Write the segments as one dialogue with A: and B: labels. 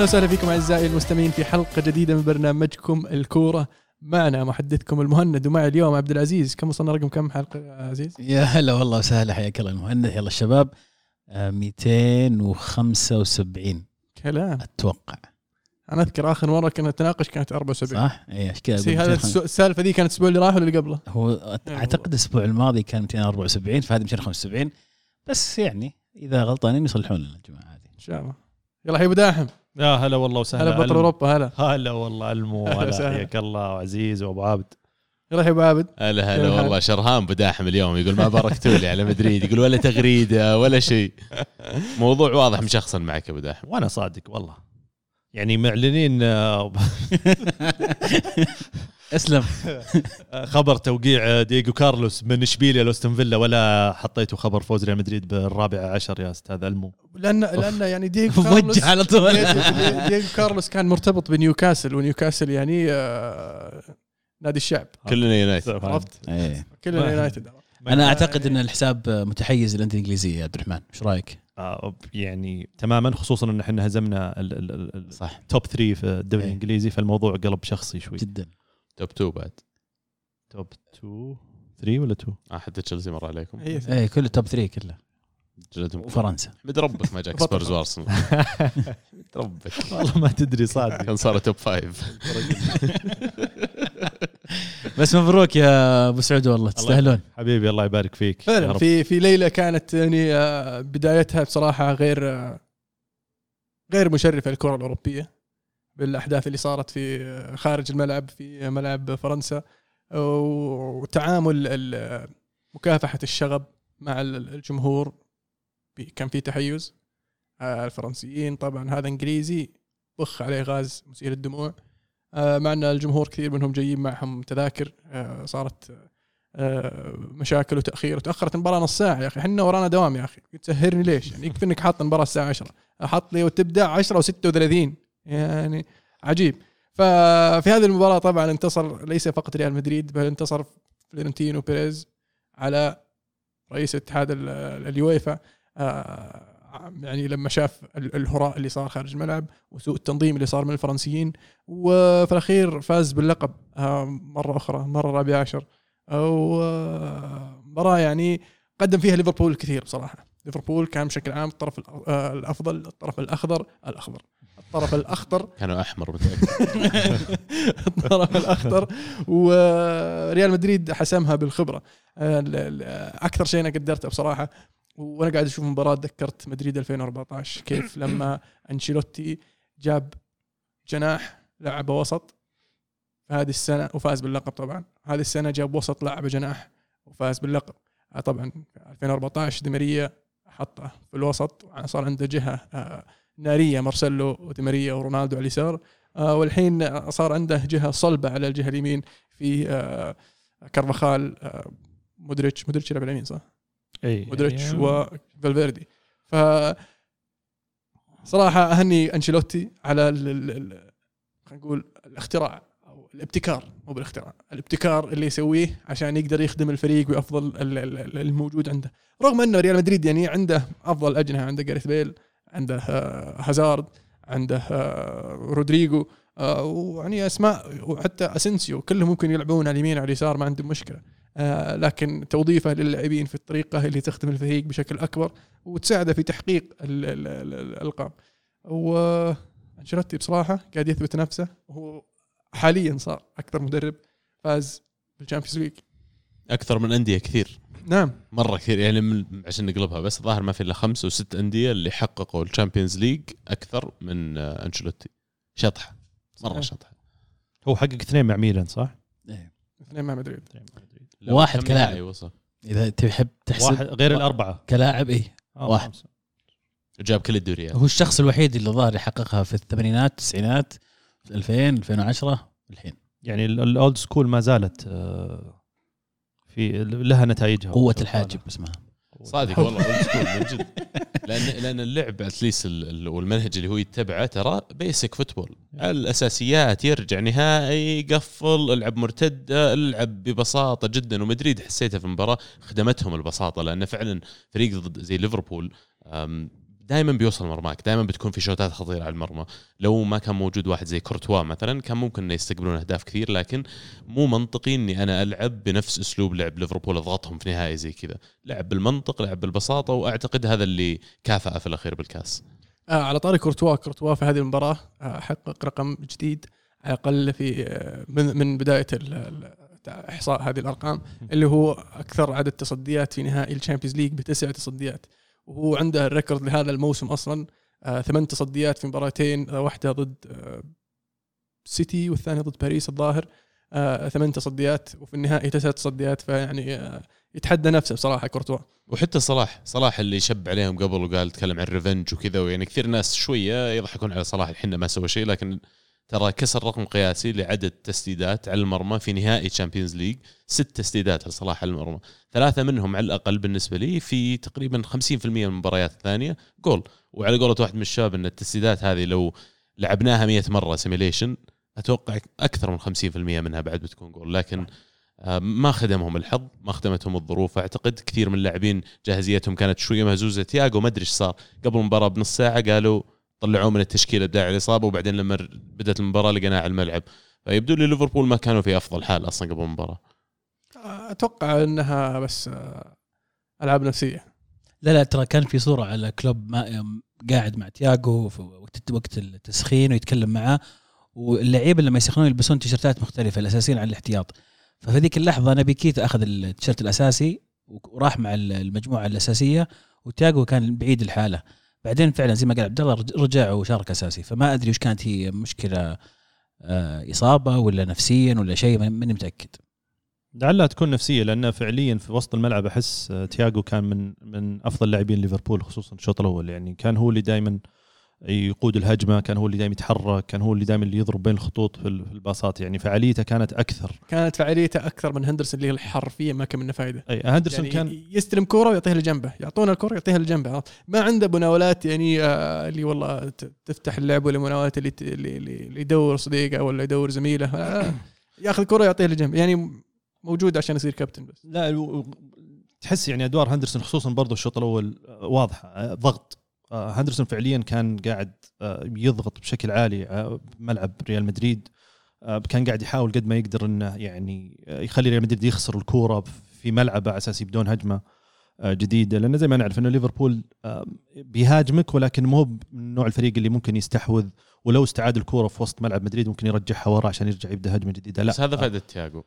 A: أهلا وسهلا فيكم أعزائي المستمعين في حلقة جديدة من برنامجكم الكورة. معنا محدثكم المهند ومعي اليوم عبد العزيز. كم وصلنا رقم كم حلقة يا عزيز؟
B: يا هلا والله وسهلا حياك الله المهند. يلا الشباب آه، 275
A: كلام.
B: أتوقع.
A: أنا أذكر آخر مرة كنا نتناقش كانت 74
B: صح؟ اي إيش كذا؟
A: هذا
B: 205.
A: السو- السالفة ذي كانت الأسبوع اللي راح ولا اللي قبله؟
B: هو أت- أعتقد الأسبوع الماضي كان 274 فهذه 275 بس يعني إذا غلطانين يصلحون لنا الجماعة هذه.
A: إن شاء الله. يلا حي أبو داحم.
C: يا هلا والله وسهلا.
A: هلا بطل. أوروبا هلا.
C: هلا والله
A: ألمو
C: هلا
A: وسهلا.
C: حياك الله. وعزيز وأبو عابد.
A: حي أبو عابد.
D: هلا هلا؟ والله. شرهان بداحم اليوم يقول ما باركتوا لي على مدريد. يقول ولا تغريدة ولا شيء. موضوع واضح مشخصن معك يا أبو داحم.
C: وأنا صادق والله. يعني معلنين آه،
B: اسلم.
C: خبر توقيع آه، دييغو كارلوس من إشبيليا لأستون فيلا ولا حطيتوا خبر فوز ريال مدريد بالرابع عشر يا أستاذ ألمو؟
A: لأن لأن يعني دييغو كارلوس
B: على طول.
A: دييغو كارلوس كان مرتبط بنيوكاسل ونيوكاسل يعني آه، نادي الشعب.
D: كلنا United.
A: عرفت؟
B: إيه.
A: كلنا United.
B: أنا أعتقد إن الحساب متحيز للأندية الإنجليزية يا عبد الرحمن. إيش رأيك؟
C: آه، يعني تماما خصوصا إن إحنا هزمنا ال- ال- ال-
D: صح.
C: ال top 3 في الدوري
B: إيه.
C: الإنجليزي فالموضوع قلب شخصي شوي.
B: جدا.
D: top 2 بعد.
C: top 2 3 ولا 2
D: آه، حتى تشيلسي مر عليكم.
A: هي
B: إيه كل ال top 3 كله.
D: جلدهم
B: وفرنسا.
D: حمد ربك ما جاك. سبيرز وأرسنال. ربك
C: والله ما تدري صادق.
D: كان صار توب فايف
B: بس مبروك يا أبو سعود والله تستاهلون.
C: حبيبي الله يبارك فيك.
A: فعلا. في في ليلة كانت يعني آه، بدايتها بصراحة غير آه، غير مشرفة للكره الأوروبية بالأحداث اللي صارت في آه، خارج الملعب في ملعب فرنسا وتعامل مكافحة الشغب مع ال- الجمهور كان في تحيز. الفرنسيين طبعا هذا إنجليزي بخ عليه غاز مثير الدموع مع ان الجمهور كثير منهم جايين معهم تذاكر آه، صارت آه، مشاكل وتأخير وتأخرت المباراه نص ساعة يا أخي. إحنا ورانا دوام يا أخي. تسهرني ليش؟ يعني يكفي إنك حاط المباراه الساعة 10 حط لي وتبدأ 10 و36 يعني عجيب. ففي هذه المباراة طبعا انتصر ليس فقط ريال مدريد بل انتصر فلورنتينو بيريز على رئيس اتحاد ال- اليويفا. آه، يعني لما شاف ال- الهراء اللي صار خارج الملعب وسوء التنظيم اللي صار من الفرنسيين وفي الأخير فاز باللقب آه، مرة أخرى مرة رابعه عشر. آه، مباراه يعني قدم فيها ليفربول كثير بصراحة. ليفربول كان بشكل عام الطرف آه، الأفضل الطرف الأخضر الأخضر. الطرف الأخضر.
D: كانوا أحمر
A: الطرف الأخضر. وريال مدريد حسمها بالخبرة. ال- ال- أكثر شيء أنا قدرته بصراحة. وأنا قاعد أشوف مباراة تذكرت مدريد 2014 كيف لما أنشيلوتي جاب جناح لعبه وسط هذه السنة وفاز باللقب طبعا. هذه السنة جاب وسط لعبه جناح وفاز باللقب. آه، طبعا 2014 ديماريا حطه في الوسط صار عنده جهة آه، نارية مارسيلو وديماريا ورونالدو على اليسار. آه، والحين صار عنده جهة صلبة على الجهة اليمين في كارفاخال مودريتش. مودريتش يلعب اليمين صح؟
C: أي
A: مودريتش وفالفيردي ف صراحة أهني أنشيلوتي على ال- ال- ال- خلينا نقول الاختراع أو الابتكار مو بالاختراع الابتكار اللي يسويه عشان يقدر يخدم الفريق ويفضل ال- ال- ال- الموجود عنده. رغم أنه ريال مدريد يعني عنده أفضل أجنحة عنده جاريث بيل عنده آه، هازارد عنده آه، رودريجو آه، ويعني أسماء وحتى اسنسيو كلهم ممكن يلعبون على اليمين وعلى اليسار ما عندهم مشكلة. لكن توظيفه للاعبين في الطريقة اللي تخدم الفريق بشكل أكبر وتساعده في تحقيق ال- ال- ال- الألقاب. وانشيلوتي بصراحة قاعد يثبت نفسه وهو حاليا صار أكثر مدرب فاز بال Champions
D: League. أكثر من أندية كثير.
A: نعم.
D: مرة كثير يعني من عشان نقلبها بس الظاهر ما في إلا خمس وست أندية اللي حققوا ال Champions League أكثر من آه، أنشيلوتي. شطحة مرة
A: صحيح.
D: شطحة.
C: هو حقق اثنين مع ميلان صح؟
B: إيه.
A: اثنين مع مدريد.
B: واحد
D: كم
B: كلاعب. إذا تحب تحسب
C: واحد غير الأربعة.
B: كلاعب إيه
C: آه،
B: واحد.
C: خمسة.
D: جاب كل الدوريات.
B: هو الشخص الوحيد اللي ظاهر يحققها في الثمانينات التسعينات 2000 2010 الحين.
C: يعني ال- ال old school ما زالت آه، في لها نتائجها.
B: قوة الحاجب اسمها.
D: صادق والله. من جد. لأن لأن اللعب at least والمنهج اللي هو يتبعه ترى basic football الأساسيات يرجع نهائي قفل العب مرتده العب ببساطة جدا. ومدريد حسيتها في المباراة خدمتهم البساطة لأن فعلا فريق ضد زي ليفربول دائما بيوصل مرماك دائما بتكون في شوتات خطيرة على المرمى. لو ما كان موجود واحد زي كورتوا مثلا كان ممكن إنه يستقبلون أهداف كثير لكن مو منطقي إني أنا ألعب بنفس أسلوب لعب ليفربول أضغطهم في نهائي زي كذا. لعب بالمنطق لعب بالبساطة وأعتقد هذا اللي كافأ في الأخير بالكاس.
A: آه على طاري كورتوا كورتوا في هذه المباراة آه حقق رقم جديد على الأقل في آه من من بداية إحصاء هذه الأرقام اللي هو أكثر عدد تصديات في نهائي ال Champions League بتسع تصديات. وهو عنده ال record لهذا الموسم أصلا. آه ثمان تصديات في مباراتين آه واحدة ضد آه سيتي والثانية ضد باريس الظاهر. ثمان تصديات وفي النهائي تسع تصديات فيعني يتحدى نفسه بصراحة كورتوا.
D: وحتى صلاح صلاح اللي شب عليهم قبل وقال تكلم عن ال revenge وكذا ويعني كثير ناس شوية يضحكون على صلاح الحين ما سوى شيء لكن ترى كسر رقم قياسي لعدد تسديدات على المرمى في نهائي Champions League ست تسديدات لصلاح على المرمى. ثلاثة منهم على الأقل بالنسبة لي في تقريبا 50% من المباريات الثانية. جول. وعلى قولة واحد من الشباب إن التسديدات هذه لو لعبناها 100 مرة simulation أتوقع أكثر من 50% منها بعد بتكون جول. لكن آه، ما خدمهم الحظ ما خدمتهم الظروف. أعتقد كثير من اللاعبين جاهزيتهم كانت شوية مهزوزة. تياجو ما أدري إيش صار. قبل المباراة بنص ساعة قالوا طلعوه من التشكيلة بداعي الاصابه وبعدين لما بدأت المباراة لقيناه على الملعب. فيبدو لي ليفربول ما كانوا في أفضل حال أصلا قبل المباراة.
A: أتوقع إنها بس آه ألعاب نفسية.
B: لا لا ترى كان في صورة على كلوب ما قاعد مع تياجو في وقت وقت التسخين ويتكلم معاه واللعيبة لما يسخنون يلبسون تيشرتات مختلفة الأساسيين عن الاحتياط. ففي ذيك اللحظة نبي كيتا أخذ التيشيرت الأساسي وراح مع المجموعة الأساسية وتياجو كان بعيد الحالة. بعدين فعلا زي ما قال عبد الله رج- رجع وشارك أساسي. فما أدري وش كانت هي مشكلة آه، إصابة ولا نفسيا ولا شيء ماني متأكد.
C: لعلها تكون نفسية لأنه فعليا في وسط الملعب أحس آه، تياجو كان من من أفضل لاعبين ليفربول خصوصا الشوط الأول. يعني كان هو اللي دائما يقود الهجمة كان هو اللي دائما يتحرك كان هو اللي دائما اللي يضرب بين الخطوط في ال- في الباصات. يعني فعاليته كانت أكثر.
A: كانت فعاليته أكثر من هندرسون اللي حرفيا ما كان منه فائده
C: أي هندرسون
A: يعني
C: كان
A: يستلم كورة ويعطيها لجنبه. يعطونا الكورة يعطيها لجنبه؟ ما عنده مناولات يعني آه اللي والله تفتح اللعب ولا مناولات اللي اللي, اللي يدور صديقه ولا يدور زميله. آه ياخذ كورة يعطيها لجنبه. يعني موجود عشان يصير كابتن بس.
C: لا تحس يعني أدوار هندرسون خصوصا برضه الشوط الأول آه، واضحة ضغط. آه، هندرسون فعليا كان قاعد آه، يضغط بشكل عالي آه، بملعب ريال مدريد آه، كان قاعد يحاول قد ما يقدر إنه يعني آه، يخلي ريال مدريد يخسر الكورة في ملعبه على أساس يبدون هجمة آه، جديدة. لأن زي ما نعرف إنه ليفربول آه، بيهاجمك ولكن مو من نوع الفريق اللي ممكن يستحوذ ولو استعاد الكورة في وسط ملعب مدريد ممكن يرجعها ورا عشان يرجع يبدأ هجمة جديدة. لا.
D: بس هذا
C: آه،
D: فائدة تياجو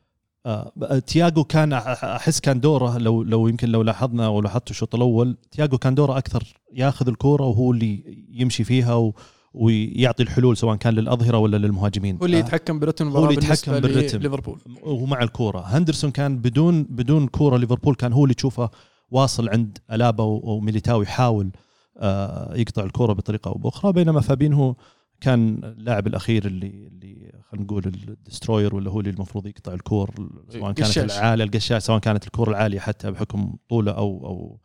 C: آه، تياجو كان أحس كان دوره لو لو يمكن لو لاحظنا أو لاحظت الشوط الأول تياجو كان دوره أكثر ياخذ الكورة وهو اللي يمشي فيها و ويعطي الحلول سواء كان للأظهرة ولا للمهاجمين.
A: هو اللي
C: آه،
A: يتحكم برتم
C: هو اللي يتحكم بالرتم.
A: ليفربول
C: ومع الكورة. هندرسون كان بدون بدون كورة ليفربول كان هو اللي تشوفه واصل عند ألابا وميليتاو يحاول آه، يقطع الكورة بطريقة أو بأخرى بينما فابينهو كان اللاعب الأخير اللي اللي خلينا نقول ال destroyer ولا هو اللي المفروض يقطع الكور سواء كانت. العالية القشاش سواء كانت الكره العالية حتى بحكم طوله أو أو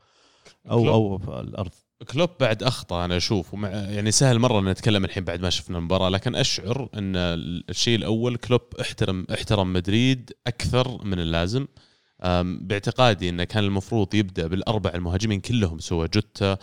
C: أو أو الأرض.
D: كلوب بعد أخطأ أنا أشوف ومع يعني سهل مرة ان نتكلم الحين بعد ما شفنا المباراة لكن أشعر إن الشيء الأول كلوب احترم احترم مدريد أكثر من اللازم. باعتقادي إنه كان المفروض يبدأ بالأربع المهاجمين كلهم سوى جوتا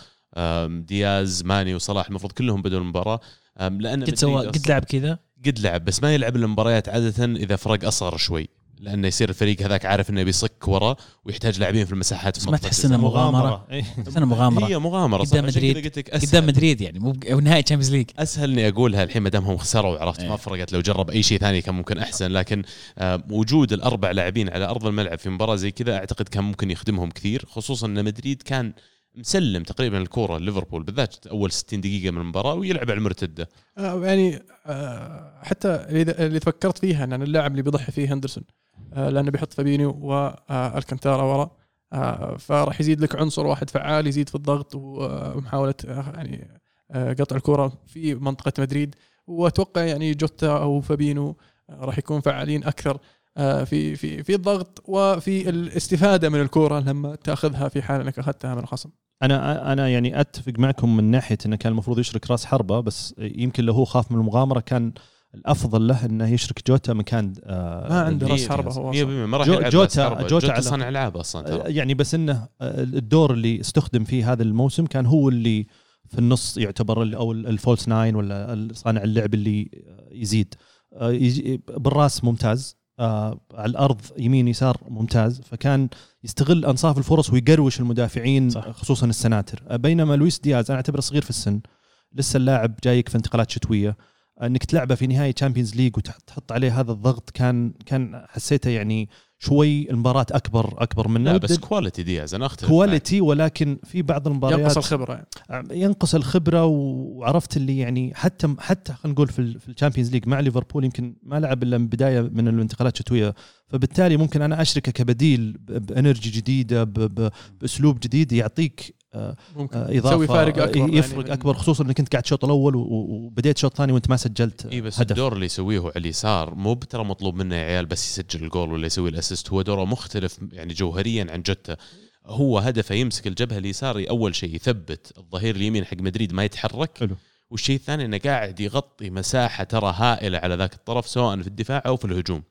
D: دياز ماني وصلاح المفروض كلهم بدوا المباراة. لأن
B: قد سوى قد لعب كذا
D: قد لعب بس ما يلعب المباريات عادة إذا فرق أصغر شوي لأنه يصير الفريق هذاك عارف إنه بيصك ورا ويحتاج لاعبين في المساحات
B: بس
D: في
B: ما تحس إنه
D: الجزاء.
B: مغامرة
C: إيه.
B: تحس إنه مغامرة
D: هي مغامرة صح
B: قدام مدريد. قدام مدريد يعني مو بق- نهائي Champions League
D: أسهل إني اقولها الحين ما دامهم خسروا وعرفت
B: إيه.
D: ما فرقت لو جرب أي شيء ثاني كان ممكن أحسن لكن آه، وجود الأربع لاعبين على أرض الملعب في مباراة زي كذا أعتقد كان ممكن يخدمهم كثير خصوصا إن مدريد كان مسلم تقريبا الكورة ليفربول بالذات أول 60 دقيقة من المباراة ويلعب على المرتدة.
A: آه يعني آه حتى اللي فكرت فيها إن اللاعب اللي بيضحي فيه هندرسون آه لأنه بيحط فابينيو والكانتارا ورا فراح يزيد لك عنصر واحد فعال يزيد في الضغط ومحاوله يعني قطع الكره في منطقة مدريد. وأتوقع يعني جوتا أو فيرمينو راح يكون فعالين أكثر في في في الضغط وفي الاستفادة من الكره لما تأخذها في حال إنك أخذتها من الخصم.
C: أنا أنا يعني أتفق معكم من ناحية إنه كان المفروض يشرك راس حربة بس يمكن لو هو خاف من المغامرة كان الأفضل له إنه يشرك جوتا مكان آه
A: ما عنده راس حربة هو
D: 100%
A: أصلاً.
D: ما راح
C: جو-
D: يلعب
C: جوتا-. جوتا
D: جوتا صانع العاب أصلا ترى.
C: يعني بس إنه آه، الدور اللي استخدم فيه هذا الموسم كان هو اللي في النص يعتبر أو ال- ال false nine ولا صانع اللعب اللي آه، يزيد. آه، بالراس ممتاز. آه، على الأرض يمين يسار ممتاز. فكان يستغل أنصاف الفرص ويقروش المدافعين
B: صح.
C: خصوصا السناتر. بينما لويس دياز أنا أعتبره صغير في السن. لسه اللاعب جايك في انتقالات شتوية. أنك تلعبه في نهائي Champions League وتحط عليه هذا الضغط كان كان حسيته يعني شوي المباراة اكبر أكبر منه
D: لا بس quality دياز أنا اختلف.
C: quality ولكن في بعض المباريات
A: ينقص الخبرة يعني.
C: ينقص الخبرة وعرفت اللي يعني حتى حتى خلينا نقول في في ال Champions League مع ليفربول يمكن ما لعب إلا من بداية من الانتقالات الشتويه فبالتالي ممكن أنا اشركه كبديل ب energy جديدة بأسلوب جديد يعطيك آه،
A: ممكن.
C: آه، إضافة
A: فارق أكبر
C: يفرق
A: يعني.
C: أكبر خصوصا إنك انت قاعد الشوط الأول وبديت الشوط الثاني وأنت ما سجلت
D: إي بس
C: هدف.
D: الدور اللي يسويه هو على اليسار مو ترى مطلوب منه يا عيال بس يسجل الجول ولا يسوي ال assist هو دوره مختلف يعني جوهريا عن جوتا هو هدفه يمسك الجبهة اليساري أول شيء يثبت الظهير اليمين حق مدريد ما يتحرك.
C: حلو.
D: والشيء الثاني إنه قاعد يغطي مساحة ترى هائلة على ذاك الطرف سواء في الدفاع أو في الهجوم.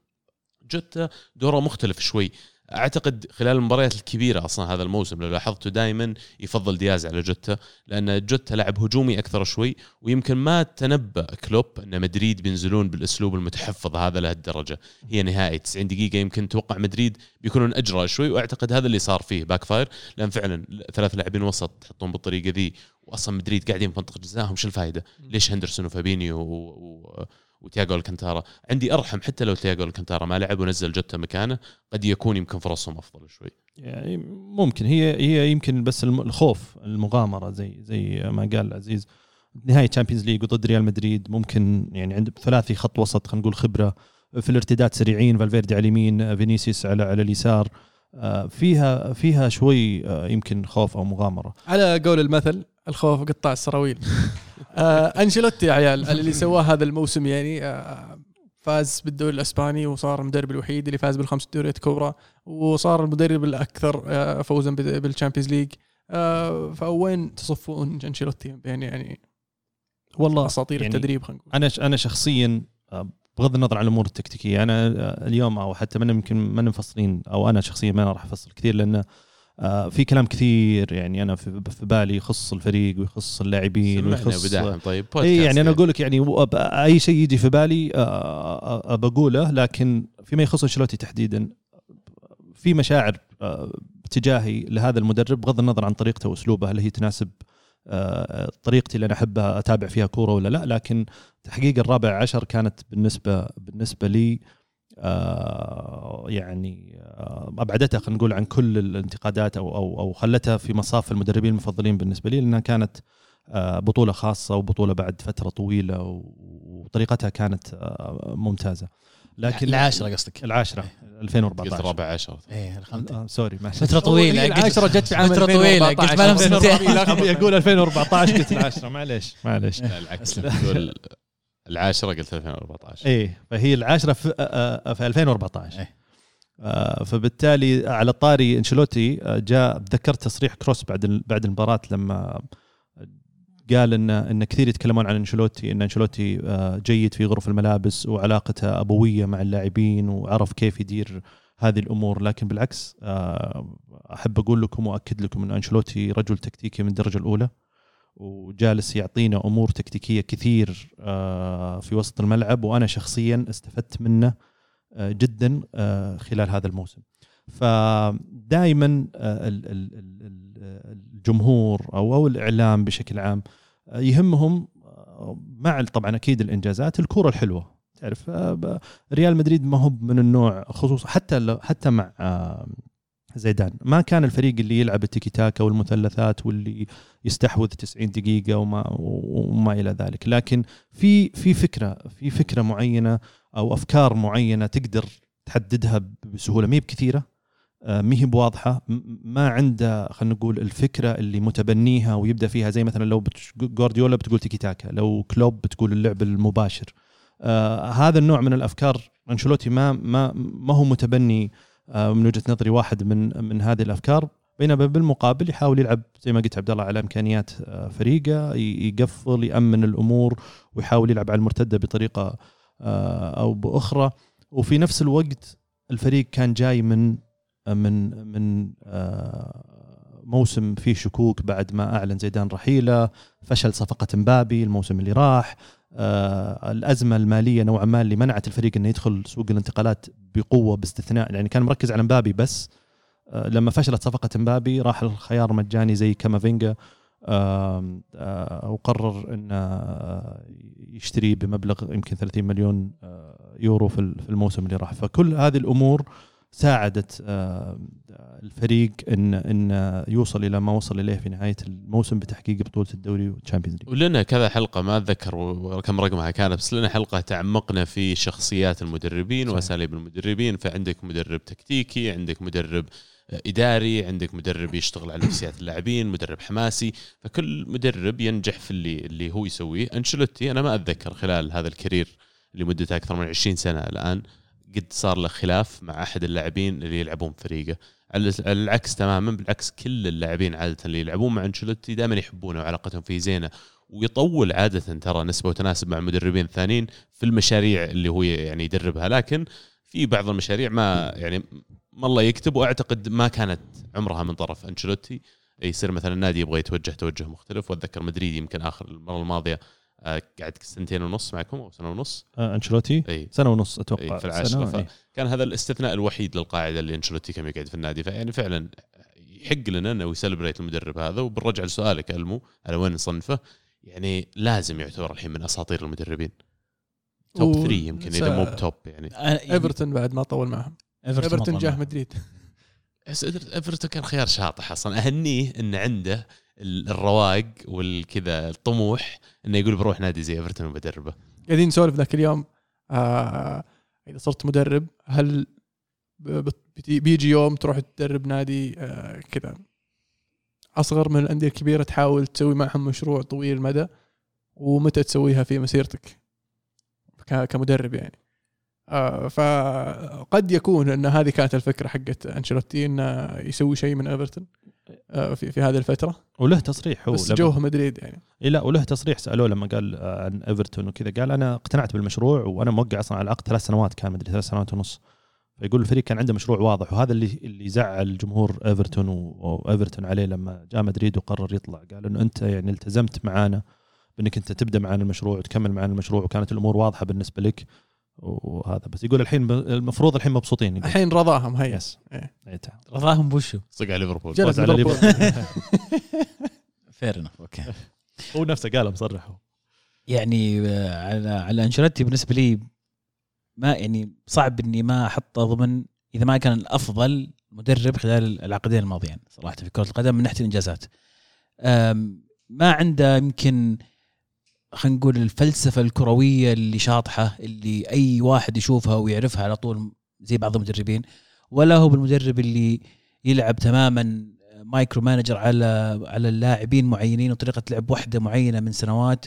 D: جوتا دوره مختلف شوي. أعتقد خلال المباريات الكبيرة أصلا هذا الموسم لو لاحظتوا دائما يفضل دياز على جوتا لأن جوتا لاعب هجومي أكثر شوي ويمكن ما تنبأ كلوب أن مدريد بينزلون بالأسلوب المتحفظ هذا لهالدرجة هي نهائي 90 دقيقة يمكن توقع مدريد بيكونون أجرأ شوي وأعتقد هذا اللي صار فيه backfire لأن فعلا ثلاث لاعبين وسط تحطهم بالطريقة ذي واصلا مدريد قاعدين في منطقه جزائهم شو الفائده؟ ليش هندرسون وفابينيو و... و... وتياجو الكنتارا عندي أرحم حتى لو تياجو الكنتارا ما لعب ونزل جوتا مكانه قد يكون يمكن فرصهم أفضل شوي.
C: يعني ممكن. هي هي يمكن بس الم- الخوف المغامرة زي زي ما قال عزيز نهائي Champions League وضد ريال مدريد ممكن يعني عند ثلاثي خط وسط خلينا نقول خبرة في الارتداد سريعين فالفيردي على اليمين فينيسيوس على على اليسار. آه، فيها فيها شوي آه، يمكن خوف أو مغامرة.
A: على قول المثل الخوف قطاع السراويل. آه أنشيلوتي يا عيال اللي سواه هذا الموسم يعني آه فاز بالدوري الإسباني وصار المدرب الوحيد اللي فاز بالخمس دوريات كبرى وصار المدرب الأكثر آه فوزا بال- بال Champions League. آه فوين تصفون أنشيلوتي؟ بين يعني
C: والله
A: أساطير
C: يعني
A: التدريب خلينا نقول.
C: أنا أنا شخصيا آه، بغض النظر عن الأمور التكتيكية أنا آه، اليوم أو حتى من يمكن ما منفصلين أو أنا شخصيا ما راح أفصل كثير لأنه في كلام كثير يعني أنا في بالي يخص الفريق ويخص اللاعبين ويخص
D: بداهم طيب
C: اي يعني أنا أقول لك يعني أي شيء يجي في بالي آه، آه، آه، بقوله لكن فيما يخص أنشيلوتي تحديدا في مشاعر آه، تجاهي لهذا المدرب بغض النظر عن طريقته وأسلوبه هل هي تناسب آه، طريقتي اللي أنا أحبها أتابع فيها كورة ولا لا لكن تحقيق الرابع عشر كانت بالنسبة بالنسبة لي آه، يعني آه، أبعدتها خلينا نقول عن كل الانتقادات أو أو أو خلتها في مصاف المدربين المفضلين بالنسبة لي لأنها كانت آه، بطولة خاصة وبطولة بعد فترة طويلة وطريقتها كانت آه، ممتازة. لكن
B: العاشرة قصدك؟
C: العاشرة
D: قلت
C: 2014
D: الرابع عشر.
B: إيه الخمسة.
C: آه، سوري ما
B: فترة طويلة
A: هي العاشرة جت في عام
B: فترة طويلة
A: 2014.
B: قلت ما لهم سنتين.
C: أقول 2014 قلت العاشرة معليش. معليش.
D: لا العكس. العاشرة قلت 2014
C: إيه فهي العاشرة في, في 2014
B: إيه.
C: آه، فبالتالي على طاري أنشيلوتي آه، جاء تذكرت تصريح كروس بعد ال- بعد المباراة لما قال إن إن كثير يتكلمون عن أنشيلوتي إن أنشيلوتي آه، جيد في غرف الملابس وعلاقته أبوية مع اللاعبين وعرف كيف يدير هذه الأمور. لكن بالعكس أحب أقول لكم واكد لكم إن أنشيلوتي رجل تكتيكي من الدرجة الأولى. وجالس يعطينا أمور تكتيكية كثير آه، في وسط الملعب وأنا شخصيا استفدت منه آه، جدا آه، خلال هذا الموسم. فدائما الجمهور أو أو الإعلام بشكل عام يهمهم مع طبعا أكيد الإنجازات الكرة الحلوة. تعرف ريال مدريد ما هو من النوع خصوصا حتى حتى مع زيدان. ما كان الفريق اللي يلعب التيكي تاكا والمثلثات واللي يستحوذ 90 دقيقة وما وما إلى ذلك. لكن في في فكره في فكرة معينة أو أفكار معينة تقدر تحددها بسهولة. ما هي بكثيرة آه، ما هي بواضحة ما عنده خلينا نقول الفكرة اللي متبنيها ويبدأ فيها. زي مثلا لو جوارديولا بتقول تيكي تاكا لو كلوب بتقول اللعب المباشر. آه هذا النوع من الأفكار أنشيلوتي ما ما ما هو متبني من وجهة نظري واحد من من هذه الأفكار بينما بالمقابل يحاول يلعب زي ما قلت عبد الله على إمكانيات آه، فريقه يقفل يأمن الأمور ويحاول يلعب على المرتدة بطريقة آه، أو بأخرى. وفي نفس الوقت الفريق كان جاي من من من آه، موسم فيه شكوك بعد ما أعلن زيدان رحيله فشل صفقة مبابي الموسم اللي راح. آه الأزمة المالية نوعا ما اللي منعت الفريق إنه يدخل سوق الانتقالات بقوة باستثناء. يعني كان مركز على مبابي بس آه لما فشلت صفقة مبابي راح الخيار مجاني زي كامافينجا آه آه وقرر إنه آه يشتريه بمبلغ يمكن 30 مليون آه يورو في الموسم اللي راح. فكل هذه الأمور ساعدت آه، الفريق إن إن يوصل إلى ما وصل إليه في نهاية الموسم بتحقيق بطولة الدوري والتشامبيونز ليج.
D: ولنا كذا حلقة ما أتذكر كم رقمها كانت بس لنا حلقة تعمقنا في شخصيات المدربين
C: صحيح.
D: وأساليب المدربين. فعندك مدرب تكتيكي عندك مدرب آه، إداري عندك مدرب يشتغل على نفسيات اللاعبين مدرب حماسي. فكل مدرب ينجح في اللي اللي هو يسويه. انشلوتي أنا ما أتذكر خلال هذا الكارير لمدته أكثر من 20 سنة الآن قد صار له خلاف مع أحد اللاعبين اللي يلعبون فريقه. على العكس تماما بالعكس كل اللاعبين عادة اللي يلعبون مع انشلوتي دائما يحبونه وعلاقتهم فيه زينة. ويطول عادة ترى نسبة وتناسب مع المدربين الثانيين في المشاريع اللي هو يعني يدربها. لكن في بعض المشاريع ما يعني ما الله يكتب وأعتقد ما كانت عمرها من طرف انشلوتي يصير مثلا النادي يبغى يتوجه توجه مختلف وأتذكر مدريد يمكن آخر المرة الماضية قعد سنتين ونص معكم أو سنة ونص.
C: آه، أنشيلوتي؟
D: إي.
C: سنة ونص أتوقع.
D: إيه، في العاشرة
C: سنة،
D: ف-
C: إيه.
D: كان هذا الاستثناء الوحيد للقاعدة اللي انشلوتي كان يقعد في النادي. فيعني فعلا يحق لنا إنه يسلبريت المدرب هذا. وبنرجع لسؤالك ألمو على وين نصنفه؟ يعني لازم يعتبر الحين من أساطير المدربين. توب
A: و-
D: 3 يمكن إذا مو بتوب يعني.
B: يعني
A: إيفرتون بعد ما طول معهم.
B: إيفرتون
A: جاه. مدريد.
D: إيفرتون كان خيار شاطح أصلا. أهنيه انه عنده الرواق والكذا الطموح إنه يقول بروح نادي زي إيفرتون وبدربه.
A: قاعدين نسولف ذاك اليوم آه إذا صرت مدرب هل بيجي يوم تروح تدرب نادي آه كذا؟ أصغر من الأندية الكبيرة تحاول تسوي معهم مشروع طويل المدى ومتى تسويها في مسيرتك؟ كمدرب يعني. آه فقد يكون ان هذه كانت الفكرة حقت أنشيلوتي إنه يسوي شيء من إيفرتون. في, في هذه الفترة؟
C: وله تصريح هو
A: بس جوه مدريد يعني.
C: إيه لا وله تصريح سألوه لما قال آه، عن إيفرتون وكذا. قال أنا اقتنعت بالمشروع وأنا موقع أصلا على العقد ثلاث سنوات كان مدري ثلاث سنوات ونص. فيقول الفريق كان عنده مشروع واضح وهذا اللي اللي زعل جمهور إيفرتون وإيفرتون عليه لما جاء مدريد وقرر يطلع. قال إنه أنت يعني التزمت معانا بأنك أنت تبدأ معنا المشروع وتكمل معنا المشروع وكانت الأمور واضحة بالنسبة لك. وهذا بس يقول الحين المفروض الحين مبسوطين يقول.
A: الحين رضاهم هيا
C: yes
A: إيه.
C: إيه، تعال.
B: رضاهم بوشو
D: صق على ليفربول
A: جلس
C: على
A: ليفربول.
B: fair enough okay
C: هو نفسه قال مصرح.
B: يعني آه، على على أنشيلوتي بالنسبة لي ما يعني صعب إني ما أحطه ضمن إذا ما كان الأفضل مدرب خلال العقدين الماضيين صراحة في كرة القدم من ناحية الإنجازات ما عنده يمكن خلينا نقول الفلسفة الكروية اللي شاطحة اللي أي واحد يشوفها ويعرفها على طول زي بعض المدربين ولا هو بالمدرب اللي يلعب تماما micro manager على على اللاعبين معينين وطريقة لعب واحدة معينة من سنوات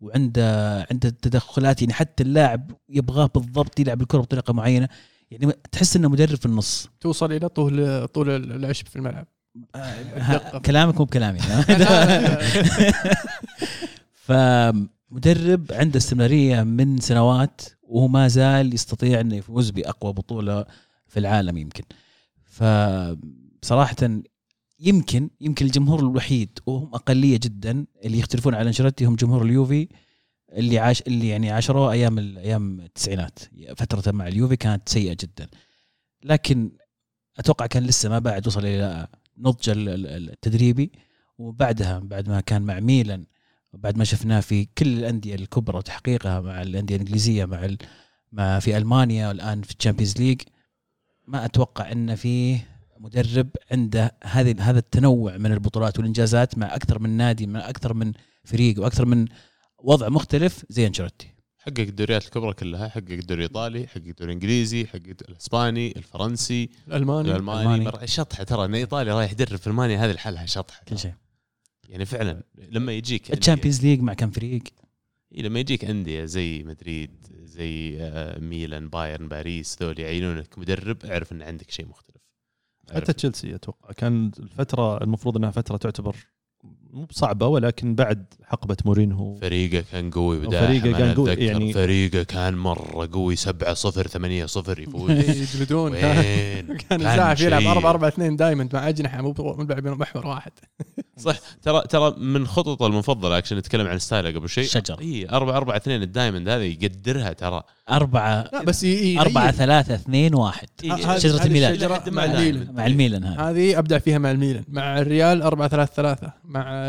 B: وعنده عنده تدخلات يعني حتى اللاعب يبغاه بالضبط يلعب الكرة بطريقة معينة يعني تحس إنه مدرب في النص.
A: توصل إلى طول طول العشب في الملعب.
B: ها- كلامك مو بكلامي. فمدرب عنده استمرارية من سنوات وهو ما زال يستطيع إنه يفوز بأقوى بطولة في العالم يمكن. فصراحه يمكن يمكن الجمهور الوحيد وهم أقلية جدا اللي يختلفون على أنشيلوتي هم جمهور اليوفي اللي عاش اللي يعني عاشروه أيام أيام التسعينات. فتره مع اليوفي كانت سيئة جدا. لكن أتوقع كان لسه ما بعد وصل إلى نضج ال- ال- التدريبي. وبعدها بعد ما كان مع ميلان وبعد ما شفناه في كل الأندية الكبرى وتحقيقها مع الأندية الإنجليزية مع ال... مع في ألمانيا والآن في ال Champions League ما أتوقع إن في مدرب عنده هذه هذا التنوع من البطولات والإنجازات مع أكثر من نادي مع أكثر من فريق وأكثر من وضع مختلف زي أنشيلوتي.
D: حقق الدوريات الكبرى كلها حقق الدوري الإيطالي حقق الدوري الإنجليزي حقق الإسباني الفرنسي الألماني.
B: الألماني
D: الألماني. شطحه ترى إن إيطاليا رايح يدرب في ألمانيا هذه لحالها شطحه
B: كل شيء.
D: يعني فعلا لما يجيك
B: الشامبيونز ليج مع كم فريق؟
D: إيه لما يجيك أندية زي مدريد زي آه، ميلان بايرن باريس ذول يعينونك مدرب أعرف إن عندك شيء مختلف.
C: حتى تشيلسي أتوقع. كان الفترة المفروض إنها فترة تعتبر مو بصعبة ولكن بعد حقبة مورينهو.
D: فريقه كان قوي بداية
C: فريقه كان قوي،. يعني-
D: فريقه كان مرة قوي 7 0 8 0 يفوز.
A: يجلدون. كان اللاعب يلعب
D: شيء.
A: 4 4 2 دايموند مع أجنحة مو بيلعب محور واحد.
D: صح. ترى ترى من خططه المفضلة عشان نتكلم عن ستايله قبل شيء.
B: الشجر.
D: اي 4 4 2 الدايموند هذه يقدرها ترى.
B: أربعة
A: لا بس ي- يغير.
B: أربعة ثلاثة اثنين واحد.
A: هذه-
B: شجرة
A: هذه
B: الميلاد
A: الشجرة
D: لحد
A: مع
D: ما
A: الميلان.
B: مع الميلان هذا
A: هذه أبدع فيها مع الميلان. مع الريال 4 3 3 مع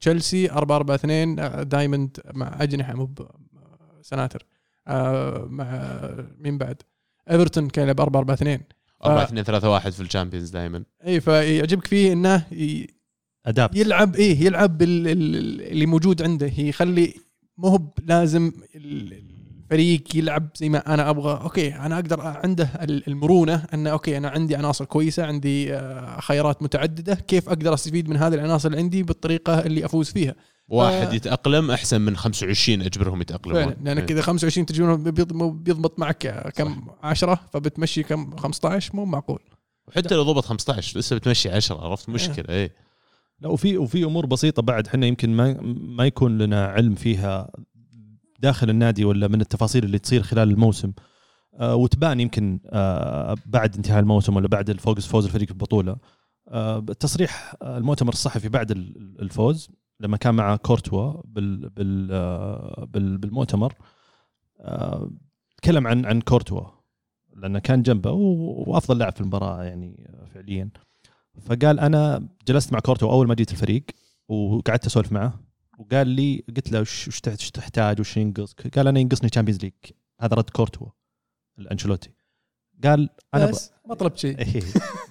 A: تشيلسي 4 4 2 آه، diamond مع أجنحة مو سنتر. آه، مع مين بعد؟ إيفرتون كان يلعب 4 4 2
D: 4
A: آه.
D: 2 3 1 في ال Champions دائما
A: إي فيعجبك فيه إنه ي-
C: adapt
A: يلعب إيه يلعب اللي موجود عنده. يخلي مو هو لازم الفريق يلعب زي ما أنا أبغى. okay أنا أقدر عنده ال- المرونة إنه okay أنا عندي عناصر كويسة عندي آه، خيارات متعددة. كيف أقدر أستفيد من هذه العناصر اللي عندي بالطريقة اللي أفوز فيها؟
D: واحد
A: ف-
D: يتأقلم أحسن من 25 أجبرهم يتأقلمون.
A: فعلا لانك اذا 25 تجون بيض- بيضبط معك كم؟ 10 فبتمشي كم؟ 15 مو معقول.
D: وحتى لو ضبط 15 لسه بتمشي 10 عرفت؟ مشكلة إيه.
C: لا وفي وفي أمور بسيطة بعد إحنا يمكن ما ما يكون لنا علم فيها داخل النادي ولا من التفاصيل اللي تصير خلال الموسم؟ آه وتبان يمكن آه بعد انتهاء الموسم ولا بعد الفوز فوز الفريق في البطوله آه تصريح المؤتمر الصحفي بعد ال- الفوز لما كان مع كورتوا بال بال بال بالمؤتمر تكلم عن عن كورتوا لأنه كان جنبه وأفضل لاعب في المباراة يعني فعليا. فقال أنا جلست مع كورتو أول ما جيت الفريق وقعدت أسولف معه. وقال لي قلت له وش وش تح- وش تحتاج؟ وش ينقصك؟ قال أنا ينقصني Champions League هذا رد كورتوا أنشيلوتي قال أنا ب...
A: بس ما طلبت شيء.
C: إيه.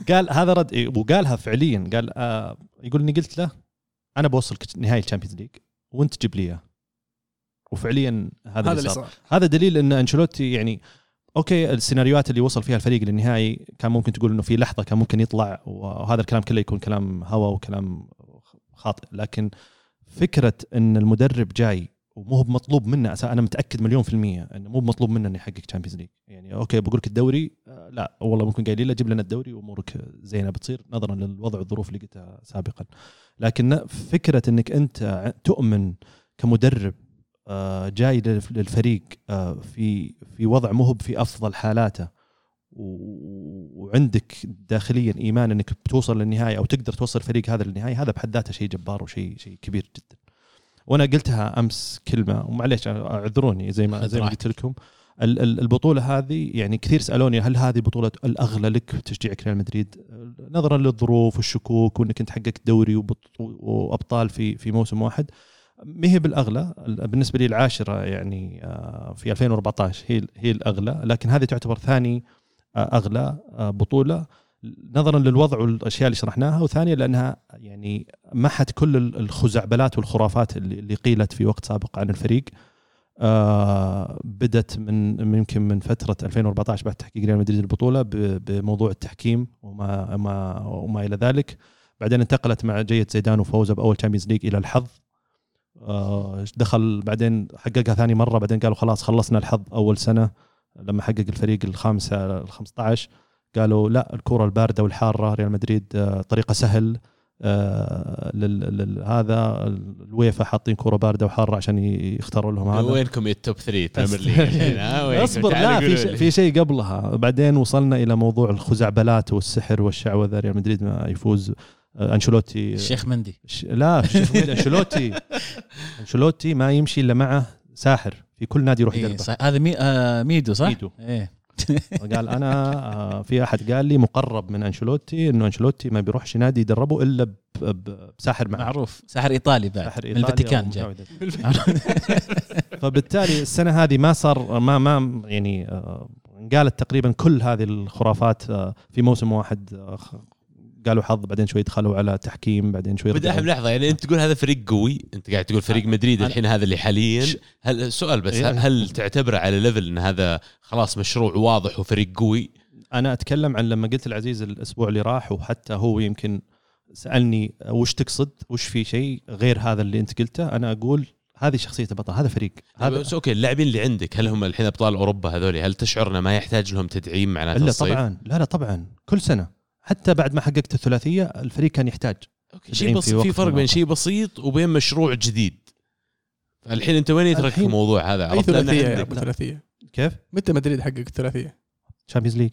C: قال هذا رد إيه، وقالها فعليا. قال آه يقول إني قلت له أنا بوصلك نهائي ال Champions League وأنت تجيب لي إياه. وفعليا هذا,
A: هذا
C: اللي صار. هذا دليل إن أنشيلوتي يعني okay السيناريوهات اللي وصل فيها الفريق للنهائي كان ممكن تقول إنه في لحظة كان ممكن يطلع وهذا الكلام كله يكون كلام هوا وكلام خاطئ. لكن فكرة إن المدرب جاي ومو مطلوب منه أنا متأكد مليون في المية إنه مو مطلوب منه إنه يحقق Champions League يعني okay بقول لك الدوري آه، لا والله ممكن قايلين له جيب لنا الدوري وأمورك زينة بتصير نظرا للوضع والظروف اللي قلتها سابقا. لكن فكرة إنك أنت تؤمن كمدرب آه، جاي للف- للفريق آه، في في وضع مو في أفضل حالاته وعندك داخليا إيمان إنك بتوصل للنهاية أو تقدر توصل الفريق هذا للنهاية هذا بحد ذاته شيء جبار وشيء شيء كبير جدا. وأنا قلتها أمس كلمة ومعليش أعذروني زي ما زي ما. قلت لكم ال- ال- البطولة هذه يعني كثير سألوني هل هذه بطولة الأغلى لك تشجيعك ريال مدريد نظرا للظروف والشكوك وإنك أنت حققت دوري وأبطال في في موسم واحد ما هي بالأغلى بالنسبة لي العاشرة يعني آه، في 2014 هي هي الأغلى لكن هذه تعتبر ثاني أغلى آه، بطولة نظرا للوضع والأشياء اللي شرحناها وثانيا لأنها يعني محت كل الخزعبلات والخرافات اللي قيلت في وقت سابق عن الفريق. آه بدت من يمكن من فترة 2014 بعد تحقيق ريال مدريد البطولة بموضوع التحكيم وما ما وما إلى ذلك. بعدين انتقلت مع جية زيدان وفوزه بأول Champions League إلى الحظ. آه دخل بعدين حققها ثاني مرة بعدين قالوا خلاص خلصنا الحظ أول سنة. لما حقق الفريق الخامسه ال 15 قالوا لا الكرة الباردة والحارة ريال مدريد آه طريقة سهل آه لل- لل- هذا الويفا حاطين كرة باردة وحارة عشان يختاروا لهم هذا
D: وينكم يا ال
C: top
D: 3 Premier League ها؟ وينكم؟
C: اصبر
D: تعالوا
C: لا في شيء. في شيء قبلها بعدين وصلنا إلى موضوع الخزعبلات والسحر والشعوذه ريال مدريد ما يفوز آه، انشيلوتي
B: الشيخ مندي
C: ش- لا الشيخ ميدو، أنشيلوتي أنشيلوتي ما يمشي إلا معه ساحر في كل نادي يروح
B: إيه
C: يدربه
B: صح هذا مي... آه ميدو صح؟
C: ميدو.
B: إيه.
C: قال أنا آه، في أحد قال لي مقرب من أنشيلوتي إنه أنشيلوتي ما بيروحش نادي يدربه إلا ب- ب- بساحر معه
B: معروف. ساحر إيطالي بعد
C: ساحر
B: من
C: إيطالي
B: الفاتيكان
C: أو
B: جاي.
C: فبالتالي السنة هذه ما صار ما ما يعني آه، قالت تقريبا كل هذه الخرافات آه، في موسم واحد قالوا حظ بعدين شوي دخلوا على تحكيم بعدين شوي
D: بدأ
C: رجعوا.
D: لحظة يعني أنت تقول هذا فريق قوي أنت قاعد تقول فريق مدريد الحين هذا اللي حاليا هل سؤال بس
C: إيه.
D: هل, تعتبره على level إن هذا خلاص مشروع واضح وفريق قوي
C: أنا أتكلم عن لما قلت العزيز الأسبوع اللي راح وحتى هو يمكن سألني وش تقصد وش في شيء غير هذا اللي أنت قلته أنا أقول هذه شخصية البطل هذا فريق هذا
D: بس okay اللاعبين اللي عندك هل هم الحين أبطال أوروبا هذول هل تشعر إنه ما يحتاج لهم تدعيم معناته الصيف؟
C: طبعا لا لا طبعا كل سنة حتى بعد ما حققت الثلاثية الفريق كان يحتاج
D: شيء بس
C: في
D: في فرق بين. شيء بسيط وبين مشروع جديد الحين أنت وين يترك الموضوع هذا
A: أي
D: عرفت
A: ثلاثية
C: كيف؟
A: متى مدريد حقق الثلاثية؟
C: تشامبيونز ليج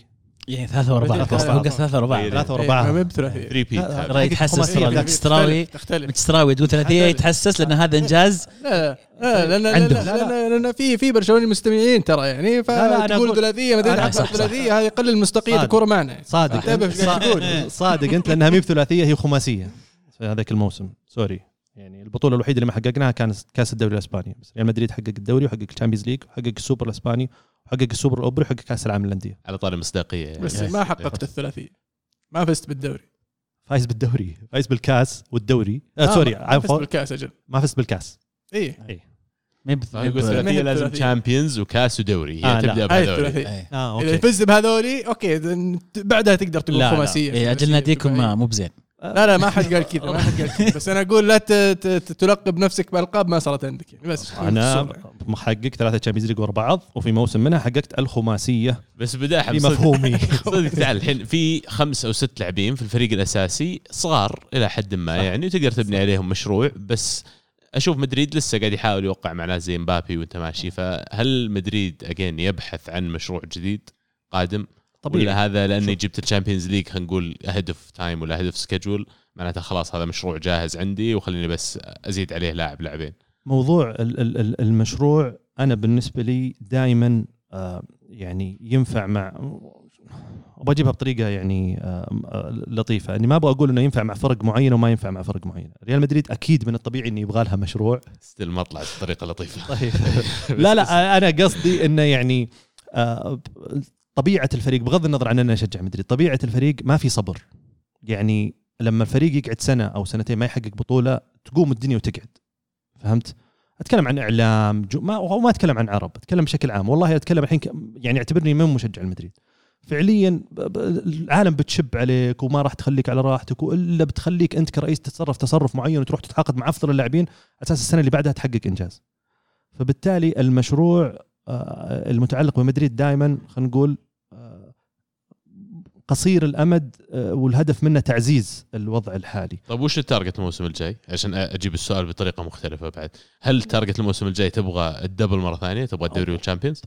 B: يعني ثلاثة ورا بعض
A: ثلاثة
B: قصد ثلاثة
D: إيه،
C: بعض
A: ما
D: ريبيت هذا.
B: ترى يتحسس
C: خماسية
A: تختلف
B: متستراوي تقول ثلاثية يتحسس لأن هذا إنجاز.
A: لا لا لا لا
B: عندهم.
A: لا لا لا لا في في برشلوني مستمعين ترى يعني فتقول حقق
B: صح، صح.
A: ثلاثيه هذه يقلل مصداقية
C: صادق.
A: الكوره معنا.
C: صادق.
A: تقول
C: صادق- صادق. أنت لأنها مي بثلاثيه هي خماسية. في هذاك الموسم. sorry يعني البطولة الوحيدة اللي ما حققناها كانت كأس الدوري الإسباني. بس ريال مدريد حقق الدوري وحقق ال Champions ليج وحقق السوبر الإسباني وحقق السوبر الاوروبي وحقق كأس العالم للأندية.
D: على طاري المصداقية. يعني.
A: بس ما حققت الثلاثية. ما فزت بالدوري.
C: فايز بالدوري. فايز بالكاس والدوري. آه
A: آه،
C: sorry
A: ما فزت بالكاس أجل
C: ما فزت بالكاس.
B: يب-
D: فيقول
B: ما يب-
D: ثلاثيه
A: هي
D: لازم. Champions وكاس ودوري. هي
C: آه، لا.
D: تبدا بهذول
A: الثلاثية.
B: إيه.
A: آه
C: إذا
A: يفز بهذولي okay بعدها تقدر تقول. خماسية.
B: إيه، أجل ناديكم ما مو بزين.
A: لا لا ما حد قال كذا ما حد قال كذا. بس أنا أقول لا ت- ت- تلقب نفسك بألقاب ما صارت عندك يعني. بس. أنا.
C: محقق ثلاثة Champions League ورا بعض وفي موسم منها حققت الخماسية.
D: بس بداحه
C: في مفهومي.
D: صدق تعال الحين. في خمس أو ست لاعبين في الفريق الأساسي صغار إلى حد ما. يعني وتقدر تبني عليهم مشروع. بس أشوف مدريد لسه قاعد يحاول يوقع مع ناس زي مبابي وأنت ماشي. فهل مدريد again يبحث عن مشروع جديد قادم؟
C: طبيعي
D: ولا هذا
C: لأني.
D: جبت ال Champions League خلينا نقول ahead of time ولا ahead of schedule معناته خلاص هذا مشروع جاهز عندي وخليني بس أزيد عليه لاعب لاعبين.
C: موضوع ال- ال- ال- المشروع أنا بالنسبة لي دائما يعني ينفع مع أبغى أجيبها بطريقة يعني آه، آه، لطيفة. أني ما أبغى أقول إنه ينفع مع فرق معينه وما ينفع مع فرق معينه ريال مدريد أكيد من الطبيعي إنه يبغى لها مشروع.
D: still ما طلعت بطريقة لطيفة.
C: طيب. لا لا أنا قصدي إنه يعني آه، طبيعة الفريق بغض النظر عن اني اشجع مدريد طبيعة الفريق ما في صبر. يعني لما الفريق يقعد سنة أو سنتين ما يحقق بطولة تقوم الدنيا وتقعد. فهمت؟ أتكلم عن إعلام جو ما وما أتكلم عن عرب أتكلم بشكل عام. والله أتكلم الحين يعني أعتبرني من مشجع المدريد. فعليا العالم بتشب عليك وما راح تخليك على راحتك وإلا بتخليك أنت كرئيس تتصرف تصرف معين وتروح تتعاقد مع أفضل اللاعبين أساس السنة اللي بعدها تحقق إنجاز. فبالتالي المشروع آه، المتعلق بمدريد دائما خلينا نقول قصير الأمد آه، والهدف منه تعزيز الوضع الحالي.
D: طيب وش ال target الموسم الجاي؟ عشان أجيب السؤال بطريقة مختلفة بعد. هل target الموسم الجاي تبغى ال double مرة ثانية تبغى الدوري وال Champions؟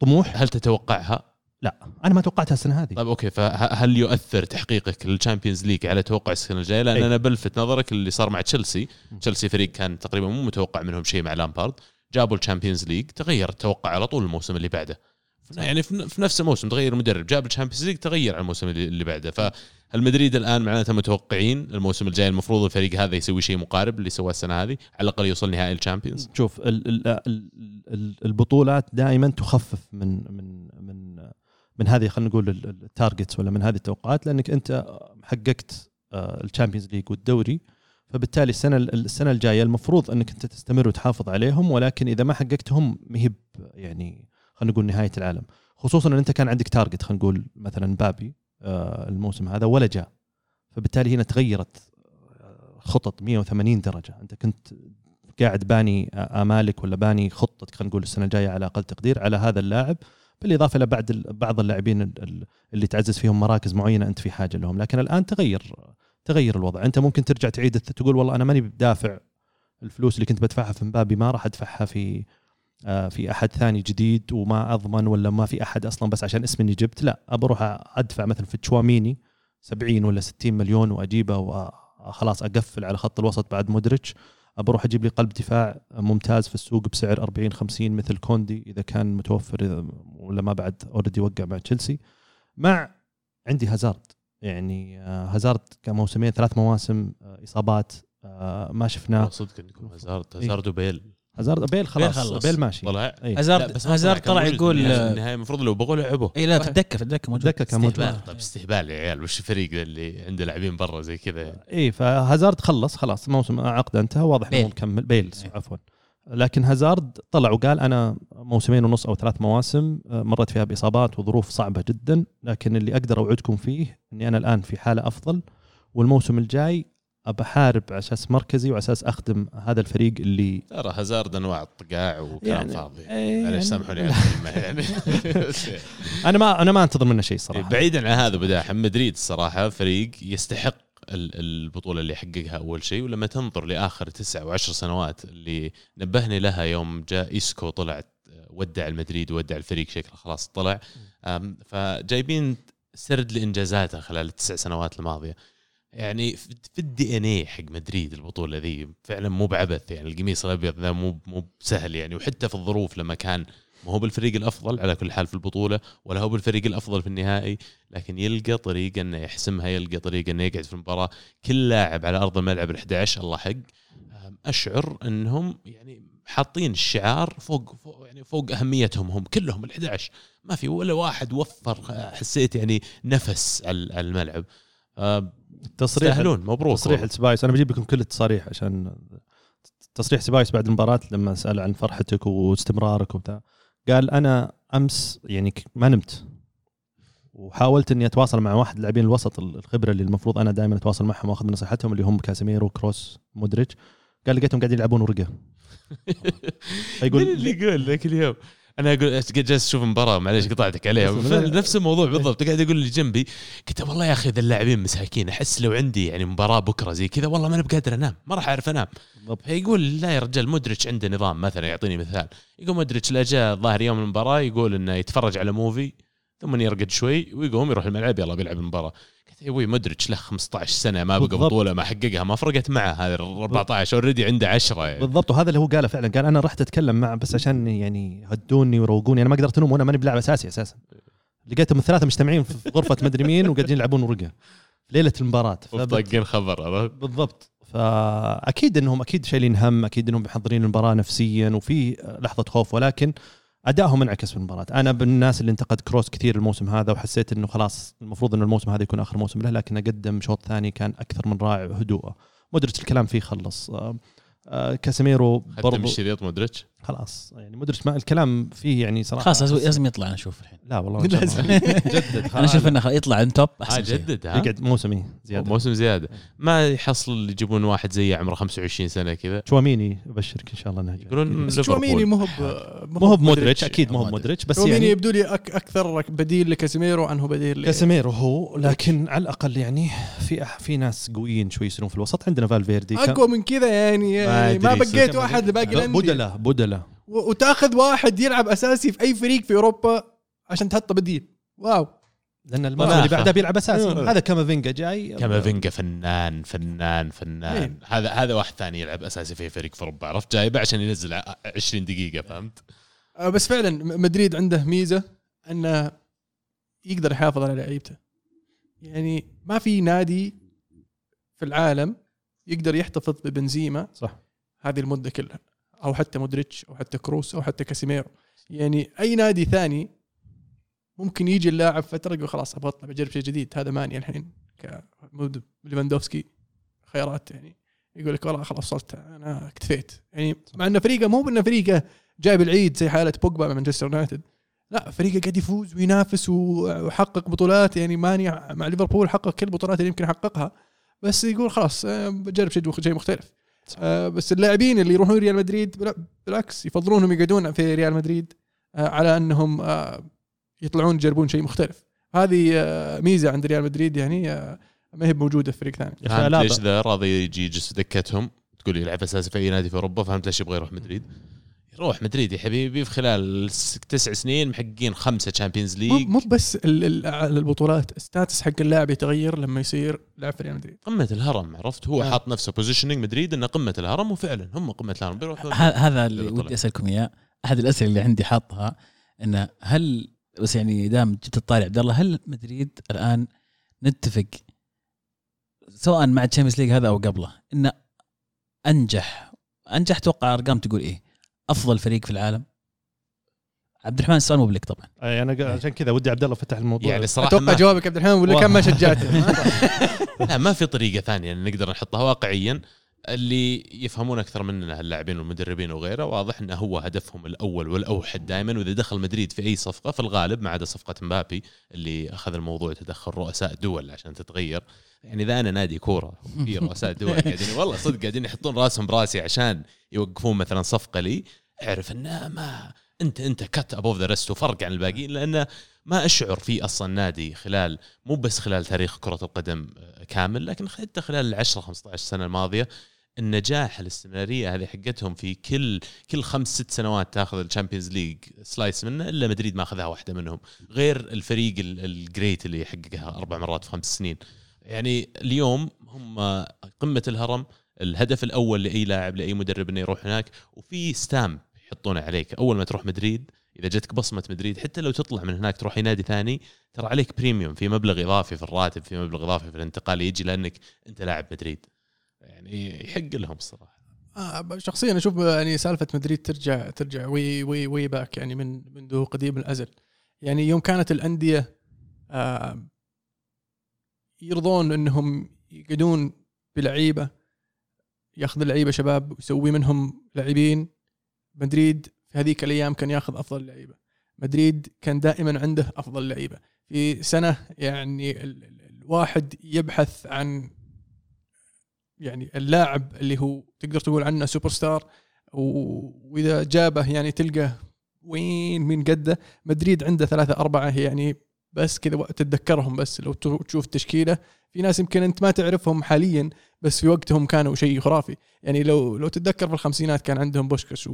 C: طموح؟
D: هل تتوقعها؟
C: لا أنا ما توقعتها السنة هذه.
D: طيب okay فهل يؤثر تحقيقك لل Champions League على توقع السنة الجاية؟ لأن
C: أي.
D: أنا بلفت نظرك اللي صار مع تشيلسي. تشيلسي فريق كان تقريبا مو متوقع منهم شيء مع لامبارد. جابوا ال Champions League تغير التوقع على طول الموسم اللي بعده. يعني في نفس الموسم تغير المدرب. جاب ال Champions League تغير على الموسم اللي بعده. فهل مدريد الآن معناته متوقعين الموسم الجاي المفروض الفريق هذا يسوي شيء مقارب اللي سواه السنة هذه على الأقل يوصل نهائي ال Champions.
C: شوف ال ال ال ال البطولات دائما تخفف من من من من هذه خلينا نقول ال targets ولا من هذه التوقعات لأنك أنت حققت ال Champions League والدوري. فبالتالي السنة السنة الجاية المفروض أنك أنت تستمر وتحافظ عليهم ولكن إذا ما حققتهم مهب يعني خلينا نقول نهاية العالم. خصوصا إن أنت كان عندك target خلينا نقول مثلا مبابي آه، الموسم هذا ولا جاء. فبالتالي هنا تغيرت آه، خطط 180 درجة. أنت كنت قاعد باني آمالك ولا باني خطتك خلينا نقول السنة الجاية على أقل تقدير على هذا اللاعب. بالإضافة إلى بعد بعض اللاعبين ال- ال- اللي تعزز فيهم مراكز معينة أنت في حاجة لهم. لكن الآن تغير تغير الوضع. أنت ممكن ترجع تعيد تقول والله أنا ماني بدافع الفلوس اللي كنت بدفعها في مبابي ما راح أدفعها في آه، في أحد ثاني جديد وما أضمن ولا ما في أحد أصلا بس عشان اسمي إني جبت لا أبى أروح أدفع مثلا في تشواميني 70 ولا 60 مليون وأجيبه وخلاص أقفل على خط الوسط بعد مودريتش. أبى أروح أجيب لي قلب دفاع ممتاز في السوق بسعر 40 50 مثل كوندي إذا كان متوفر ولا ما بعد اوريدي وقع مع تشيلسي. مع عندي هازارد يعني آه، هازارد كان موسمين ثلاث مواسم آه، إصابات آه، ما شفناه.
D: صدق انكم هازارد. هازارد وبيل.
C: هازارد بيل خلاص
B: بيل خلص.
C: بيل ماشي.
D: طلع
C: إيه.
B: هازارد-
D: بس ما
B: هازارد
D: كان
B: طلع يقول-
D: النهايه المفروض لو بغوا لعبوه
B: اي لا في الدكه في الدكه موجود.
C: دكه كان موجود.
D: استهبال. طيب استهبال يا عيال وش الفريق اللي عنده لاعبين برا زي كذا؟ يعني
C: اي فهازارد خلص خلاص موسم عقده انتهى واضح إنه مكمل. بيل
B: إيه.
C: عفوا. لكن هازارد طلع وقال أنا موسمين ونص أو ثلاث مواسم آه، مرت فيها بإصابات وظروف صعبة جدا لكن اللي أقدر أوعدكم فيه إني أنا الآن في حالة أفضل والموسم الجاي ابحارب على أساس مركزي وعلى أساس أخدم هذا الفريق اللي
D: ترى هازارد انواع الطقاع وكلام
C: يعني-
D: فاضي.
C: إيه
D: معلش
C: يعني-
D: سامحوني على الكلمة يعني بس
C: أنا ما أنا ما أنتظر منه شيء صراحة.
D: بعيدا عن هذا بداحم مدريد الصراحة فريق يستحق ال- البطولة اللي حققها أول شيء ولما تنظر لآخر تسع وعشر سنوات اللي نبهني لها يوم جاء إيسكو طلع ودع المدريد ودع الفريق شكله خلاص طلع. فجايبين سرد لانجازاته خلال التسع سنوات الماضية. يعني في ال DNA حق مدريد البطولة ذي فعلا مو بعبث يعني القميص الأبيض ذا مو مو بسهل يعني. وحتى في الظروف لما كان ما هو بالفريق الأفضل على كل حال في البطولة ولا هو بالفريق الأفضل في النهائي لكن يلقى طريقة إنه يحسمها يلقى طريقة إنه يقعد في المباراة. كل لاعب على أرض الملعب ال11 الله حق أشعر إنهم يعني حاطين الشعار فوق, فوق يعني فوق أهميتهم هم كلهم ال11 ما في ولا واحد وفر حسيت يعني نفس على الملعب.
C: تصريح
D: يستاهلون مبروك
C: تصريح. سيبايوس أنا بجيب لكم كل التصاريح عشان تصريح سيبايوس بعد المباراة لما سأل عن فرحتك واستمرارك وبتاع. قال أنا أمس يعني ما نمت. وحاولت إني أتواصل مع واحد لاعبين الوسط الخبرة اللي المفروض أنا دائما أتواصل معهم وأخذ نصيحتهم اللي هم كاسيميرو كروس مودريتش. قال لقيتهم قاعدين يلعبون ورقة.
D: يقول
C: فيقول
D: اللي يقول ذاك اليوم؟ أنا أقول جالس أشوف مباراة معليش قطعتك عليها. نفس الموضوع بالضبط. قاعد يقول اللي جنبي قلت والله يا أخي ذا اللاعبين مساكين أحس لو عندي يعني مباراة بكرة زي كذا والله ما أنا بقادر أنام ما راح أعرف
C: أنام.
D: فيقول لا يا رجال مودريتش عنده نظام مثلا يعطيني مثال. يقول مودريتش لا جاء الظاهر يوم المباراة يقول إنه يتفرج على movie ثم يرقد شوي ويقوم يروح الملعب يلا بيلعب المباراة. يا أبوي مودريتش له 15 سنة ما بقى. بطولة ما حققها ما فرقت معه هذا ال 14 already عنده 10 يعني.
C: بالضبط وهذا اللي هو قاله فعلا قال أنا رحت اتكلم معه بس عشان يعني يهدوني ويروقوني أنا ما قدرت أنوم وأنا ماني بلاعب أساسي أساسا لقيتهم الثلاثة مجتمعين في غرفة مدري مين وقاعدين يلعبون ورقة ليلة المباراة
D: وطاقين خبر؟
C: بالضبط فأكيد إنهم أكيد شايلين هم أكيد إنهم محضرين المباراة نفسيا وفي لحظة خوف ولكن أدائهم انعكس في المباراه أنا بالناس اللي انتقد كروس كثير الموسم هذا وحسيت إنه خلاص المفروض إنه الموسم هذا يكون آخر موسم له لكن قدم شوط ثاني كان أكثر من رائع هدوءه. مودريتش الكلام فيه خلص. آه، آه، كاسيميرو برضو
D: الشريط مودريتش؟
C: خلاص يعني مودريتش ما الكلام فيه يعني صراحة.
B: خلاص لازم- لازم يطلع أنا أشوف الحين.
C: لا والله الله. جدد
B: أنا
C: خلاص.
B: أشوف انه يطلع عن top
D: آه
B: احسن شيء.
D: جدد ها؟
C: يقعد موسمي زيادة.
D: موسم زيادة. ما يحصل يجيبون واحد زي عمره 25 سنة كذا؟
C: تشواميني ابشرك إن شاء الله إنه.
D: يقولون
A: بس تشواميني مو هو
C: مو هو بمودريتش أكيد مو هو بمودريتش بس يعني
A: يبدو لي أك أكثر بديل لكاسيميرو عنه بديل
C: كاسيميرو هو لكن على الأقل يعني في في ناس قويين شوي يصيرون في الوسط. عندنا فالفيردي
A: أقوى من كذا يعني, يعني ما, بقيت واحد لباقي
C: الأندية. بدلة
A: بدلة. وتاخذ واحد يلعب أساسي في أي فريق في أوروبا عشان تحطه بديل.
C: wow. لأن
D: مناخة.
C: اللي بعده بيلعب أساسي.
A: آه.
C: هذا كامافينجا جاي.
D: كامافينجا فنان فنان فنان.
A: مين؟
D: هذا هذا واحد ثاني يلعب أساسي في فريق في أوروبا عرفت؟ جايبه عشان ينزل ع- 20 دقيقة فهمت؟
A: آه، بس فعلا مدريد عنده ميزة إنه يقدر يحافظ على لعيبته. يعني ما في نادي في العالم يقدر يحتفظ ببنزيما
C: صح.
A: هذه المدة كلها. أو حتى مودريتش أو حتى كروس أو حتى كاسيميرو. يعني أي نادي ثاني ممكن يجي اللاعب فترة يقول خلاص أبغى أطلع بجرب شيء جديد. هذا ماني الحين ليفاندوفسكي خيارات يعني. يقول لك والله خلاص وصلت أنا اكتفيت. يعني مع انه فريقه مو انه فريقه جايب العيد زي حالة بوجبا مع مانشستر يونايتد. لا فريقه قاعد يفوز وينافس ويحقق بطولات. يعني ماني مع ليفربول حقق كل البطولات اللي يمكن يحققها. بس يقول خلاص آه، بجرب شيء شيء آه، بس اللاعبين اللي يروحون ريال مدريد بالعكس يفضلونهم يقعدون في ريال مدريد آه، على أنهم آه، يطلعون يجربون شيء مختلف هذه آه، ميزة عند ريال مدريد يعني آه، ما هي موجوده في فريق ثاني
D: فهمت. ليش ذا راضي يجي يجلس في دكتهم تقول يلعب أساسي في أي نادي في أوروبا فهمت ليش يبغى يروح مدريد يروح مدريد يا حبيبي في خلال تسع سنين محققين خمسة
A: Champions
D: League
A: مو بس ال- ال- على البطولات ال stats حق اللاعب يتغير لما يصير لاعب في ريال مدريد.
D: قمة الهرم عرفت؟ هو
A: آه.
D: حاط نفسه positioning مدريد إنه قمة الهرم وفعلا هم قمة الهرم. بيروحون
B: ه- هذا اللي. ودي أسألكم إياه. أحد الأسئلة اللي عندي حاطها إنه هل بس يعني دام جيت تطالع عبد الله هل مدريد الآن نتفق سواء مع ال Champions League هذا أو قبله إنه أنجح؟ أنجح توقع أرقام تقول إيه. أفضل فريق في العالم. عبد الرحمن السؤال مو بلك طبعا.
C: أي أنا عشان كذا ودي عبد الله فتح الموضوع.
D: يعني صراحة
A: أتوقع
D: ما
A: جوابك عبد الرحمن ولا كان ما شجعته؟
D: لا ما في طريقة ثانية نقدر نحطها واقعيا. اللي يفهمون أكثر مننا اللاعبين والمدربين وغيره واضح إنه هو هدفهم الأول والأوحد دائما وإذا دخل مدريد في أي صفقة في الغالب ما عدا صفقة مبابي اللي أخذ الموضوع تدخل رؤساء دول عشان تتغير. يعني إذا أنا نادي كورة في رؤساء دول قاعدين والله صدق قاعدين يحطون راسهم براسي عشان يوقفون مثلا صفقة لي أعرف انه ما أنت أنت cut above the rest وفرق عن الباقيين لأنه ما أشعر في أصلا نادي خلال مو بس خلال تاريخ كرة القدم آه، كامل لكن حتى خلال ال 10 15 سنة الماضية النجاح الاستمرارية هذه حقتهم في كل كل خمس ست سنوات تاخذ ال Champions League slice منه إلا مدريد ما أخذها واحدة منهم. غير الفريق ال- great اللي يحققها أربع مرات في خمس سنين. يعني اليوم هم قمة الهرم الهدف الأول لأي لاعب لأي مدرب إنه يروح هناك وفي stamp يحطونه عليك. أول ما تروح مدريد إذا جتك بصمة مدريد حتى لو تطلع من هناك تروح نادي ثاني ترى عليك premium في مبلغ إضافي في الراتب في مبلغ إضافي في الانتقال يجي لأنك أنت لاعب مدريد. يعني يحق لهم الصراحة.
A: آه شخصيا أشوف يعني سالفة مدريد ترجع ترجع way way way back يعني من منذ قديم الأزل. يعني يوم كانت الأندية آه يرضون إنهم يقعدون بلعيبة ياخذ لعيبه شباب ويسوي منهم لاعبين. مدريد في هذيك الأيام كان ياخذ أفضل لعيبة. مدريد كان دائما عنده أفضل لعيبة. في سنة يعني ال- ال- الواحد يبحث عن يعني اللاعب اللي هو تقدر تقول عنه سوبر ستار وإذا جابه يعني تلقى وين من قدة مدريد عنده ثلاثة أربعة يعني بس كذا تتذكرهم بس لو تشوف التشكيلة في ناس يمكن أنت ما تعرفهم حاليا بس في وقتهم كانوا شيء خرافي. يعني لو لو تتذكر في الخمسينات كان عندهم بوشكاش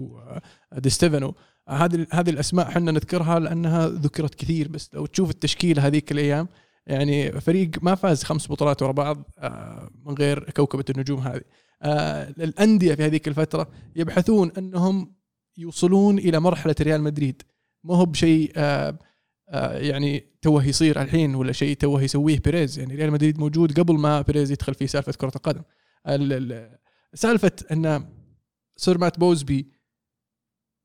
A: وديستيفانو هذه هذه الأسماء إحنا نذكرها لأنها ذكرت كثير بس لو تشوف التشكيلة هذيك الأيام يعني فريق ما فاز خمس بطولات ورا بعض آه، من غير كوكبة النجوم هذه. آه، الأندية في هذيك الفترة يبحثون أنهم يوصلون إلى مرحلة ريال مدريد. ما هو بشيء آه، يعني توه يصير الحين ولا شيء توه يسويه بيريز. يعني ريال مدريد موجود قبل ما بيريز يدخل في سالفة كرة القدم. ال- ال- سالفة أن Sir مات بوزبي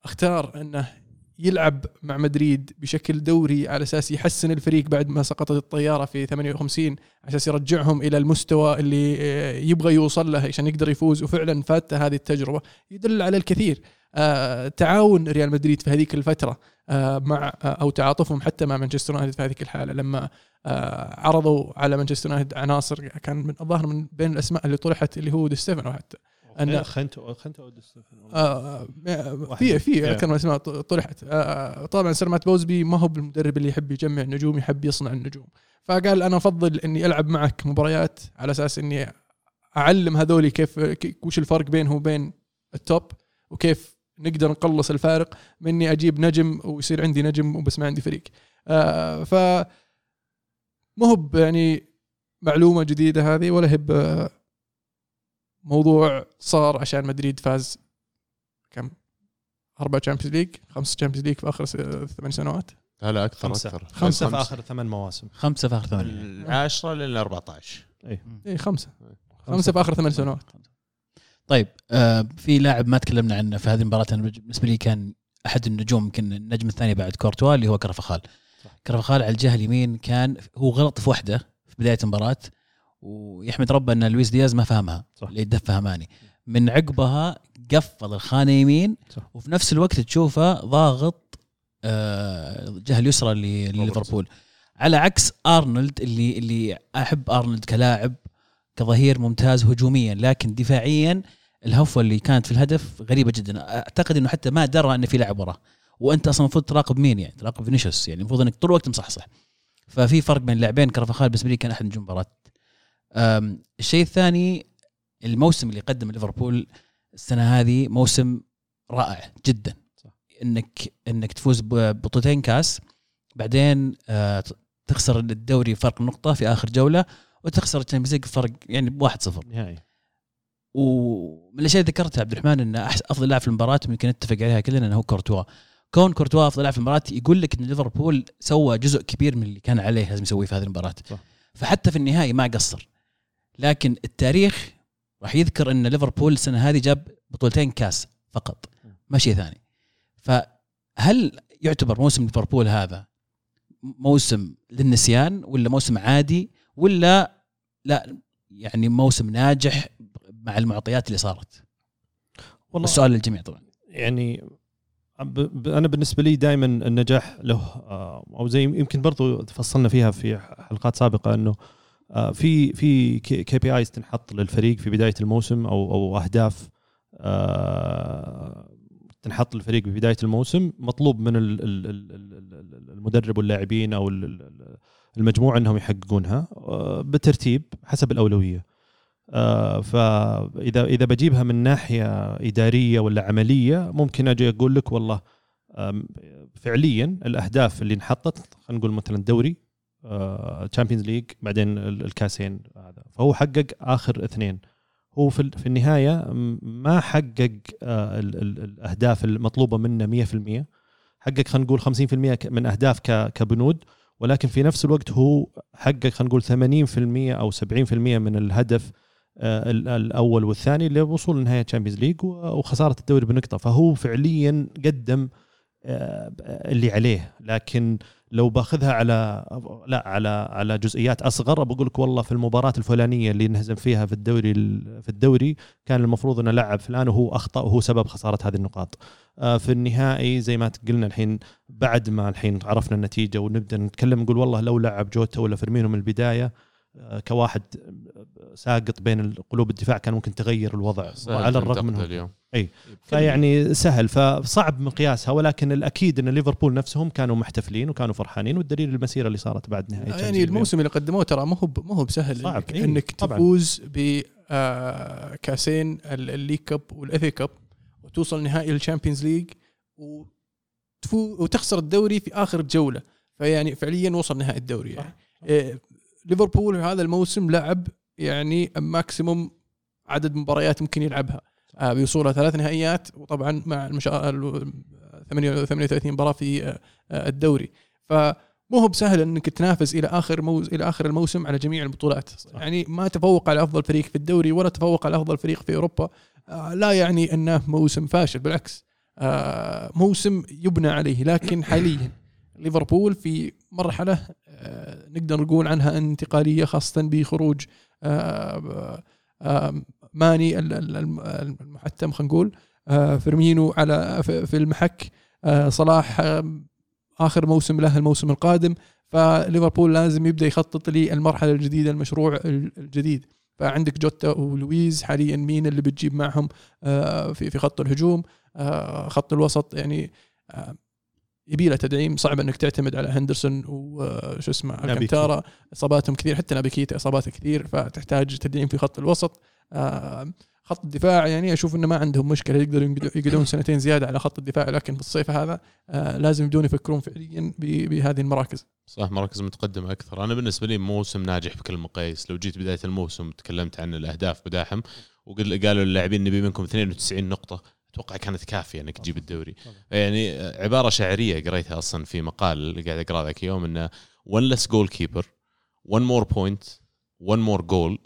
A: اختار أنه يلعب مع مدريد بشكل دوري على أساس يحسن الفريق بعد ما سقطت الطيارة في 58 على أساس يرجعهم إلى المستوى اللي آه، يبغى يوصل له عشان يقدر يفوز. وفعلا فادته هذه التجربة. يدل على الكثير. آه، تعاون ريال مدريد في هذيك الفترة آه، مع أو تعاطفهم حتى مع مانشستر يونايتد في هذيك الحالة. لما عرضوا على مانشستر يونايتد عناصر كان من الظاهر من بين الأسماء اللي طرحت اللي هو دي ستيفانو حتى. أنا-
C: خينتو خينتو أو دي ستيفانو.
A: آه،
C: واحد.
A: في في. أكثر من اسماء طرحت آه، طبعا Sir مات بوزبي ما هو بالمدرب اللي يحب يجمع نجوم يحب يصنع النجوم فقال أنا أفضل إني ألعب معك مباريات على أساس إني أعلم هذولي كيف كي- وش الفرق بينه وبين ال top وكيف نقدر نقلص الفارق من اني أجيب نجم ويصير عندي نجم وبس ما عندي فريق آه، ف ما هو يعني معلومة جديدة هذه ولا هي ب- موضوع صار عشان مدريد فاز كم؟ أربع Champions League خمس Champions League في آخر ثمان سنوات.
D: لا لا أكثر
C: خمسة.
D: أكثر.
C: خمسة في آخر ثمان مواسم.
B: خمسة في آخر ثمانيه
D: العاشرة لل 14
A: إيه. خمسة. خمسة في آخر ثمان سنوات.
B: طيب آه في لاعب ما تكلمنا عنه في هذه المباراة أنا بالنسبة لي كان أحد النجوم يمكن النجم الثاني بعد كورتوا اللي هو كرفخال.
C: صح.
B: كرفخال على الجهة اليمين كان هو غلط في واحدة في بداية المباراة ويحمد ربه أن لويس دياز ما فهمها
C: صح.
B: اللي فهماني. من عقبها قفل الخانة يمين
C: صح.
B: وفي نفس الوقت تشوفه ضاغط آه، الجهه اليسرى ل- لليفربول على عكس أرنولد اللي اللي أحب أرنولد كلاعب كظهير ممتاز هجوميا لكن دفاعيا الهفوة اللي كانت في الهدف غريبة جدا. أعتقد إنه حتى ما درى إن في لاعب وراه. وأنت أصلا المفروض تراقب مين يعني؟ تراقب فينيسيوس يعني المفروض إنك طول الوقت مصحصح ففي فرق بين اللاعبين كرفخال بالنسبة لي كان أحد نجوم المباراه الشيء الثاني الموسم اللي قدم ليفربول السنة هذه موسم رائع جدا.
C: صح.
B: إنك إنك تفوز ببطولتين كاس بعدين آه، تخسر الدوري فرق نقطة في آخر جولة وتخسر ال Champions League فرق يعني ب 1-0
C: نهائي.
B: ومن الأشياء اللي ذكرتها عبد الرحمن إن أفضل لاعب في المباراة يمكن نتفق عليها كلنا إنه هو كورتوا. كون كورتوا أفضل لاعب في المباراة يقول لك إن ليفربول سوى جزء كبير من اللي كان عليه لازم يسويه في هذه المباراة.
C: صح.
B: فحتى في النهائي ما قصر. لكن التاريخ راح يذكر إن ليفربول السنة هذه جاب بطولتين كاس فقط ما شيء ثاني. فهل يعتبر موسم ليفربول هذا موسم للنسيان ولا موسم عادي ولا لا يعني موسم ناجح مع المعطيات اللي صارت؟
C: والله
B: السؤال للجميع طبعا.
C: يعني أنا بالنسبة لي دائما النجاح له آه، أو زي يمكن برضو تفصلنا فيها في حلقات سابقة إنه في في KPIs تنحط للفريق في بداية الموسم أو أو أهداف آه، تنحط للفريق ببدايه الموسم مطلوب من ال- ال- ال- ال- ال- المدرب واللاعبين أو ال- ال- المجموعة إنهم يحققونها آه، بترتيب حسب الأولوية. آه، فإذا إذا بجيبها من ناحية إدارية ولا عملية ممكن أجي أقول لك والله فعليا الأهداف اللي انحطت خلينا نقول مثلا الدوري Champions League بعدين ال- الكاسين هذا. فهو حقق آخر اثنين. هو في في النهاية ما حقق آه، ال- ال- الأهداف المطلوبة منه 100% حقق خلينا نقول 50% ك- من أهداف كبنود. ولكن في نفس الوقت هو حقق خلينا نقول 80% أو 70% من الهدف آه، ال- الأول والثاني للوصول لنهايه Champions League وخسارة الدوري بنقطة. فهو فعليا قدم اللي عليه. لكن لو باخذها على لا على على جزئيات أصغر بقول لك والله في المباراة الفلانية اللي انهزم فيها في الدوري في الدوري كان المفروض إنه لعب فلان وهو أخطأ وهو سبب خسارة هذه النقاط. آه، في النهائي زي ما قلنا الحين بعد ما الحين عرفنا النتيجة ونبدأ نتكلم نقول والله لو لعب جوتا ولا فيرمينو من البداية آه، كواحد ساقط بين قلوب الدفاع كان ممكن تغير الوضع على الرغم
D: من
C: منه
D: اليوم
C: أي. فيعني سهل فصعب مقياسها ولكن الأكيد إن ليفربول نفسهم كانوا محتفلين وكانوا فرحانين والدليل المسيرة اللي صارت بعد نهايه
A: يعني. الموسم اللي قدموه ترى ما هو ما هو بسهل
C: صعب.
A: انك,
C: إيه،
A: إنك. تفوز بكاسين ال League Cup وال FA Cup وتوصل نهائي ال Champions League وتفو وتخسر الدوري في آخر جولة فيعني فعليا وصل نهائي الدوري يعني ليفربول هذا الموسم لعب يعني ماكسيموم عدد مباريات ممكن يلعبها. آه، بيوصلها ثلاث نهائيات وطبعا مع المشا... ال- 38 مباراة في آه، آه، الدوري. فمو هو بسهل إنك تنافس إلى آخر موز... إلى آخر الموسم على جميع البطولات. يعني ما تفوق على أفضل فريق في الدوري ولا تفوق على أفضل فريق في أوروبا. لا يعني أنه موسم فاشل بالعكس. موسم يبنى عليه لكن حاليا ليفربول في مرحلة نقدر نقول عنها انتقالية خاصة بخروج آه، آه، ماني ال- الم- المحتم خلينا نقول آه، فيرمينو على في المحك آه، صلاح آه، آخر موسم له الموسم القادم. فليفربول لازم يبدأ يخطط للمرحلة الجديدة المشروع ال- الجديد. فعندك جوتا ولويس حاليا مين اللي بتجيب معهم آه، في في خط الهجوم آه، خط الوسط يعني آه، يبي له تدعيم. صعب إنك تعتمد على هندرسون وشو اسمه
C: نابي
A: الكنتارا. إصاباتهم كثير حتى نابي كيتا إصاباته كثير فتحتاج تدعيم في خط الوسط. آه، خط الدفاع يعني أشوف إنه ما عندهم مشكلة. يقدروا يقعدوا- يقعدون سنتين زيادة على خط الدفاع لكن في الصيف هذا آه، لازم يبدون يفكرون فعليا بهذه المراكز.
D: صح مراكز متقدمة أكثر. أنا بالنسبة لي موسم ناجح بكل المقاييس. لو جيت بداية الموسم تكلمت عن الأهداف بداحم وقالوا للاعبين نبي منكم 92 نقطة. أتوقع كانت كافية إنك تجيب الدوري. يعني عبارة شعرية قريتها أصلا في مقال اللي قاعد أقرأه ذاك اليوم إنه one less keeper one more point one more goal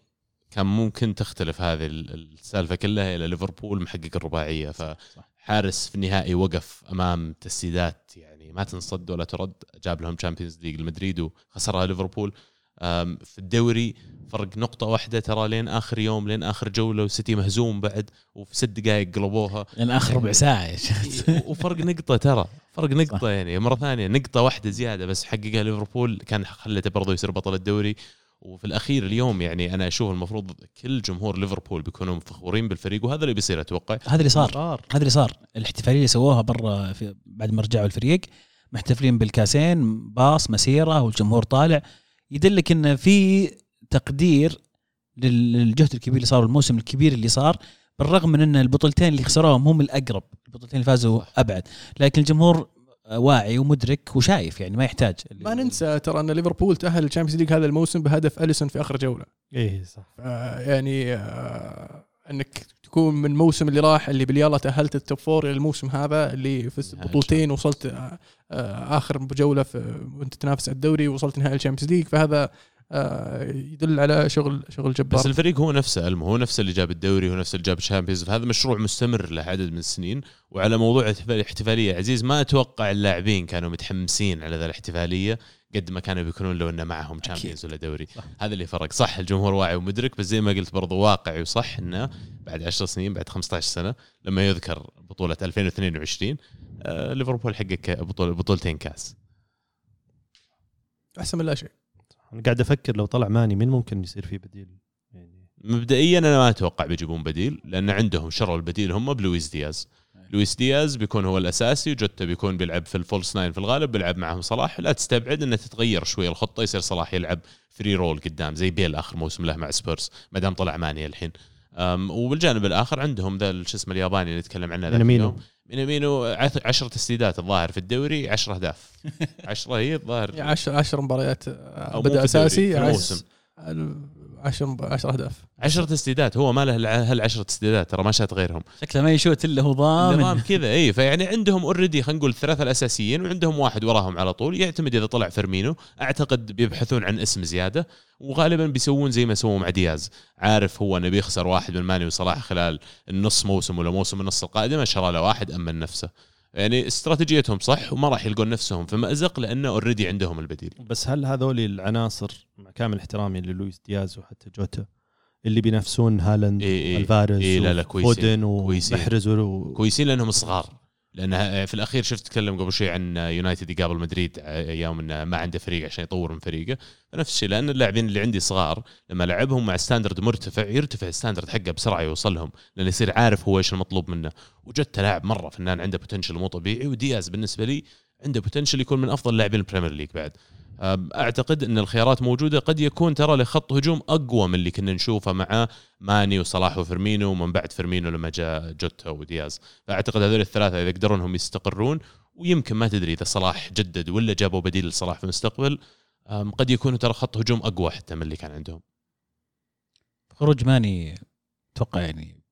D: كان ممكن تختلف هذه ال- السالفة كلها إلى ليفربول محقق الرباعية. فحارس في النهائي وقف أمام تسديدات يعني ما تنصد ولا ترد جاب لهم Champions League لمدريد وخسرها ليفربول. في الدوري. فرق نقطة واحدة ترى لين آخر يوم لين آخر جولة وسيتي مهزوم بعد وفي ست دقائق قلبوها.
B: لأن آخر ربع يا شيخ.
D: وفرق نقطة ترى فرق نقطة يعني مرة ثانية نقطة واحدة زيادة بس حققها ليفربول كان خلته برضه يصير بطل الدوري. وفي الأخير اليوم يعني أنا أشوف المفروض كل جمهور ليفربول بيكونوا فخورين بالفريق وهذا اللي بيصير أتوقع.
B: هذا اللي صار. هذا اللي صار. الاحتفالية اللي سووها برا بعد ما رجعوا الفريق محتفلين بالكاسين باص مسيرة والجمهور طالع. يدلك إن في تقدير لل- للجهد الكبير اللي صار والموسم الكبير اللي صار بالرغم من إن البطولتين اللي خسروهم هم الأقرب. البطولتين اللي فازوا أبعد. لكن الجمهور واعي ومدرك وشايف يعني ما يحتاج.
A: ما ننسى ترى إن ليفربول تأهل ال Champions League هذا الموسم بهدف أليسون في آخر جولة.
C: إيه صح.
A: آه، يعني آه، إنك تكون من الموسم اللي راح اللي باليلا تأهلت ال top four إلى الموسم هذا اللي في بطولتين وصلت آه، آه، آخر جولة وأنت تنافس على الدوري وصلت نهائي ال Champions League. فهذا آه، يدل على شغل شغل جبار.
D: بس الفريق هو نفسه ألمو هو نفسه اللي جاب الدوري هو نفسه اللي جاب ال Champions. فهذا مشروع مستمر له عدد من السنين. وعلى موضوع الاحتفال- الاحتفاليه عزيز ما أتوقع اللاعبين كانوا متحمسين على ذا الاحتفالية. قد ما كانوا بيكونون لو انه معهم Champions ولا دوري.
C: صح.
D: هذا اللي فرق. صح الجمهور واعي ومدرك بس زي ما قلت برضو واقعي وصح إنه بعد 10 سنين بعد 15 سنة لما يذكر بطولة 2022 آه ليفربول حقق بطوله بطولتين كاس.
A: أحسن من لا شيء.
C: أنا قاعد أفكر لو طلع ماني مين ممكن يصير فيه بديل؟ يعني
D: مبدئيا أنا ما أتوقع بيجيبون بديل لأن عندهم شروا البديل هم لويس دياز. لويس دياز بيكون هو الأساسي وجوتا بيكون بيلعب في ال false nine في الغالب بيلعب معهم صلاح. لا تستبعد إنه تتغير شوي الخطة يصير صلاح يلعب free role قدام زي بيل آخر موسم له مع سبيرز ما دام طلع ماني الحين. وبالجانب الآخر عندهم ذا شو اسمه الياباني اللي نتكلم عنه ذاك
C: مينامينو.
D: اليوم. مينامينو 10 تسديدات الظاهر في الدوري 10 أهداف. 10 هي الظاهر.
A: 10 10 مباريات
D: بدأ أساسي في الموسم.
A: 10 10 أهداف.
D: 10 تسديدات. هو ما له هالعشر تسديدات ترى ما شاط غيرهم.
B: شكله ما يشوت إلا هو
D: نظام
B: ضامن
D: كذا اي فيعني عندهم already خلينا نقول الثلاثة الأساسيين وعندهم واحد وراهم على طول. يعتمد إذا طلع فيرمينو. أعتقد بيبحثون عن اسم زيادة وغالبا بيسوون زي ما سووا مع دياز. عارف هو انه بيخسر واحد من ماني وصلاح خلال النص موسم ولا موسم النص القادم شرى له واحد أمن نفسه. يعني استراتيجيتهم صح وما راح يلقون نفسهم في مازق لأنه already عندهم البديل
C: بس هل هذول العناصر مع كامل احترامي للويس دياز وحتى جوتا اللي بينافسون هالاند
D: إيه إيه.
C: وألفاريز
D: إيه لا لا كويسين. كويسين.
C: ومحرز و...
D: كويسين لأنهم صغار لأن في الأخير شفت تكلم قبل شوي عن يونايتد يقابل مدريد أيام إنه ما عنده فريق عشان يطور من فريقه. فنفس الشيء لأن اللاعبين اللي عندي صغار لما لعبهم مع standard مرتفع يرتفع ال standard حقه بسرعة يوصلهم لأنه يصير عارف هو إيش المطلوب منه. وجدت لاعب مرة فنان عنده potential مو طبيعي ودياز بالنسبة لي عنده potential يكون من أفضل لاعبين ال Premier League بعد. أعتقد إن الخيارات موجودة. قد يكون ترى لخط هجوم أقوى من اللي كنا نشوفه مع ماني وصلاح وفيرمينو ومن بعد فيرمينو لما جاء جوتا ودياز. فأعتقد هذول الثلاثة إذا قدروا انهم يستقرون ويمكن ما تدري إذا صلاح جدد ولا جابوا بديل لصلاح في المستقبل قد يكونوا ترى خط هجوم أقوى حتى من اللي كان عندهم.
B: خروج ماني أتوقع يعني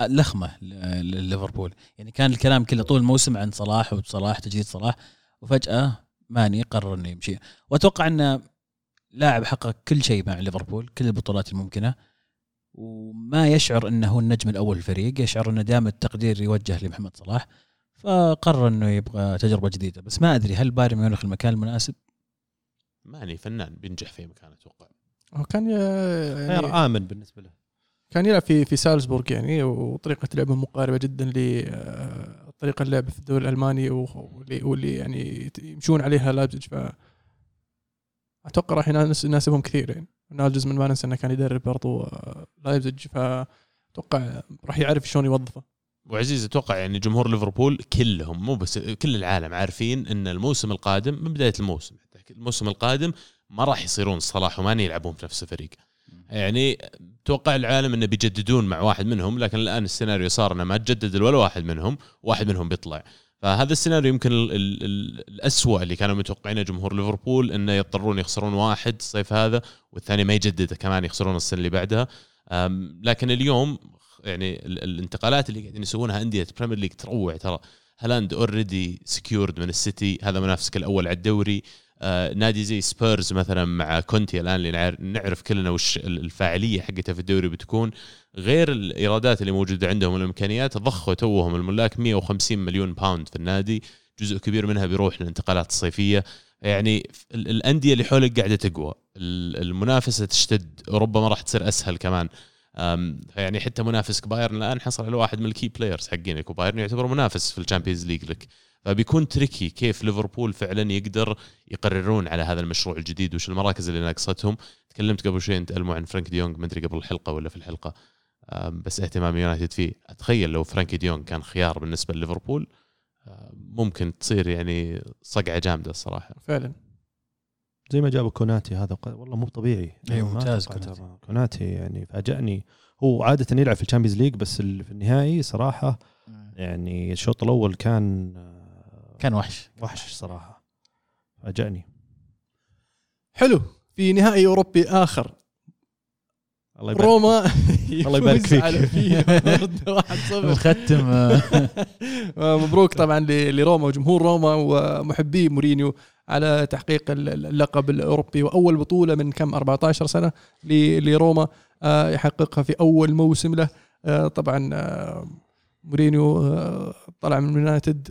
B: لخمة لليفربول. يعني كان الكلام كله طول الموسم عن صلاح وصلاح تجديد صلاح وفجأة ماني قرر إنه يمشي. وأتوقع انه لاعب حقق كل شيء مع ليفربول كل البطولات الممكنة. وما يشعر إنه هو النجم الأول الفريق يشعر إنه دائما التقدير يوجه لمحمد صلاح. فقرر إنه يبغى تجربة جديدة. بس ما أدري هل بايرن ميونخ المكان المناسب؟
D: ماني فنان بينجح في مكان أتوقع.
A: هو كان يعني
C: آمن بالنسبة له.
A: كان يلعب في في سالزبورغ يعني وطريقة لعبه مقاربة جدا لطريقه اللعب في الدوري الألماني واللي, واللي يعني يمشون عليها لايبزيج ف أتوقع راح يناس- يناسبهم كثير يعني. ناجز من ما ننسى إنه كان يدرب برضو آه، لايبزيج فاتوقع راح يعرف شلون يوظفه.
D: وعزيز أتوقع يعني جمهور ليفربول كلهم مو بس كل العالم عارفين إن الموسم القادم من بداية الموسم الموسم القادم ما راح يصيرون صلاح وماني يلعبون في نفس الفريق. يعني توقع العالم إنه بيجددون مع واحد منهم لكن الآن السيناريو صار إنه ما تجدد ولا واحد منهم واحد منهم بيطلع. فهذا السيناريو يمكن ال- ال- ال- الأسوأ اللي كانوا متوقعينه جمهور ليفربول إنه يضطرون يخسرون واحد الصيف هذا والثاني ما يجدد كمان يخسرون السنة اللي بعدها. لكن اليوم يعني ال- الانتقالات اللي قاعدين يسوونها أندية ال Premier League تروع ترى. هالاند already secured من السيتي هذا منافسك الأول على الدوري. نادي زي سبيرز مثلا مع كونتي الآن اللي نعر- نعرف كلنا وش ال- الفاعلية حقتها في الدوري بتكون. غير الإيرادات اللي موجودة عندهم والإمكانيات ضخوا توهم الملاك 150 مليون pound في النادي. جزء كبير منها بيروح للانتقالات الصيفية. يعني ال- الأندية اللي حولك قاعدة تقوى. ال- المنافسة تشتد. ربما راح تصير أسهل كمان. يعني حتى منافسك بايرن الآن حصل على واحد من ال key players حقينك وبايرن يعتبر منافس في ال Champions League لك. فبيكون tricky كيف ليفربول فعلا يقدر يقررون على هذا المشروع الجديد وش المراكز اللي ناقصتهم. تكلمت قبل شوي انت ألمو عن فرانكي ديونج ما أدري قبل الحلقة ولا في الحلقة. بس اهتمام يونايتد فيه. أتخيل لو فرانكي ديونج كان خيار بالنسبة لليفربول ممكن تصير يعني صقعة جامدة الصراحة.
A: فعلا.
C: زي ما جابوا كوناتي هذا والله مو طبيعي.
B: أيوة،
C: ما
B: ممتاز كوناتي.
C: كوناتي يعني فاجأني. هو عادة يلعب في ال Champions League بس في النهائي صراحة يعني الشوط الأول كان
B: كان وحش.
C: وحش صراحة. فاجأني.
A: حلو. في نهائي أوروبي آخر.
C: الله يبارك
A: روما
C: الله يبارك فيك.
A: على فاينورد 1-0
B: نختم.
A: مبروك طبعا ل- لروما وجمهور روما ومحبي مورينيو على تحقيق ال- ال- اللقب الأوروبي وأول بطولة من كم؟ 14 سنة ل- لروما. آه، يحققها في أول موسم له. آه، طبعا آه، مورينيو طلع من يونايتد.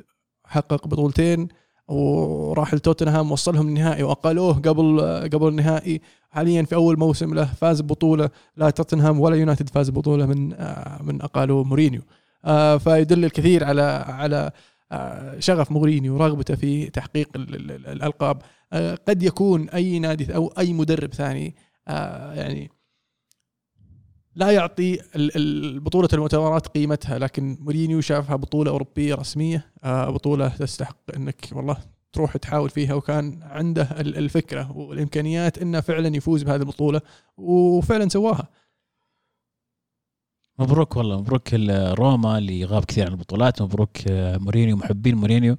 A: حقق بطولتين وراح لتوتنهام وصلهم النهائي واقلوه قبل قبل النهائي. حاليا في أول موسم له فاز ببطولة لا توتنهام ولا يونايتد فاز ببطولة من من اقالوا مورينيو. آه، فيدل الكثير على على آه، شغف مورينيو ورغبته في تحقيق ال- ال- ال- الألقاب. آه، قد يكون أي نادي أو أي مدرب ثاني يعني لا يعطي بطولة المؤتمرات قيمتها لكن مورينيو شافها بطولة أوروبية رسمية آه، بطولة تستحق أنك والله تروح تحاول فيها وكان عنده ال- الفكرة والإمكانيات أنه فعلا يفوز بهذه البطولة وفعلا سواها.
B: مبروك والله مبروك روما اللي غاب كثير عن البطولات مبروك آه، مورينيو محبين مورينيو.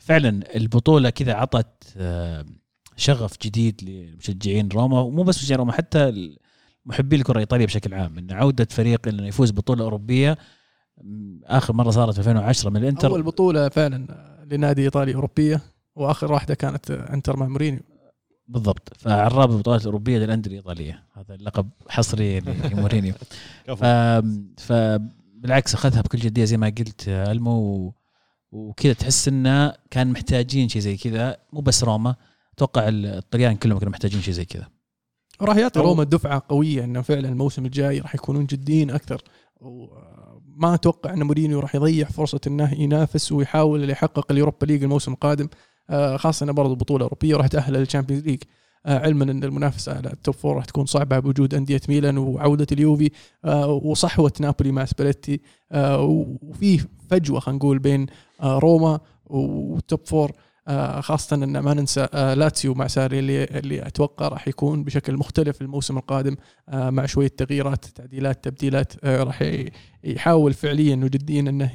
B: فعلا البطولة كذا عطت شغف جديد لمشجعين روما ومو بس مشجعين روما حتى محبي الكره الايطاليه بشكل عام ان عودة فريق إنه يفوز بطولة أوروبية آخر مرة صارت في 2010 من الإنتر.
A: أول بطولة فعلا لنادي إيطالي أوروبية وآخر واحدة كانت إنتر مع مورينيو.
B: بالضبط. فعراب البطولات الأوروبية للأندية الإيطالية. هذا اللقب حصري لمورينيو. فبالعكس أخذها بكل جدية زي ما قلت ألمو. وكذا تحس إنه كان محتاجين شيء زي كذا. مو بس روما أتوقع الطليان كلهم كانوا محتاجين شيء زي كذا.
A: راح يعطي روما دفعة قوية إنه فعلا الموسم الجاي راح يكونون جديين أكثر. وما أتوقع إن مورينيو راح يضيع فرصة إنه ينافس ويحاول يحقق ال Europa League الموسم القادم. آه، خاصة إنه برضه بطولة أوروبية وراح تأهل لل Champions League. آه، علما إن المنافسة على ال top four راح تكون صعبة بوجود أندية ميلان وعودة اليوفي آه، وصحوة نابولي مع سباليتي. وفي فجوة خلينا نقول بين روما وال Top Four خاصة إن ما ننسى آه، لاتسيو مع ساري اللي اللي أتوقع راح يكون بشكل مختلف الموسم القادم آه، مع شوية تغييرات تعديلات تبديلات آه، راح يحاول فعليا وجديا إنه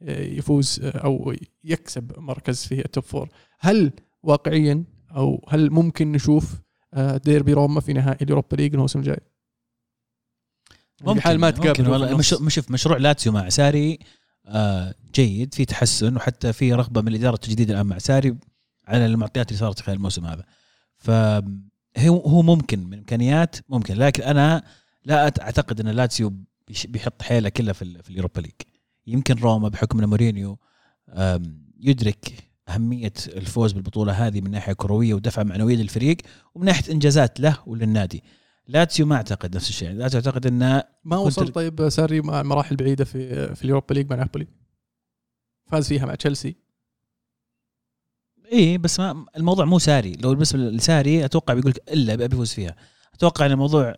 A: يفوز آه، أو يكسب مركز في ال Top Four هل واقعيا أو هل ممكن نشوف آه، ديربي روما في نهائي ال Europa League الموسم الجاي؟ في حال ما تقابل
B: ممكن والله شوف مشروع لاتسيو مع ساري آه جيد في تحسن وحتى في رغبة من الإدارة التجديد الآن مع ساري على المعطيات اللي صارت خلال الموسم هذا. فهو هو ممكن من إمكانيات ممكن لكن أنا لا أعتقد إن لاتسيو بيحط حيله كلها في, في ال Europa League. يمكن روما بحكم إن مورينيو يدرك أهمية الفوز بالبطولة هذه من ناحية كروية ودفعه معنوية للفريق ومن ناحية إنجازات له وللنادي. لاتسيو ما أعتقد نفس الشيء. لاتسيو أعتقد إنه
A: ما وصل طيب ساري مع مراحل بعيدة في في ال Europa League مع نابولي. فاز فيها مع تشيلسي.
B: إيه بس ما الموضوع مو ساري. لو بالنسبة لساري أتوقع بيقول لك إلا ابي افوز فيها. أتوقع إن الموضوع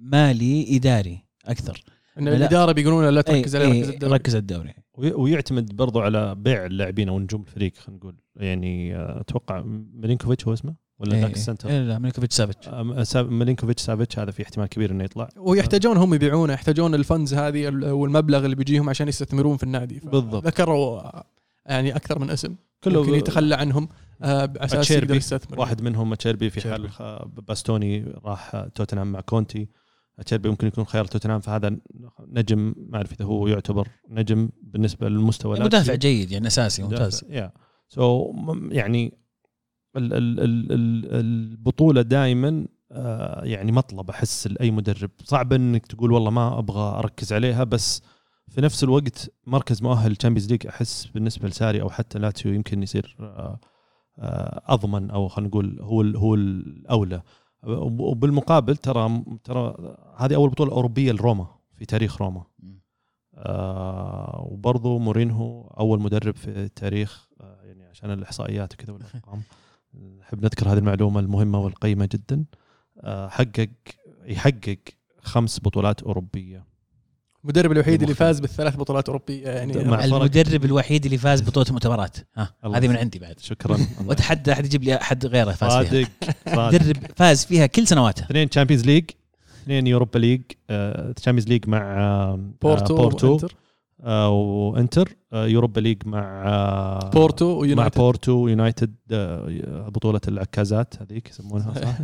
B: مالي إداري أكثر.
A: إن
B: لا.
A: الإدارة بيقولون لا تركز عليه
B: إيه
A: ركز الدوري.
B: ركز الدوري.
C: وي- ويعتمد برضو على بيع اللاعبين أو نجوم الفريق خلينا نقول. يعني آه، أتوقع ميلينكوفيتش هو اسمه. ولا ذاك ال center
B: إيه لا ميليكوفيتش سافيتش
C: آه، ميلينكوفيتش سافيتش هذا في احتمال كبير إنه يطلع.
A: ويحتاجون هم يبيعونه يحتاجون ال funds هذه ال- والمبلغ اللي بيجيهم عشان يستثمرون في النادي.
C: بالضبط.
A: ذكروا آه، يعني أكثر من اسم.
C: كله
A: ممكن يتخلى عنهم آه، على أساس
C: أتشيربي،
A: يقدر يستثمر.
C: واحد منهم تشيربي في. حال باستوني راح توتنهام مع كونتي. تشيربي ممكن يكون خيار توتنهام فهذا نجم ما أعرف إذا هو يعتبر نجم بالنسبة للمستوى
B: مدافع
C: لاتسيو.
B: جيد يعني أساسي ممتاز.
C: يا so يعني ال ال ال ال البطولة دائما آه، يعني مطلب أحس لأي مدرب. صعب إنك تقول والله ما أبغى أركز عليها بس في نفس الوقت مركز مؤهل Champions League أحس بالنسبة لساري أو حتى لاتسيو يمكن يصير آه، آه، أضمن أو خلينا نقول هو هو الأولى. وبالمقابل ترى ترى هذه أول بطولة أوروبية لروما في تاريخ روما. آه وبرضه مورينهو أول مدرب في التاريخ آه يعني عشان الإحصائيات وكذا والأرقام. نحب نذكر هذه المعلومة المهمة والقيمة جدا. آه حقق يحقق خمس بطولات أوروبية.
A: المدرب الوحيد اللي فاز بالثلاث بطولات أوروبية يعني.
B: المدرب الوحيد اللي فاز بطولة المؤتمرات. ها هذه من. عندي بعد.
C: شكرا.
B: واتحدى احد يجيب لي احد غيره فاز فيها.
C: صادق صادق.
B: مدرب فاز فيها كل سنواته.
C: اثنين Champions League اثنين Europa League Champions League مع آه،
A: بورتو,
C: بورتو.
A: وإنتر.
C: آه، وانتر. آه، Europa League مع آه،
A: بورتو
C: مع
A: ويونايتد.
C: بورتو ويونايتد آه، بطولة العكازات هذيك يسمونها صح؟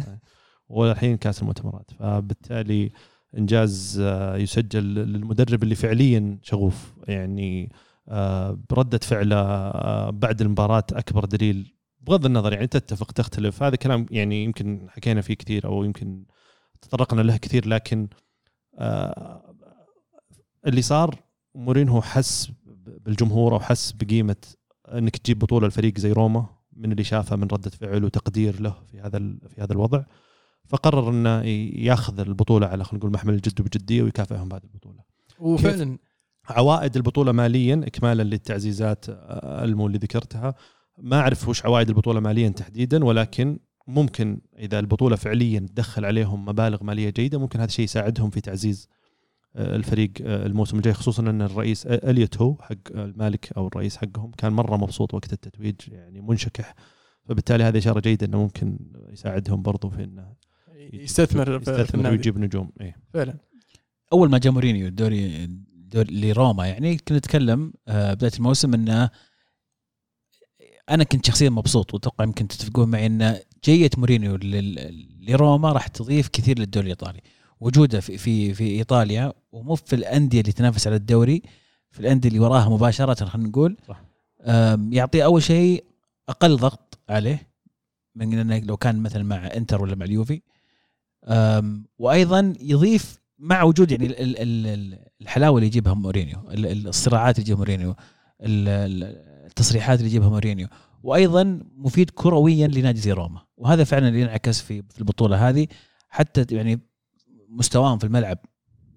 C: والحين كأس المؤتمرات. فبالتالي إنجاز آه، يسجل للمدرب اللي فعليا شغوف. يعني آه، بردة فعله آه، بعد المباراة أكبر دليل بغض النظر. يعني تتفق تختلف. هذا كلام يعني يمكن حكينا فيه كثير أو يمكن تطرقنا له كثير لكن آه، اللي صار مورينهو حس بالجمهور أو حس بقيمة إنك تجيب بطولة لفريق زي روما من اللي شافه من ردة فعل وتقدير له في هذا في هذا الوضع. فقرر إنه ياخذ البطولة على خلينا نقول محمل الجد وبجديه ويكافئهم بهذه البطولة.
A: وفعلا
C: عوائد البطولة ماليا اكمالا للتعزيزات ألمو اللي ذكرتها. ما أعرف وش عوائد البطولة ماليا تحديدا ولكن ممكن إذا البطولة فعليا تدخل عليهم مبالغ مالية جيدة ممكن هذا الشيء يساعدهم في تعزيز الفريق آه، الموسم الجاي خصوصا إن الرئيس إليوت هو حق المالك أو الرئيس حقهم كان مرة مبسوط وقت التتويج يعني منشكح. فبالتالي هذه إشارة جيدة إنه ممكن يساعدهم برضو في إنه
A: يستثمر
C: يستثمر ويجيب نجوم إيه.
A: فعلا.
B: أول ما جاء مورينيو الدوري الدوري لروما يعني كنا نتكلم آه، بداية الموسم إنه أنا كنت شخصيا مبسوط وأتوقع يمكن تتفقون معي ان جيه مورينيو لروما راح تضيف كثير للدوري الإيطالي. وجوده في في في إيطاليا ومو في الأندية اللي تنافس على الدوري في الأندية اللي وراها مباشرة خلينا نقول.
C: صح.
B: يعطي أول شيء أقل ضغط عليه من إنه لو كان مثلا مع إنتر ولا مع اليوفي. وأيضا يضيف مع وجود يعني ال- ال- ال- الحلاوة اللي يجيبها مورينيو ال- ال- الصراعات اللي يجيبها مورينيو ال- ال- التصريحات اللي يجيبها مورينيو. وأيضا مفيد كرويا لنادي زي روما. وهذا فعلا اللي ينعكس في البطولة هذه حتى يعني مستواهم في الملعب.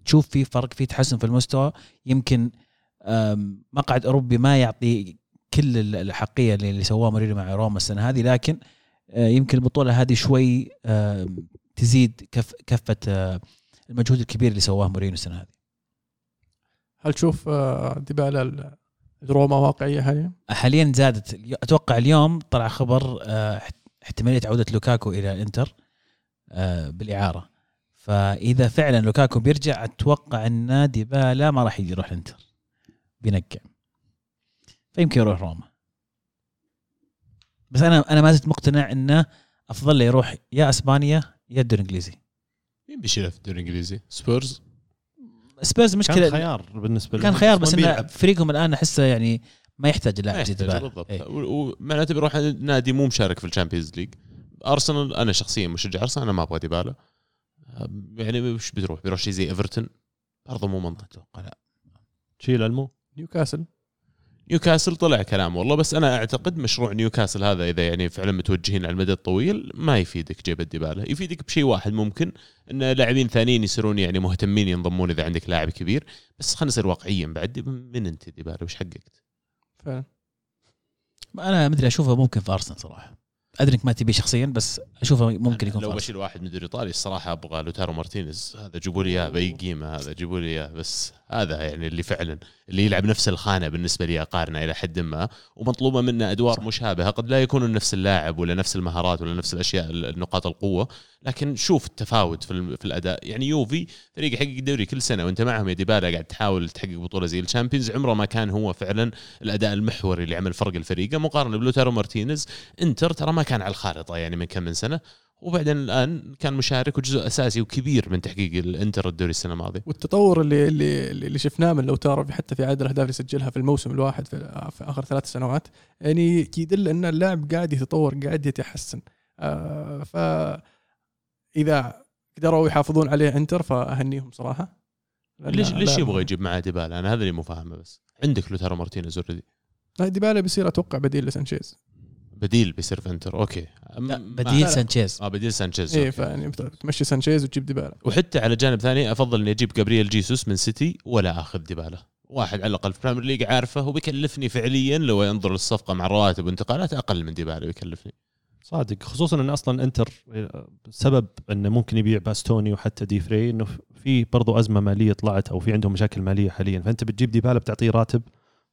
B: تشوف في فرق في تحسن في المستوى. يمكن مقعد أوروبي ما يعطي كل ال- الحقية اللي سواه مورينيو مع روما السنة هذه لكن آه، يمكن البطولة هذه شوي تزيد كف كفة آه، المجهود الكبير اللي سواه مورينيو السنة هذه.
A: هل تشوف آه، ديبالا ال- روما واقعية حاليا؟
B: حاليا زادت. أتوقع اليوم طلع خبر آه، احت- احتمالية عودة لوكاكو إلى الانتر آه، بالإعارة. فإذا فعلا لوكاكو بيرجع أتوقع إن ديبالا ما راح يجي يروح الإنتر. بينقع. فيمكن يروح روما. بس أنا أنا ما زلت مقتنع انه أفضل له يروح يا أسبانيا يا الدوري الإنجليزي.
D: مين بيشيلها في الدوري الإنجليزي؟ سبيرز؟
B: سبيرز مشكلة
C: كان خيار بالنسبة
B: كان
C: لهم.
B: خيار
D: بس
B: انه. فريقهم الآن أحسه يعني ما يحتاج لاعب زي
D: بالضبط. و- ومعناته بيروح نادي مو مشارك في ال Champions League. أرسنال أنا شخصيا مشجع أرسنال أنا ما أبغى ديبالا. يعني وش بتروح؟ بيروح شيء زي إيفرتون؟ برضه مو منطق
B: أتوقع لا.
C: تشيل ألمو؟
A: نيوكاسل.
D: نيوكاسل طلع كلام والله بس أنا أعتقد مشروع نيوكاسل هذا إذا يعني فعلا متوجهين على المدى الطويل ما يفيدك جيب الديبالا يفيدك بشيء واحد ممكن إن لاعبين ثانيين يصيرون يعني مهتمين ينضمون إذا عندك لاعب كبير. بس خلينا نصير واقعيين بعد من أنت ديبالا وش حققت؟
A: فعلا.
B: أنا مدري أشوفه ممكن في أرسنال صراحة. أدري إنك ما تبيه شخصيا بس أشوفه ممكن يكون
D: لو بشيل واحد من الدوري الايطالي الصراحه أبغى لوتارو مارتينيز هذا جيبوا لي اياه بأي قيمة هذا جيبوا لي اياه بس هذا يعني اللي فعلا اللي يلعب نفس الخانة بالنسبة لي أقارنه إلى حد ما ومطلوبة منه أدوار صح. مشابهة قد لا يكونوا نفس اللاعب ولا نفس المهارات ولا نفس الأشياء نقاط القوة لكن شوف التفاوت في, في الأداء. يعني يوفي فريق يحقق الدوري كل سنة وأنت معهم يا ديبالا قاعد تحاول تحقق بطولة زي ال Champions عمره ما كان هو فعلا الأداء المحوري اللي عمل فرق الفريق. مقارنة بلوتارو مارتينيز إنتر ترى ما كان على الخارطة يعني من كم من سنة وبعدين الآن كان مشارك وجزء أساسي وكبير من تحقيق الانتر الدوري السنة الماضية.
A: والتطور اللي اللي اللي شفناه من لوتارو حتى في عدد الأهداف اللي سجلها في الموسم الواحد في, في آخر ثلاث سنوات يعني يدل أن اللاعب قاعد يتطور قاعد يتحسن. آه ف إذا قدروا يحافظون عليه انتر فأهنيهم صراحة.
D: ليش ليش يبغى يجيب معاه ديبالا؟ أنا هذا اللي مو فاهمه بس. عندك لوتارو مارتينيز already
A: لا، ديبالا بيصير أتوقع بديل لسانشيز.
D: بديل انتر أوكي.
B: لا بديل
A: لا.
B: سانشيز.
D: آه بديل سانشيز
A: إيه
D: أوكي.
A: فيعني تمشي سانشيز وتجيب ديبالا.
D: وحتى على جانب ثاني أفضل إني أجيب جابرييل جيسوس من سيتي ولا أخذ ديبالا. واحد على الأقل في ال Premier League عارفه وبيكلفني فعليا لو ينظر للصفقة مع رواتب وانتقالات أقل من ديبالا بيكلفني.
C: صادق. خصوصا إن أصلا إنتر سبب إنه ممكن يبيع باستوني وحتى دي فري إنه في برضو أزمة مالية طلعت أو في عندهم مشاكل مالية حاليا. فأنت بتجيب ديبالا بتعطيه راتب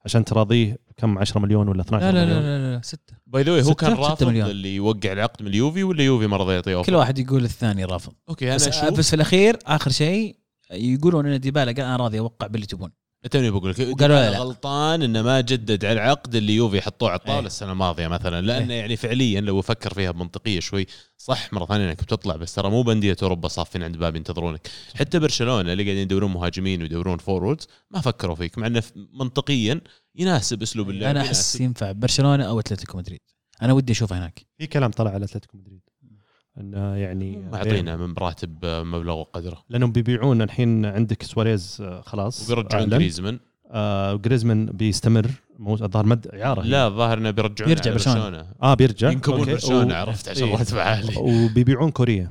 C: عشان تراضيه كم 10 مليون ولا 12
B: لا لا
C: مليون؟
B: لا لا, لا ستة.
D: by the way هو
B: ستة-
D: كان رافض
B: مليون.
D: اللي يوقع العقد من اليوفي ولا يوفي ما رضى يعطيه
B: كل واحد يقول الثاني رافض.
D: أوكي أنا
B: بس,
D: أشوف.
B: بس في الأخير آخر شيء يقولون إن ديبالا قال أنا راضي أوقع باللي تبون.
D: توني بقول لك
B: لا.
D: غلطان إنه ما جدد على العقد اللي يوفي حطوه على الطاولة
B: إيه.
D: السنة الماضية مثلا لأنه يعني فعليا لو أفكر فيها بمنطقية شوي صح مرة ثانية إنك بتطلع بس ترى مو بانديه أوروبا صافين عند باب ينتظرونك حتى برشلونة اللي قاعدين يدورون مهاجمين ويدورون forwards ما فكروا فيك مع إنه منطقيا يناسب أسلوب اللعب أنا.
B: أحس ينفع برشلونة أو أتلتيكو مدريد أنا ودي اشوفه هناك
C: في كلام طلع على أتلتيكو مدريد إنه يعني
D: معطينا من براتب مبلغ وقدره
C: لأنهم بيبيعون الحين عندك سواريز آه، خلاص
D: وبيرجعون. جريزمان
C: آه جريزمان بيستمر مو الظاهر مد اعاره.
D: لا الظاهر إنه بيرجعون
B: بيرجع.
D: برشلونه
C: آه بيرجع
D: ينكبون. برشلونه
C: و-
D: عرفت عشان
C: إيه.
D: راتب عالي
C: وبيبيعون كوريا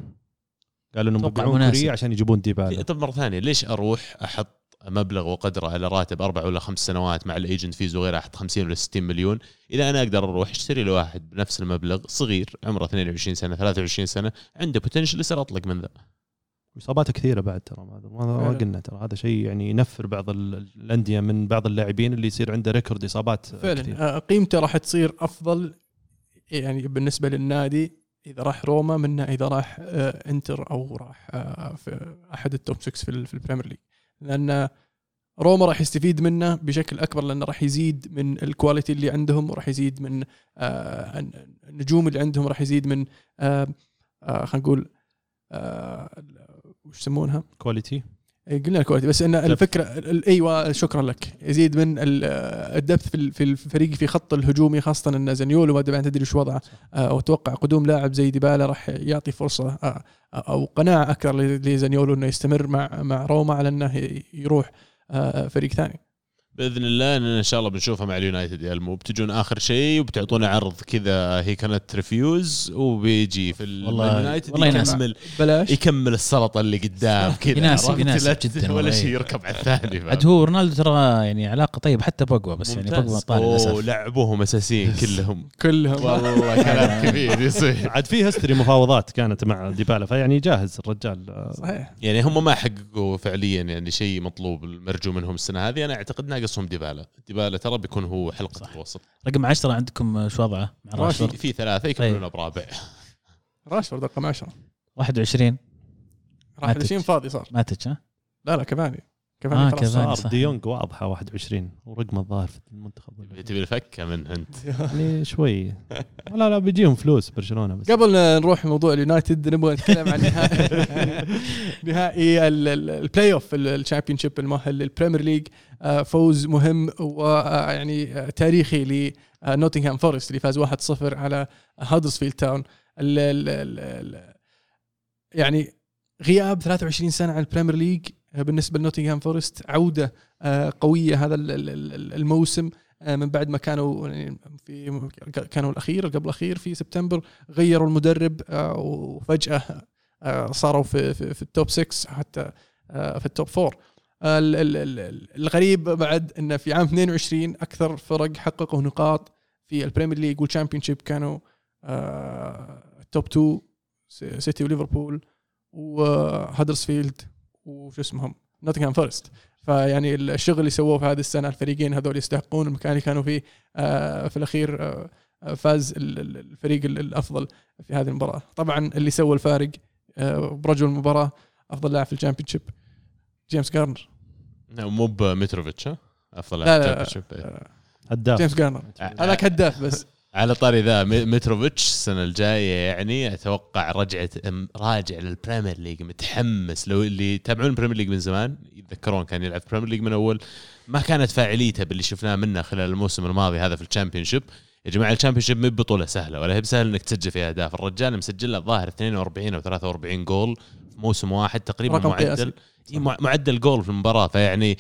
C: قالوا
B: إنهم
C: بيبيعون. كوريا عشان يجيبون ديبالا
D: طب مرة ثانية ليش أروح أحط مبلغ وقدره على راتب أربع ولا خمس سنوات مع ال agent fees وغيرها حط 50 ولا 60 مليون. إذا أنا أقدر أروح أشتري لواحد بنفس المبلغ صغير عمره 22 سنة 23 سنة عنده potential يصير أطلق من ذا.
C: اصاباته كثيرة بعد ترى ما. قلنا ترى. هذا شيء يعني ينفر بعض ال- الأندية من بعض اللاعبين اللي يصير عنده record إصابات.
A: فعلا. آه، قيمته راح تصير أفضل يعني بالنسبة للنادي إذا راح روما منه إذا راح آه، إنتر أو راح آه، في أحد ال top 6 في ال- في ال Premier League لأن روما راح يستفيد منه بشكل أكبر لأنه راح يزيد من ال quality اللي عندهم وراح يزيد من آه، النجوم اللي عندهم راح يزيد من آه، آه، خلينا نقول وش يسمونها؟ quality قلنا ال quality بس إن الفكرة ال- أيوه شكرا لك. يزيد من ال- ال depth في ال- في الفريق في خط الهجومي خاصة إن زانيولو ما تدري شو وضعه آه، واتوقع قدوم لاعب زي ديبالا راح يعطي فرصة آه، أو قناعة أكثر لزانيولو إنه يستمر مع مع روما على إنه يروح آه، فريق ثاني.
D: بإذن الله اننا إن شاء الله بنشوفها مع اليونايتد يا المو. بتجون آخر شيء وبتعطونا عرض كذا هي كانت refuse وبيجي في اليونايتد
B: والله.
D: يكمل
A: بلاش.
D: يكمل السلطة اللي قدام كذا.
B: يناسب-؟ يناسب جداً
D: ولا. شيء يركب على الثاني.
B: عاد هو رونالدو ترى يعني علاقة طيبة حتى بوجبا بس يعني. بوجبا طالع
D: لعبوهم أساسيين كلهم.
A: كلهم.
D: والله كلام كبير يصير.
C: عاد في هستري مفاوضات كانت مع ديبالا فيعني جاهز الرجال.
A: صحيح.
D: يعني هم ما حققوا فعليا يعني شيء مطلوب المرجو منهم السنة هذه. أنا أعتقد ناقصهم ديبالا. ديبالا ترى بيكون هو حلقة
B: صح.
D: الوسط.
B: رقم 10 عندكم شو وضعه؟ مع
D: في,
B: راشفورد
D: في ثلاثة يكملون برابع
A: راشفورد رقم 10
B: 21
A: راح
B: ماتت.
A: 20 فاضي صار.
B: ماتش ها؟
A: لا لا كفاني كفاني
B: آه،
A: خلاص
B: كفاني.
A: صار.
C: ديونج واضحة 21 ورقم الظاهر في المنتخب ولا-
D: تبي الفكه من أنت.
C: يعني شوي. لا لا بيجيهم فلوس برشلونة بس.
A: قبل لا نروح موضوع اليونايتد نبغى نتكلم عن نهائي نهائي ال- ال- البلاي اوف الشامبيون شيب المؤهل للبريمير ليج آه، فوز مهم ويعني تاريخي لنوتنغهام فورست اللي فاز 1-0 على هادرسفيلد تاون ال- ال- ال- ال- يعني غياب 23 سنة عن ال Premier League آه، بالنسبة لنوتنغهام فورست عودة آه، قوية هذا ال- ال- ال- الموسم آه، من بعد ما كانوا يعني في كانوا الأخير قبل الأخير في سبتمبر غيروا المدرب آه، وفجأة آه، صاروا في في, في ال top 6 حتى آه، في ال top 4 آه، ال- ال- ال- الغريب بعد انه في عام 22 أكثر فرق حققوا نقاط في ال Premier League وال Championship كانوا آه، ال top 2 س- سيتي وليفربول وهدرسفيلد وشو اسمهم؟ نوتنغهام فورست فيعني الشغل اللي سووه في هذه السنة الفريقين هذول يستحقون المكان اللي كانوا فيه آه، في الأخير آه، فاز ال- ال- الفريق ال- الأفضل في هذه المباراة. طبعا اللي سوى الفارق آه، برجل المباراة أفضل لاعب في ال Championship جيمس جارنر.
D: مو متروفيتش أفضل
A: لا
D: لاعب
A: ال
D: Championship.
A: آه،
C: هداف.
A: جيمس جارنر. هذاك هداف بس.
D: على طاري ذا متروفيتش السنة الجاية يعني أتوقع رجعة راجع لل Premier League متحمس. لو اللي يتابعون ال Premier League من زمان يتذكرون كان يلعب في ال Premier League من أول. ما كانت فاعليته باللي شفناه منه خلال الموسم الماضي هذا في ال Championship. يا جماعة ال Championship مو بطولة سهلة ولا هي بسهل إنك تسجل فيها أهداف. الرجال مسجل له الظاهر 42 أو 43 جول في موسم واحد تقريبا. معدل. معدل جول في المباراة. فيعني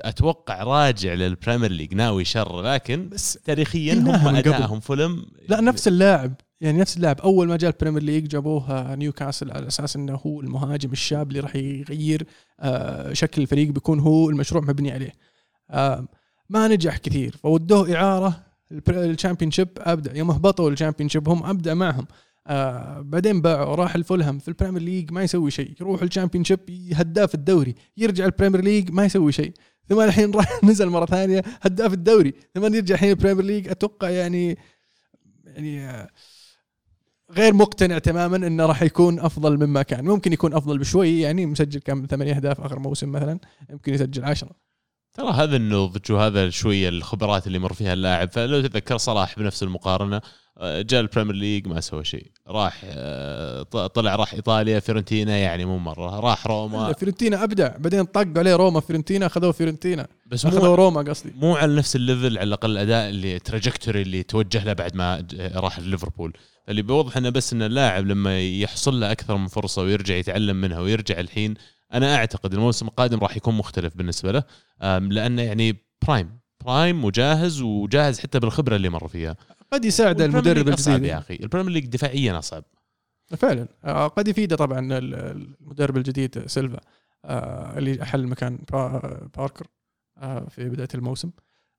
D: أتوقع راجع لل Premier League ناوي شر لكن
A: بس
D: تاريخيا هم. ادائهم فيلم.
A: لا نفس اللاعب. يعني نفس اللاعب. أول ما جاء ال Premier League جابوه نيوكاسل على أساس إنه هو المهاجم الشاب اللي راح يغير آه، شكل الفريق بيكون هو المشروع مبني عليه. ما نجح كثير. فودوه إعارة ال Championship أبدع. يوم هبطوا ال Championship هم أبدع معهم. آه بعدين باعوا راح لفولهام. في ال Premier League ما يسوي شيء. يروح ال Championship هداف الدوري. يرجع ال Premier League ما يسوي شيء. ثم الحين راح نزل مرة ثانية هداف الدوري. ثم يرجع الحين ال Premier League أتوقع يعني يعني غير مقتنع تماما إنه راح يكون أفضل مما كان. ممكن يكون أفضل بشوي يعني مسجل كم؟ ثمانية أهداف آخر موسم مثلا. يمكن يسجل عشرة.
D: ترى هذا النضج وهذا شوية الخبرات اللي مر فيها اللاعب. فلو تتذكر صلاح بنفس المقارنة جاء ال Premier League ما سوى شيء. راح آه، طلع راح إيطاليا فيورنتينا يعني مو مرة. راح روما.
A: فيورنتينا أبدع. بعدين طق عليه روما فيورنتينا أخذوه فيورنتينا
D: بس
A: أخذوه
D: مو
A: روما قصدي.
D: مو على نفس ال level على الأقل الاداء اللي trajectory اللي توجه له بعد ما راح ليفربول. اللي بيوضح إنه بس إن اللاعب لما يحصل له أكثر من فرصة ويرجع يتعلم منها ويرجع الحين أنا أعتقد الموسم القادم راح يكون مختلف بالنسبة له. لأنه يعني prime prime وجاهز وجاهز حتى بالخبرة اللي مر فيها.
A: قد يساعد المدرب الجديد.
D: يا أخي. ال Premier League دفاعيا أصعب.
A: فعلا. آه، قد يفيده طبعا ال- المدرب الجديد سيلفا آه، اللي حل مكان با- باركر آه، في بداية الموسم.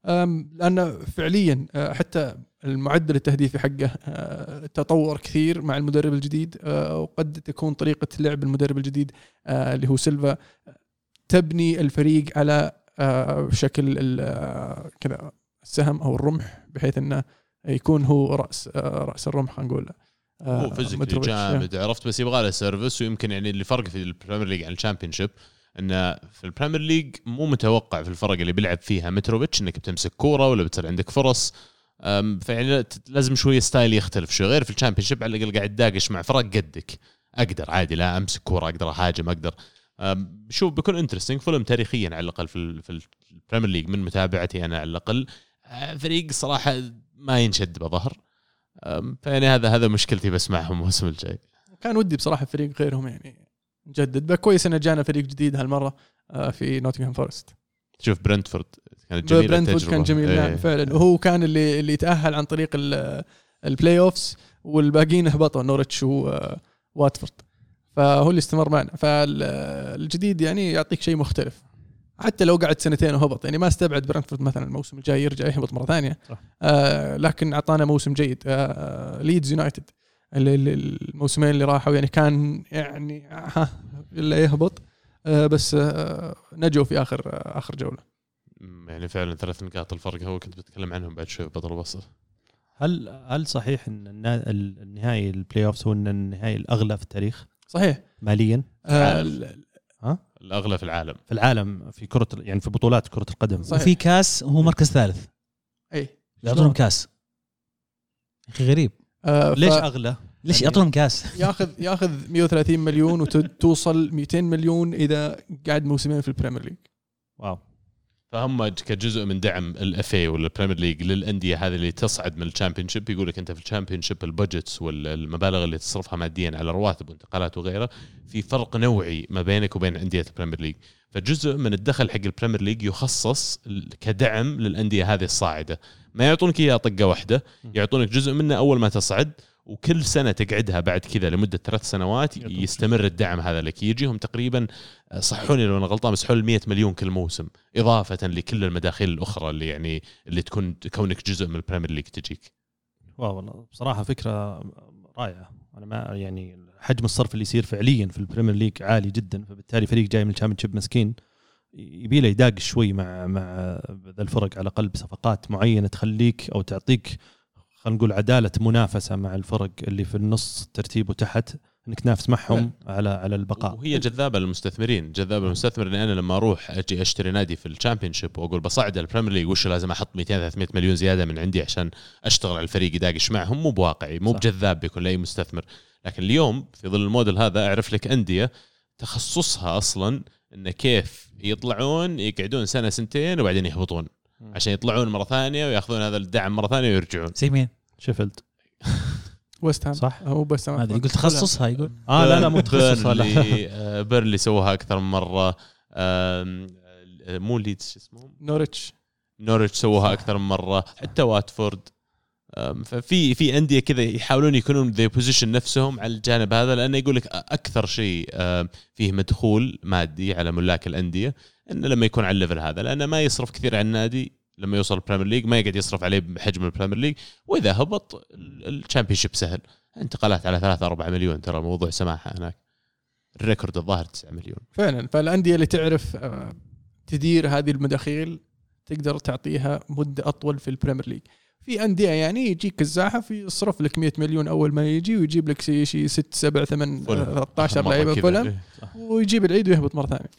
A: لأن فعليا حتى المعدل التهديفي حقه تطور كثير مع المدرب الجديد وقد تكون طريقة لعب المدرب الجديد اللي هو سيلفا تبني الفريق على شكل كذا السهم أو الرمح بحيث إنه يكون هو رأس آه، رأس الرمح خلينا نقول آه،
D: هو
A: physically.
D: جامد عرفت؟ بس يبغى له service ويمكن يعني اللي فرق في ال Premier League عن ال Championship انه في ال Premier League مو متوقع في الفرق اللي بيلعب فيها متروفيتش إنك بتمسك كورة ولا بتصير عندك فرص. فيعني لازم شوية style يختلف شوي. غير في ال Championship على الأقل قاعد داقش مع فرق قدك. أقدر عادي لا أمسك كورة أقدر أهاجم أقدر. شوف بيكون interesting فولهام تاريخيا على الأقل في في ال Premier League من متابعتي أنا على الأقل. فريق صراحة ما ينشد بظهر. فيعني هذا هذا مشكلتي بس معهم الموسم الجاي.
A: كان ودي بصراحة فريق غيرهم يعني نجدد كويس انه جانا فريق جديد هالمرة آه، في نوتنغهام فورست
D: شوف برنتفورد كانت جميلة
A: برنتفورد. كان جميل. نعم فعلا. وهو كان اللي اللي تاهل عن طريق ال- ال playoffs والباقيين هبطوا نورتش وواتفورد فهو اللي استمر معنا. فالجديد يعني يعطيك شيء مختلف. حتى لو قعد سنتين وهبط. يعني ما استبعد برنتفورد مثلا الموسم الجاي يرجع يهبط مرة ثانية.
C: صح.
A: آه لكن أعطانا موسم جيد. آه ليدز يونايتد. الموسمين اللي راحوا يعني كان يعني ها إلا يهبط. آه بس آه نجوا في آخر آه آخر
D: جولة. يعني فعلا ثلاث نقاط الفرق. هو كنت بتكلم عنهم بعد شوي بطل الوسط
C: هل هل صحيح إن النهائي ال playoffs هو إن النهائي الأغلى في التاريخ؟
A: صحيح.
C: ماليا؟
A: آه ال-
D: الأغلى في العالم.
C: في العالم في كرة يعني في بطولات كرة القدم.
A: صحيح.
B: وفي كاس وهو مركز ثالث.
A: اي
B: يعطونهم كاس. يا أخي غريب.
A: آه
C: ليش
A: ف-
C: أغلى؟
B: ليش
C: يعني-
B: يعطونهم كاس؟
A: ياخذ ياخذ 130 مليون وتوصل 200 مليون إذا قعد موسمين في ال Premier
C: League. wow.
D: فهم كجزء من دعم ال FA ولا ال Premier League للأندية هذه اللي تصعد من ال Championship يقول لك أنت في ال Championship ال budgets والمبالغ اللي تصرفها ماديا على رواتب وانتقالات وغيره في فرق نوعي ما بينك وبين أندية ال Premier League فجزء من الدخل حق ال Premier League يخصص كدعم للأندية هذه الصاعدة. ما يعطونك اياها طقة واحدة يعطونك جزء منه أول ما تصعد وكل سنة تقعدها بعد كذا لمدة ثلاث سنوات. يستمر الدعم هذا لك. يجيهم تقريبا صحوني لو أنا غلطان بس حول 100 مليون كل موسم إضافة لكل المداخيل الأخرى اللي يعني اللي تكون كونك جزء من ال Premier League تجيك.
C: wow والله بصراحة فكرة رائعة. أنا ما يعني حجم الصرف اللي يصير فعليا في ال Premier League عالي جدا فبالتالي فريق جاي من ال Championship مسكين يبي له يداق شوي مع مع ذا الفرق على الأقل بصفقات معينة تخليك أو تعطيك خلينا نقول عدالة منافسة مع الفرق اللي في النص ترتيب وتحت إنك تنافس معهم على على البقاء.
D: وهي جذابة للمستثمرين جذابة للمستثمر اني أنا لما أروح أجي أشتري نادي في ال Championship وأقول بصعد ال Premier League وش لازم أحط 200 300 مليون زيادة من عندي عشان أشتغل على الفريق يداقش معهم؟ مو بواقعي مو. بجذاب بيكون لاي مستثمر. لكن اليوم في ظل الموديل هذا أعرف لك أندية تخصصها أصلا انه كيف يطلعون يقعدون سنة سنتين وبعدين يهبطون. عشان يطلعون مرة ثانية وياخذون هذا الدعم مرة ثانية ويرجعون.
B: زي مين؟
C: شيفيلد.
A: ويست هام.
C: صح؟
A: هو بس
B: ما أدري يقول تخصصها يقول.
C: آه لا لا مو تخصص ولا
D: بيرنلي آه، بيرنلي سووها أكثر من مرة. آه، مو ليدز شو اسمهم
A: نورتش
D: نورتش سووها. أكثر من مرة. حتى واتفورد. ففي في أندية كذا يحاولون يكونون ذي position نفسهم على الجانب هذا لأنه يقول لك أكثر شيء فيه مدخول مادي على ملاك الأندية. إنه لما يكون على ال level هذا لأنه ما يصرف كثير على النادي لما يوصل ال Premier League ما يقعد يصرف عليه بحجم ال Premier League وإذا هبط ال Championship سهل. انتقالات على 3 4 مليون ترى موضوع سماحة هناك. ال record الظاهر 9 مليون.
A: فعلا. فالأندية اللي تعرف آه، تدير هذه المداخيل تقدر تعطيها مدة أطول في ال Premier League في أندية يعني يجيك الزاحف يصرف لك 100 مليون أول ما يجي ويجيب لك شيء شيء 6 7 8
D: فولم.
A: 13
D: مرة
A: لعيبة
D: كذا.
A: فولم ويجيب العيد ويهبط مرة ثانية.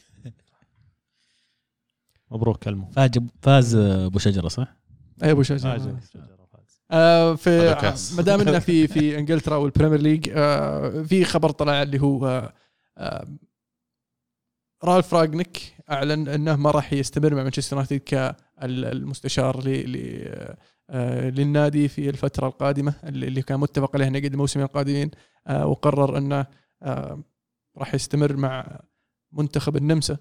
C: مبروك المو
B: فاز فاز أبو شجرة صح؟
A: اي أبو شجرة
C: فاز.
A: آه في
D: هذا كاس.
A: ما دام إنه في في إنجلترا وال Premier League آه في خبر طلع اللي هو آه آه رالف راجنيك أعلن إنه ما راح يستمر مع مانشستر يونايتد كالمستشار آه، للنادي في الفترة القادمة اللي اللي كان متفق عليه إنه يقعد الموسمين القادمين آه، وقرر إنه آه، راح يستمر مع منتخب النمسا آه،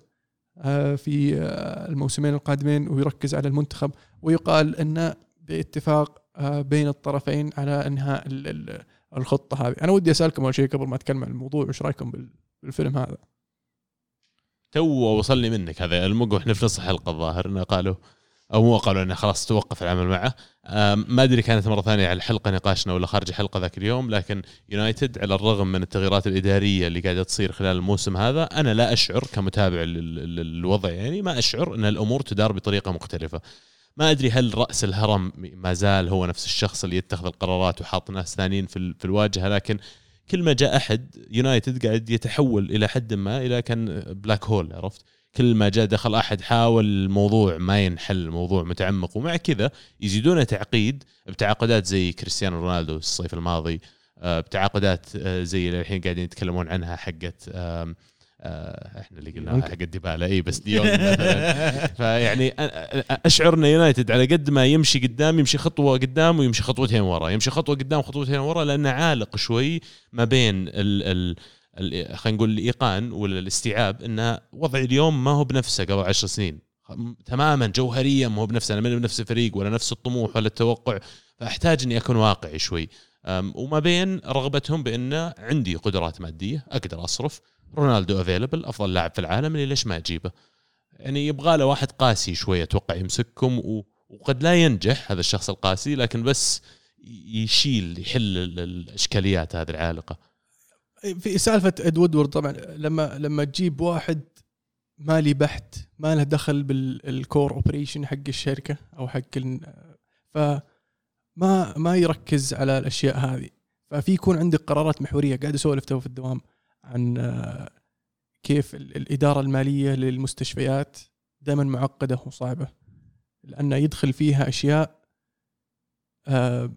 A: في آه، الموسمين القادمين ويركز على المنتخب ويقال انه باتفاق آه، بين الطرفين على إنهاء ال- ال- الخطة هذه. أنا ودي أسألكم أول شيء قبل ما أتكلم عن الموضوع وش رأيكم بال- بالفيلم هذا؟
D: تو وصلني منك هذا المق وإحنا في نص الحلقة الظاهر إنه قالوا أو مو قالوا إنه خلاص توقف العمل معه. ما أدري كانت مرة ثانية على الحلقة نقاشنا ولا خارج الحلقة ذاك اليوم لكن يونايتد على الرغم من التغييرات الإدارية اللي قاعدة تصير خلال الموسم هذا أنا لا أشعر كمتابع لل- لل- للوضع يعني ما أشعر إن الأمور تدار بطريقة مختلفة. ما أدري هل رأس الهرم ما زال هو نفس الشخص اللي يتخذ القرارات وحاط ناس ثانيين في في الواجهة لكن كل ما جاء أحد يونايتد قاعد يتحول إلى حد ما إلى كان بلاك هول عرفت؟ كل ما جاء دخل أحد حاول الموضوع ما ينحل الموضوع متعمق. ومع كذا يزيدون تعقيد بتعاقدات زي كريستيانو رونالدو الصيف الماضي آه، بتعاقدات آه، زي اللي الحين قاعدين يتكلمون عنها حقت آه، إحنا اللي قلناها حقت ديبالا. إي بس مثلا. فيعني اشعر ان يونايتد على قد ما يمشي قدام يمشي خطوة قدام ويمشي خطوتين ورا. يمشي خطوة قدام خطوتين ورا لأنه عالق شوي ما بين ال ال- خلينا نقول الإيقان ولا الاستيعاب ان وضعي اليوم ما هو بنفسه قبل عشر سنين. تماما جوهريا ما هو بنفسه أنا من نفس الفريق ولا نفس الطموح ولا التوقع فأحتاج إني أكون واقعي شوي. وما بين رغبتهم بأن عندي قدرات مادية أقدر أصرف رونالدو افيلبل أفضل لاعب في العالم اللي ليش ما أجيبه. يعني يبغى له واحد قاسي شوية أتوقع يمسككم وقد لا ينجح هذا الشخص القاسي لكن بس يشيل يحل ال- الأشكاليات هذه العالقة.
A: في سالفة اد وودورد طبعا لما لما تجيب واحد مالي بحت ما له دخل بال core operation حق الشركة أو حق فما ما يركز على الأشياء هذه. ففي يكون عندك قرارات محورية قاعد اسولف تو في الدوام عن آه، كيف ال- الإدارة المالية للمستشفيات دائما معقدة وصعبة. لأنه يدخل فيها أشياء آه،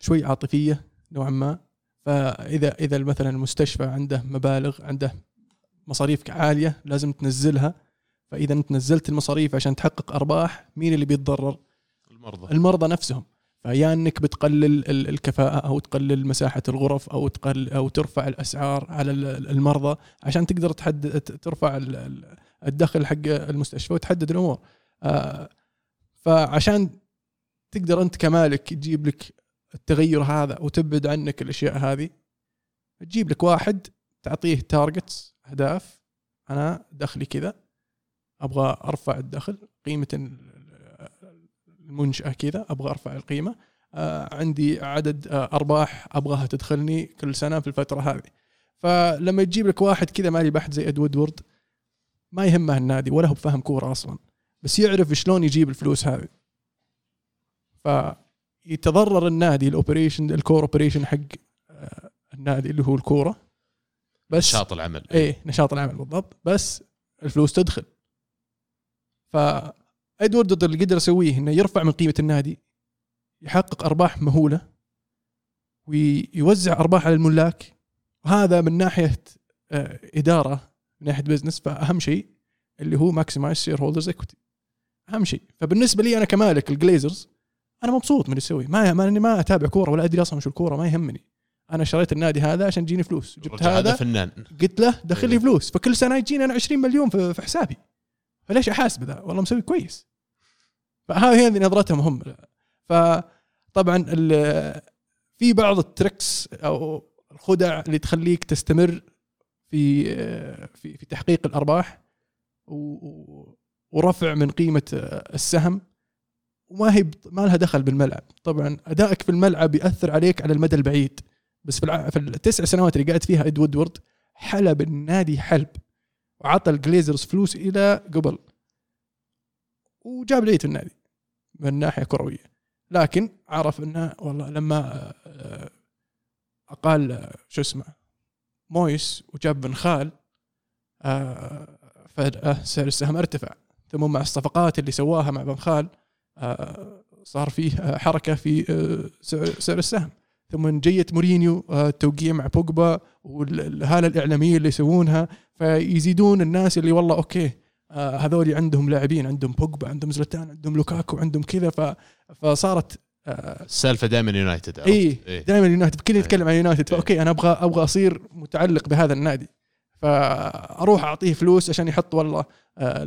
A: شوي عاطفية نوعا ما. فإذا إذا مثلا المستشفى عنده مبالغ عنده مصاريف عالية لازم تنزلها. فإذا أنت نزلت المصاريف عشان تحقق أرباح مين اللي بيتضرر؟
D: المرضى.
A: المرضى نفسهم. فيا أنك بتقلل ال- الكفاءة أو تقلل مساحة الغرف أو تقل أو ترفع الأسعار على ال- المرضى عشان تقدر تحدد ترفع ال- ال- الدخل حق المستشفى وتحدد الأمور. آه، فعشان تقدر أنت كمالك تجيب لك التغير هذا وتبعد عنك الأشياء هذه تجيب لك واحد تعطيه targets أهداف أنا دخلي كذا أبغى أرفع الدخل قيمة ال- المنشأة كذا أبغى أرفع القيمة آه عندي عدد آه أرباح أبغاها تدخلني كل سنة في الفترة هذه. فلما تجيب لك واحد كذا مالي بحت زي ادوارد وورد ما يهمه النادي ولا هو بفهم كورة أصلا بس يعرف شلون يجيب الفلوس هذه. فيتضرر النادي ال operation ال core operation حق آه، النادي اللي هو الكورة. بس
D: نشاط العمل.
A: إيه نشاط العمل بالضبط. بس الفلوس تدخل. ف ادوارد اللي قدر يسويه إنه يرفع من قيمة النادي يحقق أرباح مهولة ويوزع ارباح على الملاك وهذا من ناحية آه، إدارة من ناحية business فأهم شيء اللي هو maximize shareholders equity أهم شيء. فبالنسبة لي أنا كمالك الجليزرز أنا مبسوط من اللي يسوي ما ما اني ما أتابع كورة ولا أدري أصلا شو الكورة ما يهمني. أنا شريت النادي هذا عشان تجيني فلوس. جبت
D: الرجل
A: هذا
D: فنان.
A: قلت له دخل لي
D: إيه.
A: فلوس. فكل سنة يجيني أنا 20 مليون في حسابي. فليش أحاسب ذا؟ والله مسوي كويس. فهذه هذه نظرتهم هم. فطبعا ال- في بعض ال tricks أو الخدع اللي تخليك تستمر في في في تحقيق الأرباح ورفع من قيمة السهم. وما هي ما لها دخل بالملعب. طبعا أدائك في الملعب يأثر عليك على المدى البعيد. بس في الع- في التسع سنوات اللي قاعد فيها إد وودورد حلب النادي حلب وعطى الجليزرز فلوس إلى قبل. وجاب في النادي من ناحية كروية. لكن عرف إنه والله لما آه، أقال آه، شو اسمه مويس وجاب بن خال آه، فجأة سعر السهم ارتفع. ثم مع الصفقات اللي سواها مع بن خال صار فيه آه، حركة في آه، سعر السهم ثم جيت مورينيو آه، التوقيع مع بوجبا والهالة الإعلامية اللي يسوونها فيزيدون الناس اللي والله okay آه، هذول عندهم لاعبين عندهم بوجبا عندهم زلتان عندهم لوكاكو عندهم كذا فصارت آه،
D: السالفه دائما يونايتد؟
A: اي
D: إيه.
A: دائما يونايتد كل
D: إيه.
A: يتكلم عن يونايتد ف okay أنا أبغى أبغى أصير متعلق بهذا النادي فأروح أعطيه فلوس عشان يحط والله آه،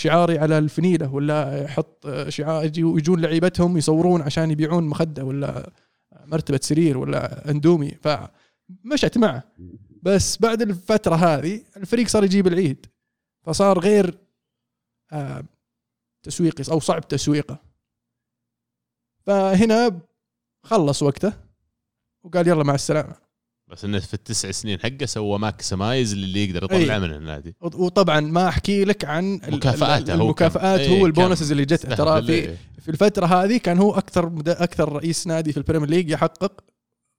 A: شعاري على الفنيلة ولا يحط شعار يجون لعيبتهم يصورون عشان يبيعون مخدة ولا مرتبة سرير ولا اندومي. فمشت معه. بس بعد الفترة هذه الفريق صار يجيب العيد. فصار غير آه، تسويقي أو صعب تسويقه. فهنا خلص وقته وقال يلا مع السلامة.
D: بس إنه في التسع سنين حقه سوى maximize اللي يقدر يطلع
A: أي.
D: من النادي.
A: وطبعا ما أحكي لك عن
D: مكافآته
A: ال-
D: هو
A: المكافآت
D: كان-
A: هو
D: إيه،
A: ال bonuses اللي جته ترى في. في الفترة هذه كان هو أكثر أكثر رئيس نادي في البريمير ليج يحقق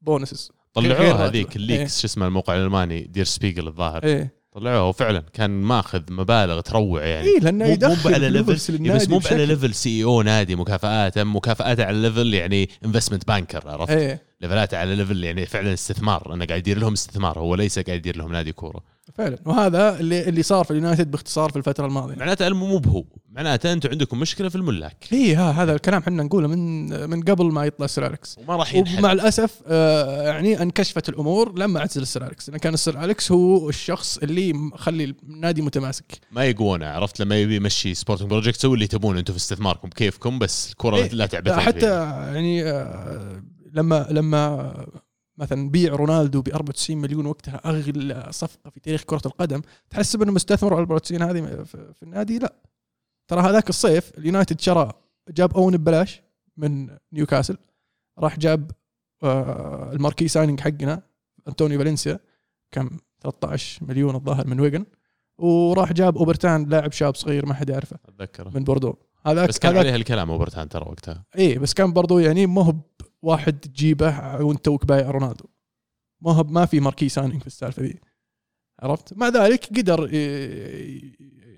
A: bonuses. غير
D: طلعوه
A: راتبه.
D: هذيك ال leaks شو اسمه الموقع الألماني دير سبيجل الظاهر.
A: إيه.
D: طلعوه وفعلا كان ماخذ مبالغ تروع يعني.
A: إيه لأنه
D: مو مو
A: يدخل
D: على
A: level
D: بس مو على
A: بشكل-
D: level CEO نادي مكافآته مكافآته على level يعني investment banker عرفت؟
A: إيه.
D: ليفلاته على level يعني فعلا استثمار أنا قاعد يدير لهم استثمار هو ليس قاعد يدير لهم نادي كورة.
A: فعلا. وهذا اللي اللي صار في اليونايتد باختصار في الفترة الماضية.
D: معناته مو بهو. معناته أنتم عندكم مشكلة في الملاك.
A: اي ها هذا الكلام إحنا نقوله من من قبل ما يطلع سير أليكس.
D: وما راح ينحل.
A: ومع الأسف آه، يعني انكشفت الأمور لما اعتزل السير أليكس. لأن كان السير أليكس هو الشخص اللي مخلي النادي متماسك.
D: ما يقونه عرفت؟ لما يبي يمشي sporting project سووا اللي تبون أنتم في استثماركم. كيفكم؟ بس الكرة
A: إيه،
D: لا تعبثون
A: حتى
D: فيها.
A: يعني آه، لما لما مثلا بيع رونالدو ب 94 مليون وقتها أغلى صفقة في تاريخ كرة القدم تحسب انه مستثمر على 94 هذه في النادي؟ لا. ترى هذاك الصيف اليونايتد شرى جاب أوين ببلاش من نيوكاسل راح جاب آه، ال marquee signing حقنا انتوني فالنسيا كم؟ 13 مليون الظاهر من ويجن وراح جاب أوبرتان لاعب شاب صغير ما حد يعرفه
D: أتذكره.
A: من بوردو. هذاك
D: بس كان
A: هذاك
D: عليه الكلام أوبرتان ترى وقتها.
A: إيه بس كان برضو يعني ما هو واحد تجيبه وانت توك بايع رونالدو. ما ما في marquee signing في السالفة دي عرفت؟ مع ذلك قدر ي-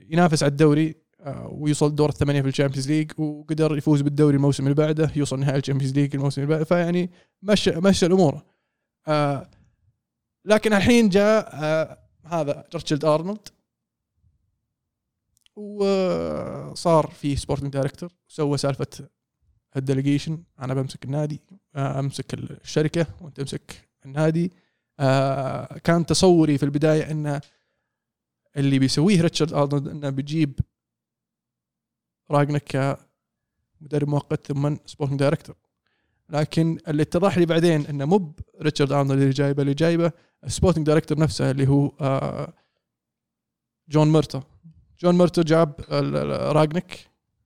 A: ينافس على الدوري آه، ويوصل دور الثمانية في الشامبيونز ليج وقدر يفوز بالدوري الموسم اللي بعده يوصل نهائي الشامبيونز ليج الموسم اللي بعده. فيعني مشى مشى الأمور. آه، لكن الحين جاء آه، هذا ريتشارد أرنولد. وصار في sporting director سوى سالفة ال delegation أنا بمسك النادي آه، أمسك الشركة وأنت امسك النادي. آه، كان تصوري في البداية إن اللي بيسويه ريتشارد أرنولد إنه بيجيب راجنك كمدرب مؤقت ثم sporting director لكن اللي اتضح لي بعدين انه مو ريتشارد أرنولد اللي جايبه اللي جايبه ال sporting director نفسه اللي هو آه، جون ميرتا. جون ميرتا جاب راجنك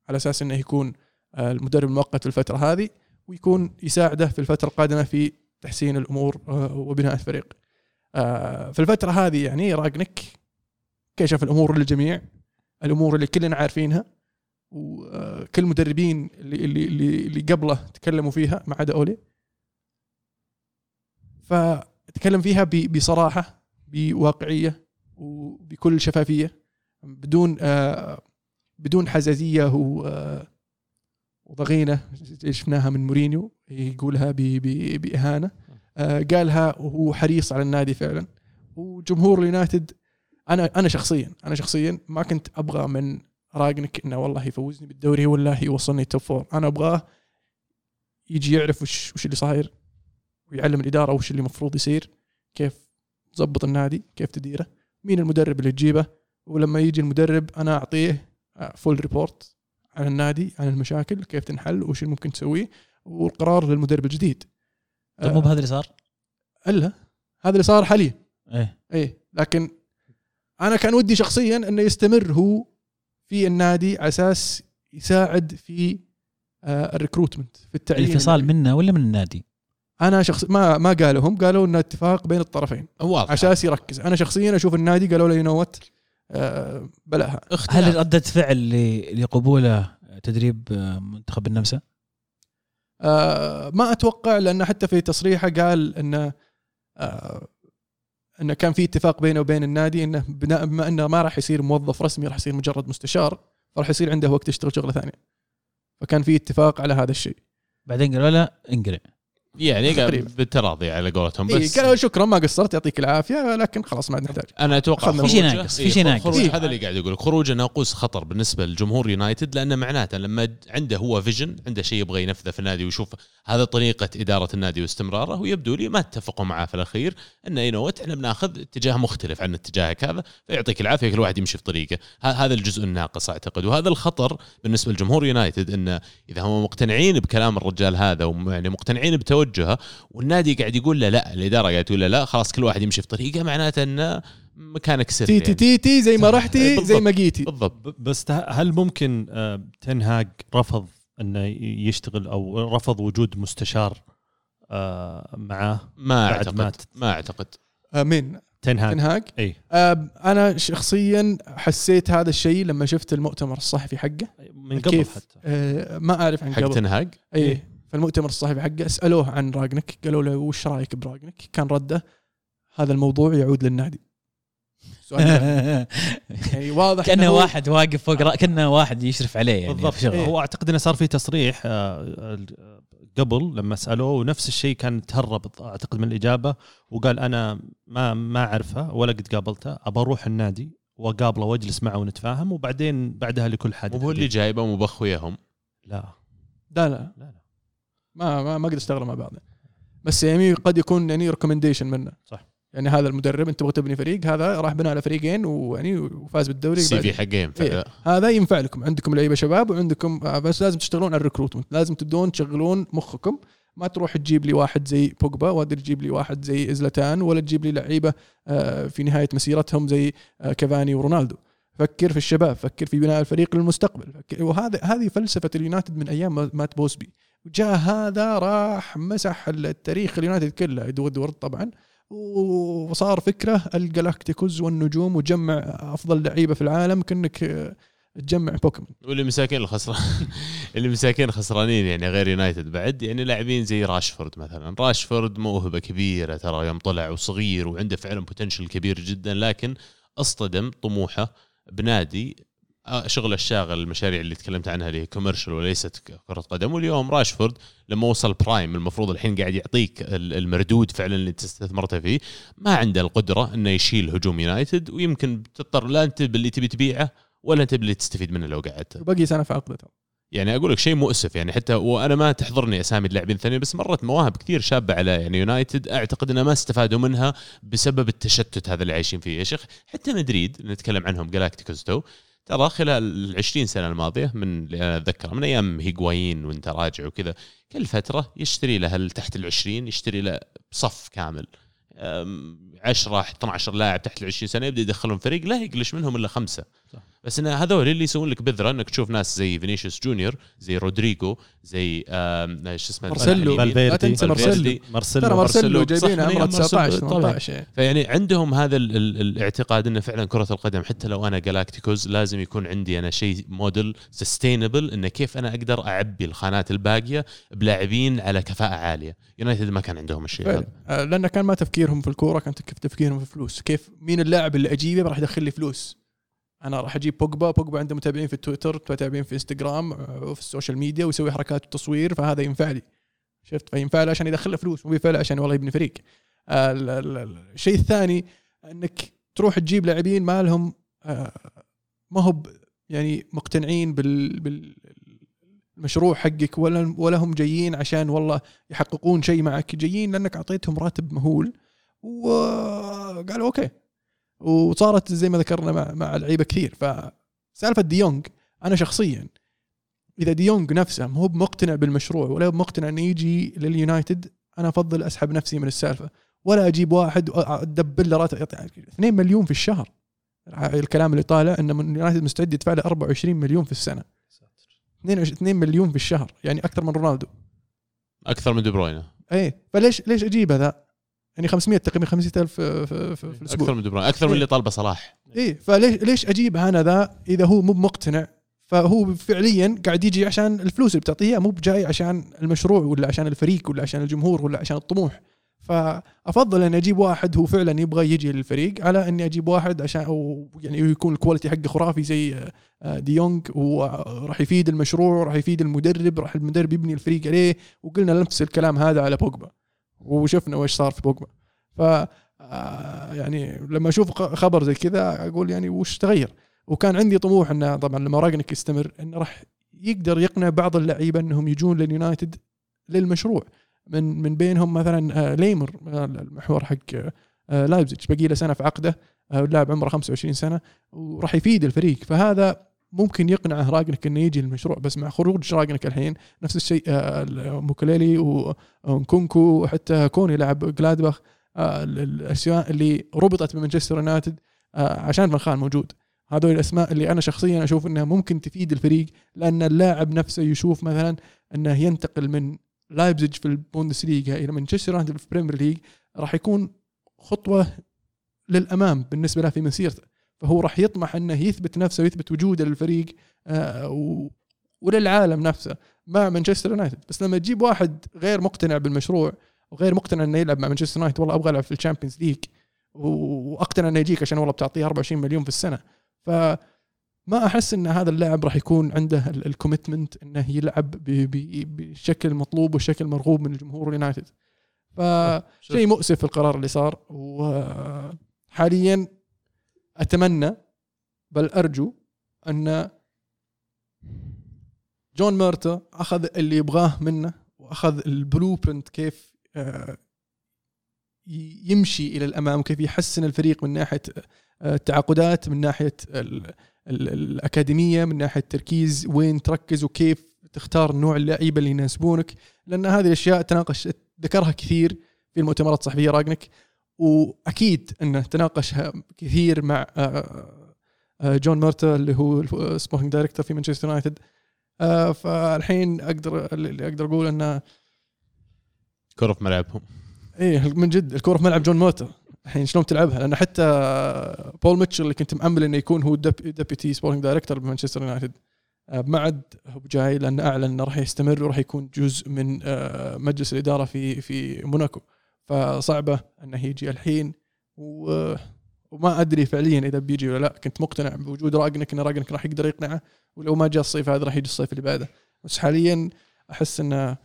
A: على أساس إنه يكون المدرب المؤقت في الفترة هذه ويكون يساعده في الفترة القادمة في تحسين الأمور آه، وبناء الفريق. آه، في الفترة هذه يعني راجنك كشف الأمور للجميع الأمور اللي كلنا عارفينها وكل المدربين اللي اللي اللي, قبله تكلموا فيها ما عدا أولي. فتكلم فيها بصراحة بواقعية وبكل شفافية بدون آه، بدون حزازية و آه، وضغينة شفناها من مورينيو يقولها بإهانة. آه، قالها وهو حريص على النادي فعلا. وجمهور اليونايتد أنا أنا شخصيا أنا شخصيا ما كنت أبغى من رانجنيك إنه والله يفوزني بالدوري ولا يوصلني top four أنا أبغاه يجي يعرف وش وش اللي صاير ويعلم الإدارة وش اللي المفروض يصير كيف تظبط النادي كيف تديره مين المدرب اللي تجيبه ولما يجي المدرب أنا أعطيه full report عن النادي عن المشاكل كيف تنحل وش اللي ممكن تسويه والقرار للمدرب الجديد
B: طيب مو بهذا اللي صار؟
A: إلا هذا اللي صار حاليا.
B: إيه.
A: إيه لكن أنا كان ودي شخصيا إنه يستمر هو في النادي على أساس يساعد في آه، الريكروتمنت في التعيين.
B: الانفصال منه ولا من النادي؟
A: أنا شخص ما ما قالوا هم قالوا إنه اتفاق بين الطرفين.
D: واضح.
A: على أساس يركز. أنا شخصيا أشوف النادي قالوا له ينوت آه بلاها.
B: هل ردة فعل ل- لقبولة تدريب آه، منتخب النمسا؟
A: آه ما أتوقع لأنه حتى في تصريحه قال انه آه انه كان في اتفاق بينه وبين النادي إنه بناء بما إنه ما راح يصير موظف رسمي راح يصير مجرد مستشار فراح يصير عنده وقت يشتغل شغلة ثانية. فكان في اتفاق على هذا الشيء.
B: بعدين قالوا له انقلع
D: يعني. بالتراضي على قولتهم
A: إيه
D: بس
A: قالوا شكرا ما قصرت يعطيك العافية لكن خلاص ما عاد نحتاج
D: أنا
A: أتوقع
B: في شيء ناقص، في
D: إيه،
B: شيء ناقص.
D: خروج
A: إيه.
D: هذا اللي قاعد يقول خروجه ناقوس خطر بالنسبة لجمهور يونايتد لأنه معناته لما عنده هو فيجن عنده شيء يبغى ينفذه في النادي ويشوف هذا طريقة إدارة النادي واستمراره ويبدو لي ما اتفقوا معاه في الأخير إنه ينوت إحنا بناخذ اتجاه مختلف عن اتجاهك هذا فيعطيك العافية كل واحد يمشي في طريقه ه- هذا الجزء الناقص أعتقد وهذا الخطر بالنسبة لجمهور يونايتد إنه إذا هم مقتنعين بكلام الرجال هذا ويعني مقتنعين بتوجهه والنادي قاعد يقول له لا الإدارة قاعد تقول له لا خلاص كل واحد يمشي في طريقه معناته انه مكانك سري
A: تي تي
D: يعني.
A: تي تي زي ما رحتي. زي ما جيتي.
D: بالضبط.
C: بس هل ممكن آه، تنهاج رفض إنه يشتغل أو رفض وجود مستشار آه، معاه
D: ما
C: بعد
D: أعتقد.
C: مات.
D: ما
A: أعتقد. مين
C: تنهاج
A: تنهاج
C: إي.
A: آه أنا شخصيا حسيت هذا الشيء لما شفت المؤتمر الصحفي حقه.
C: من قبل
A: كيف؟
C: حتى.
A: آه ما أعرف عن
D: حق
A: قبل.
D: تنهاج
A: إي. فالمؤتمر الصحفي حقه سألوه عن راجنك قالوا له وش رأيك براجنك كان رده هذا الموضوع يعود للنادي. سؤال. يعني واضح كأنه
B: واحد واقف فوق رأ... كأنه واحد يشرف عليه يعني
C: بالضبط.
B: شغله.
C: هو أعتقد إنه صار في تصريح آه، قبل لما سألوه ونفس الشيء كان تهرب أعتقد من الإجابة وقال أنا ما ما أعرفه ولا قد قابلته أبى أروح النادي وأقابله وأجلس معه ونتفاهم وبعدين بعدها لكل حادث
D: مو هو اللي. جايبه مو
C: لا
A: لا. لا
C: لا.
A: ما ما ما أقدر اشتغل مع بعض بس يعني قد يكون يعني recommendation منه.
C: صح.
A: يعني هذا المدرب أنت تبغى تبني فريق هذا راح بنى على فريقين ويعني وفاز بالدوري.
D: ال
A: CV.
D: حقه ينفع
A: إيه. هذا ينفع لكم. عندكم لعيبة شباب وعندكم آه، بس لازم تشتغلون على ال recruitment لازم تبدون تشغلون مخكم. ما تروح تجيب لي واحد زي بوجبا ولا تجيب لي واحد زي زلاتان ولا تجيب لي لعيبة آه، في نهاية مسيرتهم زي آه، كافاني ورونالدو. فكر في الشباب فكر في بناء الفريق للمستقبل وهذا هذه فلسفة اليونايتد من أيام ما- مات بوسبي. وجاء هذا راح مسح التاريخ اليونايتد كله إد وودوارد طبعا وصار فكره الجلاكتيكوز والنجوم وجمع أفضل لعيبة في العالم كأنك تجمع بوكيمون.
D: واللي مساكين الخسران اللي مساكين خسرانين يعني غير يونايتد بعد يعني لاعبين زي راشفورد مثلا. راشفورد موهبة كبيرة ترى يوم طلع وصغير وعنده فعلا potential كبير جدا لكن اصطدم طموحه بنادي آه، شغل الشاغل المشاريع اللي تكلمت عنها اللي هي commercial وليست كرة قدم واليوم راشفورد لما وصل prime المفروض الحين قاعد يعطيك ال- المردود فعلا اللي انت استثمرت فيه ما عنده القدرة إنه يشيل هجوم يونايتد ويمكن تضطر لا أنت باللي تبي تبيعه ولا أنت باللي تستفيد منه لو قعدت.
A: وبقي سنة في عقدته
D: يعني أقول لك شيء مؤسف يعني حتى وأنا ما تحضرني أسامي اللاعبين الثانيين بس مرت مواهب كثير شابة على يعني يونايتد أعتقد إنه ما استفادوا منها بسبب التشتت هذا اللي عايشين فيه يا شيخ. حتى مدريد نتكلم عنهم جلاكتيكوس تو ترى خلال ال 20 سنة الماضية من اللي أنا اتذكر من أيام هيغوايين وإنت راجع وكذا كل فترة يشتري له تحت ال 20 يشتري له صف كامل. أم، 10 12 لاعب تحت ال 20 سنة يبدأ يدخلهم فريق لا يقلش منهم إلا خمسة.
C: صح.
D: بس إن هذول اللي يسوون لك بذرة إنك تشوف ناس زي فينيسيوس جونيور زي رودريجو زي شو اسمه
A: مارسيلو. لا تنسى مارسيلو.
C: مارسيلو
A: ترى مارسيلو جايبينه
D: صح،
A: عمره
D: أيام مارسيلو
A: 19
D: طبعاً.
A: 18 يعني.
D: فيعني عندهم هذا ال ال الاعتقاد إنه فعلا كرة القدم حتى لو أنا جالاكتيكوز لازم يكون عندي أنا شيء model sustainable انه كيف أنا أقدر أعبي الخانات الباقية بلاعبين على كفاءة عالية يونايتد ما كان عندهم الشيء هذا
A: آه، لأن كان ما تفكيرهم في الكورة كان تفكيرهم في فلوس كيف مين اللاعب اللي أجيبه راح يدخل لي فلوس أنا راح أجيب بوجبا بوجبا عنده متابعين في تويتر متابعين في إنستغرام آه، وفي ال social media ويسوي حركات تصوير فهذا ينفع لي. شفت؟ فينفع له عشان يدخل له فلوس مو ينفع له عشان والله يبني فريق. آه، ال- ال- ال- الشيء الثاني إنك تروح تجيب لاعبين ما لهم آه، ما هو يعني مقتنعين بال بالمشروع حقك ولا ولا هم جايين عشان والله يحققون شيء معك. جايين لأنك أعطيتهم راتب مهول وقالوا okay. وصارت زي ما ذكرنا مع مع لعيبة كثير. فسالفه ديونج أنا شخصيا إذا ديونج نفسه مو مقتنع بالمشروع ولا مقتنع إنه يجي لليونايتد أنا أفضل أسحب نفسي من السالفة. ولا أجيب واحد ادبل له راتب. 2 مليون في الشهر. الكلام اللي طالع ان من يونايتد مستعد يدفع له 24 مليون في السنة. 2 مليون في الشهر يعني أكثر من رونالدو.
D: أكثر من دي بروين
A: إيه فليش ليش أجيب هذا؟ يعني 500 تقريبا 5000 في, الأسبوع.
D: أكثر من دي بروين أكثر من اللي طالبه صلاح.
A: إيه فليش ليش أجيب أنا ذا إذا هو مو مقتنع؟ فهو فعليا قاعد يجي عشان الفلوس اللي بتعطيها مو بجاي عشان المشروع ولا عشان الفريق ولا عشان الجمهور ولا عشان الطموح. فأفضل إني أجيب واحد هو فعلا يبغى يجي للفريق على إني أجيب واحد عشان أو يعني يكون ال quality حقه خرافي زي آه، ديونج وراح يفيد المشروع راح يفيد المدرب راح المدرب يبني الفريق عليه. وقلنا نفس الكلام هذا على بوجبا. وشفنا وش صار في بوجبا. ف آه، يعني لما أشوف خبر زي كذا أقول يعني وش تغير؟ وكان عندي طموح إنه طبعا لما راجنك يستمر إنه راح يقدر يقنع بعض اللعيبة إنهم يجون لليونايتد للمشروع. من من بينهم مثلا آه، ليمر آه، المحور حق لايبزيج. باقي له سنة في عقده اللاعب عمره 25 سنة وراح يفيد الفريق. فهذا ممكن يقنعه راجنك إنه يجي للمشروع بس مع خروج راجنك الحين نفس الشيء آه، موكيلي ونكونكو وحتى كوني لاعب جلادباخ آه، ال- الأسماء اللي ربطت بمانشستر يونايتد آه، عشان فان موجود. هذول الأسماء اللي أنا شخصيا أشوف إنها ممكن تفيد الفريق لأن اللاعب نفسه يشوف مثلا إنه ينتقل من لايبزيج في البوندسليغا إلى مانشستر يونايتد في البريمير ليج راح يكون خطوة للأمام بالنسبة له في مسيرته. فهو راح يطمح إنه يثبت نفسه ويثبت وجوده للفريق آه، وللعالم نفسه مع مانشستر يونايتد. بس لما تجيب واحد غير مقتنع بالمشروع وغير مقتنع إنه يلعب مع مانشستر يونايتد والله أبغى ألعب في ال Champions League وأقتنع إنه يجيك عشان والله بتعطيه 24 مليون في السنة. فما أحس إن هذا اللاعب راح يكون عنده ال commitment إنه يلعب بالشكل المطلوب والشكل المرغوب من الجمهور اليونايتد فشيء مؤسف القرار اللي صار وحاليا أتمنى بل أرجو أن جون ميرتا أخذ اللي يبغاه منه وأخذ البلو برنت كيف آه، يمشي إلى الأمام وكيف يحسن الفريق من ناحية آه، التعاقدات من ناحية ال ال الأكاديمية من ناحية التركيز وين تركز وكيف تختار نوع اللعيبة اللي يناسبونك. لأن هذه الأشياء تناقش ذكرها كثير في المؤتمرات الصحفية رانجنيك وأكيد إنه تناقشها كثير مع آه، آه، جون مورتو اللي هو sporting director في مانشستر يونايتد آه، فالحين أقدر اللي أقدر أقول إنه
D: كرة في ملعبهم.
A: إيه من جد الكوره في ملعب جون مورتو الحين شلون تلعبها لأن حتى بول ميتشل اللي كنت مأمل إنه يكون هو deputy sporting director بمانشستر يونايتد آه، ما عاد هو جاي لأنه أعلن إنه راح يستمر وراح يكون جزء من آه، مجلس الإدارة في في موناكو. فصعبة انه يجي الحين و وما أدري فعليا إذا بيجي ولا لا. كنت مقتنع بوجود رانجنيك إن رانجنيك راح يقدر يقنعه ولو ما جاء الصيف هذا راح يجي الصيف اللي بعده. بس حاليا أحس إن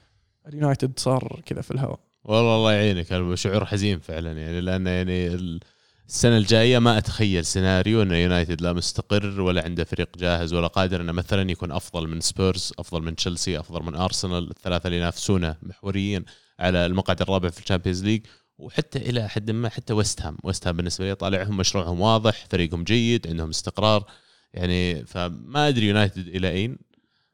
A: اليونايتد صار كذا في الهواء.
D: والله الله يعينك. شعور حزين فعلا يعني لأن يعني ال- السنة الجاية ما أتخيل سيناريو إن يونايتد لا مستقر ولا عنده فريق جاهز ولا قادر إنه مثلا يكون أفضل من سبيرز أفضل من تشيلسي أفضل من أرسنال. الثلاثة اللي ينافسونه محوريا على المقعد الرابع في ال Champions League وحتى إلى حد ما حتى ويست هام ويست هام بالنسبة لي طالعهم مشروعهم واضح فريقهم جيد عندهم استقرار. يعني فما أدري يونايتد إلى أين.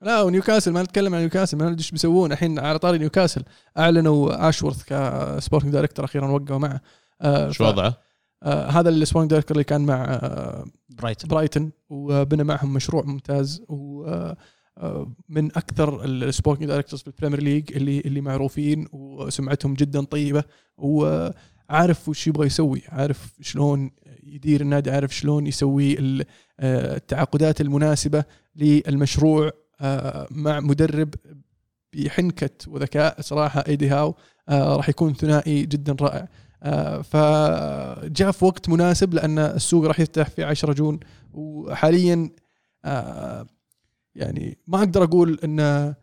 A: لا ونيوكاسل ما نتكلم عن نيوكاسل ما ندري إيش بيسوون. الحين على طاري نيوكاسل أعلنوا اشورث ك sporting director أخيرا وقعوا معه. آه
D: شو وضعه؟
A: آه هذا ال sporting director اللي كان مع آه
B: برايتون
A: برايتون وبنى معهم مشروع ممتاز. ومن أكثر ال sporting directors في ال Premier League اللي اللي معروفين وسمعتهم جدا طيبة وعارف وش يبغى يسوي عارف شلون يدير النادي عارف شلون يسوي آه، التعاقدات المناسبة للمشروع آه، مع مدرب بحنكة وذكاء صراحة ايدي هاو آه، راح يكون ثنائي جدا رائع. فجاء في وقت مناسب لأن السوق راح يفتح في 10 June وحاليا يعني ما أقدر أقول إن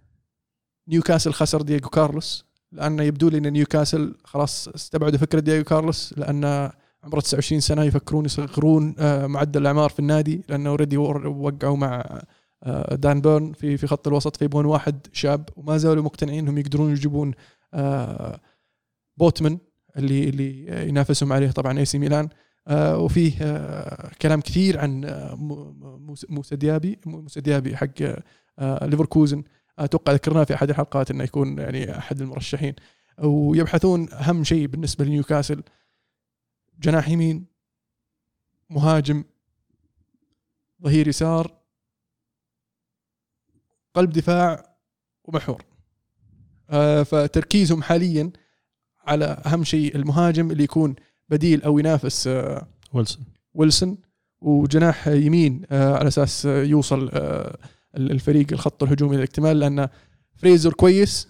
A: نيوكاسل خسر دييغو كارلوس لأنه يبدو لي إن نيوكاسل خلاص استبعدوا فكرة دييغو كارلوس لأن عمره 29 سنة يفكرون يصغرون آه، معدل الأعمار في النادي لأنه already وقعوا مع آه، دان بيرن في في خط الوسط فيبغون واحد شاب وما زالوا مقتنعين إنهم يقدرون يجيبون آه، بوتمن اللي اللي ينافسهم عليه طبعا اي سي ميلان وفيه آه، كلام كثير عن آه، مو- موس- موسى ديابي موسى ديابي حق آه، ليفركوزن. أتوقع ذكرناه في أحد الحلقات إنه يكون يعني أحد المرشحين. ويبحثون أهم شيء بالنسبة لنيوكاسل جناح يمين مهاجم ظهير يسار قلب دفاع ومحور. آه، فتركيزهم حاليا على أهم شيء المهاجم اللي يكون بديل أو ينافس آه،
C: ويلسون.
A: ويلسون وجناح يمين آه، على أساس يوصل آه، الفريق الخط الهجومي للاكتمال لأن فريزر كويس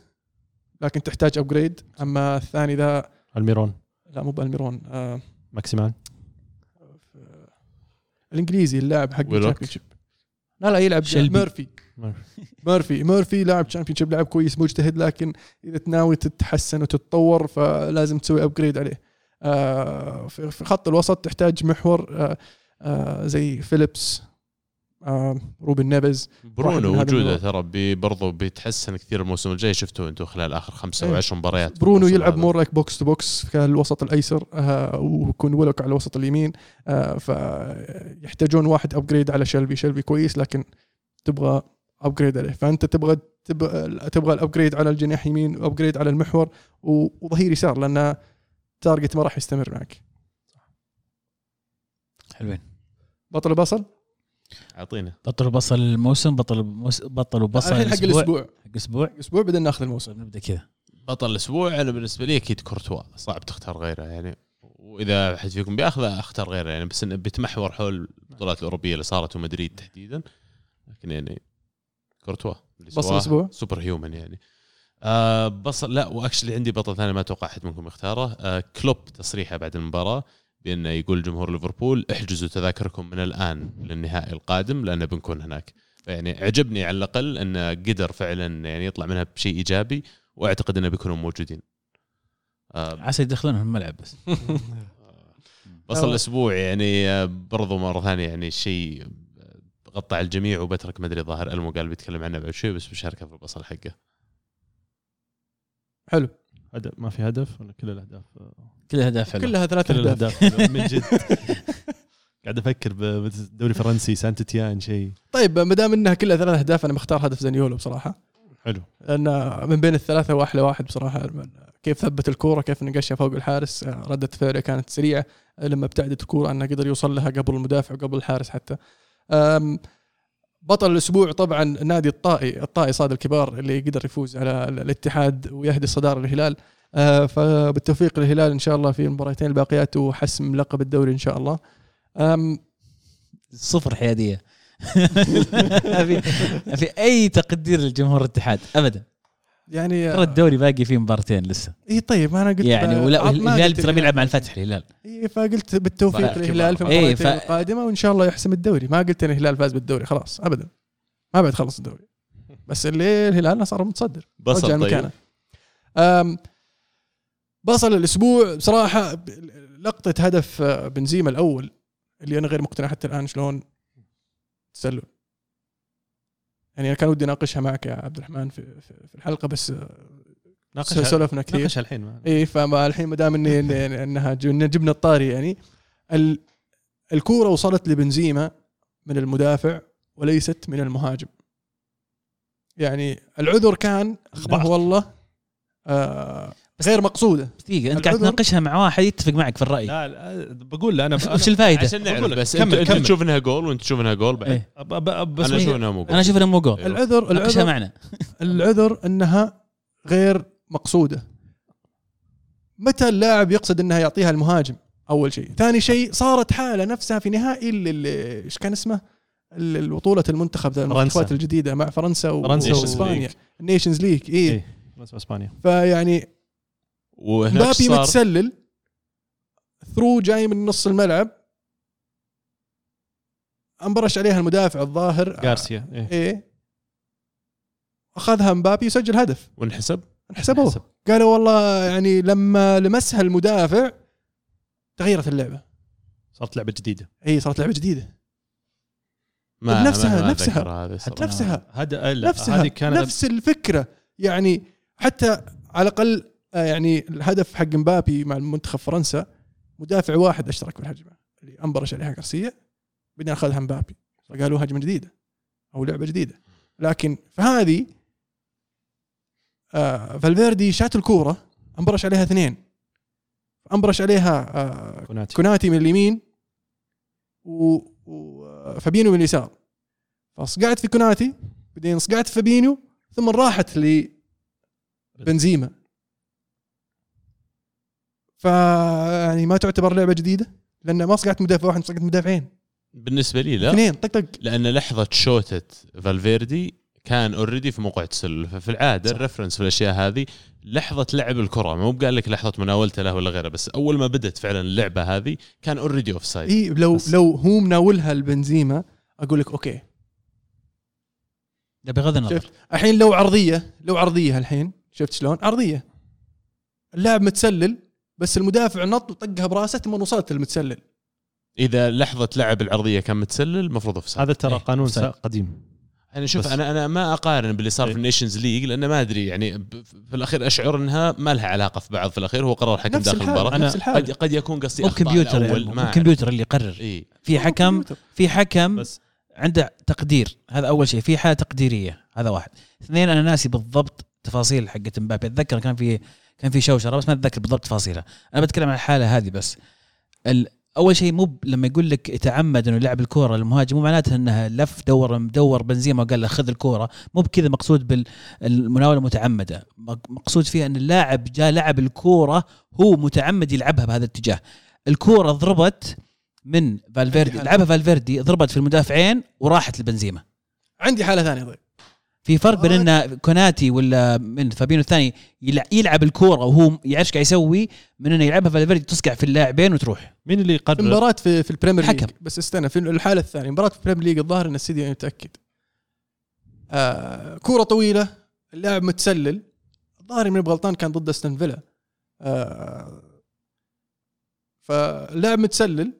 A: لكن تحتاج upgrade أما الثاني ذا
C: ألميرون.
A: لا مو بألميرون آه،
C: ماكسيمان.
A: الإنجليزي اللاعب حق.
D: ال
A: Championship. لا لا يلعب. ميرفي. ميرفي. ميرفي. لاعب Championship لاعب كويس مجتهد لكن إذا تناوي تتحسن وتتطور فلازم تسوي ابجريد عليه. في في خط الوسط تحتاج محور آه، آه، زي فيليبس آه، روبن نيفز
D: برونو وجوده. ترى بي برضو بيتحسن كثير الموسم الجاي شفتوه أنتم خلال آخر خمسة
A: إيه.
D: أو عشر مباريات
A: برونو يلعب. مور لايك بوكس تو بوكس كالوسط الأيسر آه، ويكون ويلوك على الوسط اليمين آه، فيحتاجون واحد ابجريد على شلبي شلبي كويس لكن تبغى upgrade عليه فأنت تبغى تبغى, تبغى ال upgrade على الجناح يمين و upgrade على المحور وظهير يسار لأن تارجت ما راح يستمر معك.
B: حلوين.
A: بطل البصل
D: أعطينا.
B: بطلوا بصل الموسم بطلوا موس... بطلوا بصل
A: الحين حق الأسبوع.
B: حق أسبوع
A: أسبوع بدنا ناخذ الموسم.
B: نبدأ كذا.
D: بطل الأسبوع أنا بالنسبة لي أكيد كورتوا. صعب تختار غيره يعني. وإذا احد فيكم بيأخذه أختار غيره يعني. بس انه بيتمحور حول البطولات الأوروبية اللي صارت ومدريد تحديدا. لكن يعني كورتوا اللي
A: بصل
D: سواه
A: الأسبوع؟
D: سوبر هيومن يعني. آه بصل لا وأكشلي عندي بطل ثاني ما أتوقع أحد منكم يختاره. آه كلوب تصريحه بعد المباراة بأنه يقول جمهور ليفربول احجزوا تذاكركم من الآن للنهائي القادم لأن بنكون هناك. يعني عجبني على الأقل أنه قدر فعلا يعني يطلع منها بشيء إيجابي وأعتقد أنه بيكونوا موجودين. آه
B: عسى يدخلونهم الملعب بس.
D: بصل الأسبوع يعني آه، برضو مرة ثانية يعني شيء آه، غطى على الجميع وبترك مدري ظاهر ألمو قال بيتكلم عنه بعد شوي بس بشاركه في البصل حقه.
A: حلو.
C: هدف ما في هدف ولا كل الأهداف؟
B: كل الأهداف حلوة.
A: كلها ثلاث
C: كل أهداف. من جد. قاعد أفكر بالدوري الفرنسي سانت تيان شيء
A: طيب ما دام إنها كلها ثلاث أهداف أنا مختار هدف زانيولو بصراحة.
C: حلو.
A: لأن من بين الثلاثة هو أحلى واحد بصراحة كيف ثبت الكورة كيف نقشها فوق الحارس ردة فعله كانت سريعة لما ابتعدت الكورة أنه قدر يوصل لها قبل المدافع وقبل الحارس حتى. بطل الأسبوع طبعا نادي الطائي الطائي صاد الكبار اللي قدر يفوز على الاتحاد ويهدي الصداره للهلال أه، فبالتوفيق للهلال إن شاء الله في المباراتين الباقيات وحسم لقب الدوري إن شاء الله.
B: صفر حيادية. ما في أي تقدير لجمهور الاتحاد؟ ابدا.
A: يعني
B: ترى الدوري باقي فيه مبارتين لسه.
A: إي طيب ما أنا قلت
B: يعني ولا الهلال ترى بيلعب مع الفتح الهلال.
A: إي فقلت بالتوفيق للهلال في.
B: إيه،
A: المباراتين
B: ف-
A: القادمة وإن شاء الله يحسم الدوري. ما قلت إن الهلال فاز بالدوري خلاص ابدا. ما بعد خلص الدوري. بس اللي الهلال صار متصدر.
D: بصل طيب.
A: أم، بصل الأسبوع بصراحة لقطة هدف آه، بنزيما الأول اللي أنا غير مقتنع حتى الآن شلون تسلل. يعني أنا كان ودي اناقشها معك يا عبد الرحمن في في في الحلقة بس آه،
C: ناقشها
A: سولفنا كثير.
C: ناقشها الحين
A: اي فما الحين ما دام اني إنها جبنا الطاري يعني. ال الكورة وصلت لبنزيما من المدافع وليست من المهاجم. يعني العذر كان. والله آه غير مقصودة.
B: بس دقيقة أنت قاعد تناقشها مع واحد يتفق معك في الرأي.
C: لا لا بقول لا أنا
B: وش الفائده؟
D: عشان نعرف. بس
C: كمل-
D: أنت, انت
C: كمل.
D: تشوف إنها جول وأنت تشوف إنها جول بعد؟
C: أب- بس أنا
D: أشوف إنها مو جول
B: أنا أشوف انه مو جول.
A: العذر العذر
B: معنا.
A: العذر إنها غير مقصودة. متى اللاعب يقصد إنها يعطيها المهاجم؟ أول شيء. ثاني شيء صارت حالة نفسها في نهائي إيش كان اسمه؟ ال- البطوله المنتخب ذا المنتخبات الجديدة مع فرنسا و-
C: فرنسا.
D: و-
A: واسبانيا ال Nations League اي
C: إيه. فرنسا وإسبانيا.
A: فيعني
D: وهناك
A: مبابي متسلل. ثرو جاي من نص الملعب. انبرش عليها المدافع الظاهر.
C: غارسيا إيه.
A: إيه. أخذها مبابي وسجل هدف.
D: وانحسب
A: انحسبوه.
C: حسب.
A: قالوا والله يعني لما لمسها المدافع تغيرت اللعبة.
C: صارت لعبة جديدة.
A: إي صارت لعبة جديدة.
D: ما
A: بنفسها-
D: ما-
A: نفسها.
D: صراحة.
A: نفسها.
C: هذا
A: نفسها.
C: هذه كانت
A: نفس الفكرة. يعني حتى على الأقل آه، يعني الهدف حق مبابي مع المنتخب فرنسا مدافع واحد أشترك بالهجمه اللي انبرش عليها غارسيا بعدين أخذها مبابي. فقالوا هجمة جديدة أو لعبة جديدة. لكن في هذه آه فالفيردي شات الكورة انبرش عليها اثنين. انبرش عليها آه
C: كوناتي.
A: كوناتي من اليمين وفابينو من اليسار. فصقعت في كوناتي بعدين صقعت في فابينيو ثم راحت لبنزيما فيعني ما تعتبر لعبة جديدة؟ لأن ما صقعت مدافع واحد صقعت مدافعين.
D: بالنسبة لي لا.
A: اثنين. طق طق.
D: لأن لحظة شوتة فالفيردي كان already في موقع التسلل ففي العادة
C: صح.
D: ال reference في الأشياء هذه لحظة لعب الكرة. مو بقال لك لحظة مناولته له ولا غيره بس أول ما بدت فعلا اللعبة هذه كان already offside
A: إي لو
C: بس.
A: لو هو مناولها البنزيما أقول لك أوكي.
B: ده بغض النظر
A: شفت؟ الحين لو عرضية لو عرضية الحين شفت شلون؟ عرضية. اللاعب متسلل بس المدافع نط وطقها براسه ثم وصلت المتسلل
D: إذا لحظة لعب العرضية كان متسلل المفروض اوف
C: هذا ترى
B: إيه،
C: قانون. سا- قديم.
D: أنا شوف. أنا أنا ما أقارن باللي صار في
C: إيه.
D: ال Nations League لأن ما أدري يعني في الأخير أشعر إنها ما لها علاقة في بعض في الأخير هو قرار حكم
A: نفس
D: داخل
A: المباراة.
D: قد قد يكون قصدي
B: مو
D: أخطاء
B: كمبيوتر
D: الأول،
B: يعني، اللي يقرر.
D: اي
B: في حكم في حكم
C: بس.
B: عنده تقدير. هذا أول شيء. في حالة تقديرية. هذا واحد. اثنين أنا ناسي بالضبط تفاصيل حقت مبابي. أتذكر كان في كان في شوشرة بس ما أتذكر بالضبط تفاصيلها. أنا بتكلم عن الحالة هذه بس. أول شيء مو لما يقول لك يتعمد إنه يلعب الكورة للمهاجم مو معناته انها لف دور دور بنزيما وقال له خذ الكورة. مو بكذا مقصود بالمناوله المتعمده مق- مقصود فيها إن اللاعب جاء لعب الكورة هو متعمد يلعبها بهذا الاتجاه. الكورة ضربت من فالفيردي. لعبها فالفيردي ضربت في المدافعين وراحت لبنزيما.
A: عندي حالة ثانية طيب.
B: في فرق بين إن كوناتي ولا من فابينو الثاني يلع- يلعب الكورة وهو يعرف إيش قاعد يسوي من إنه يلعبها فالفيردي تصقع في اللاعبين وتروح.
C: مين اللي
A: في
C: يقرر
A: مباراة في في ال Premier League.
B: حكم.
A: بس استنى في الحالة الثانية مباراة في ال Premier League الظاهر إن السيتي متأكد. آه كورة طويلة اللاعب متسلل. الظاهر من غلطان كان ضد أستون فيلا. آه فاللاعب متسلل.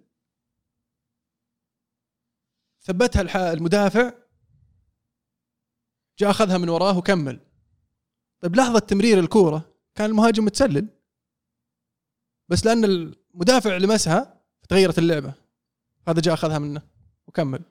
A: ثبتها الح- المدافع. جاء أخذها من وراه وكمل. طيب لحظة تمرير الكورة كان المهاجم متسلل. بس لأن المدافع لمسها تغيرت اللعبة. هذا جاء أخذها منه وكمل.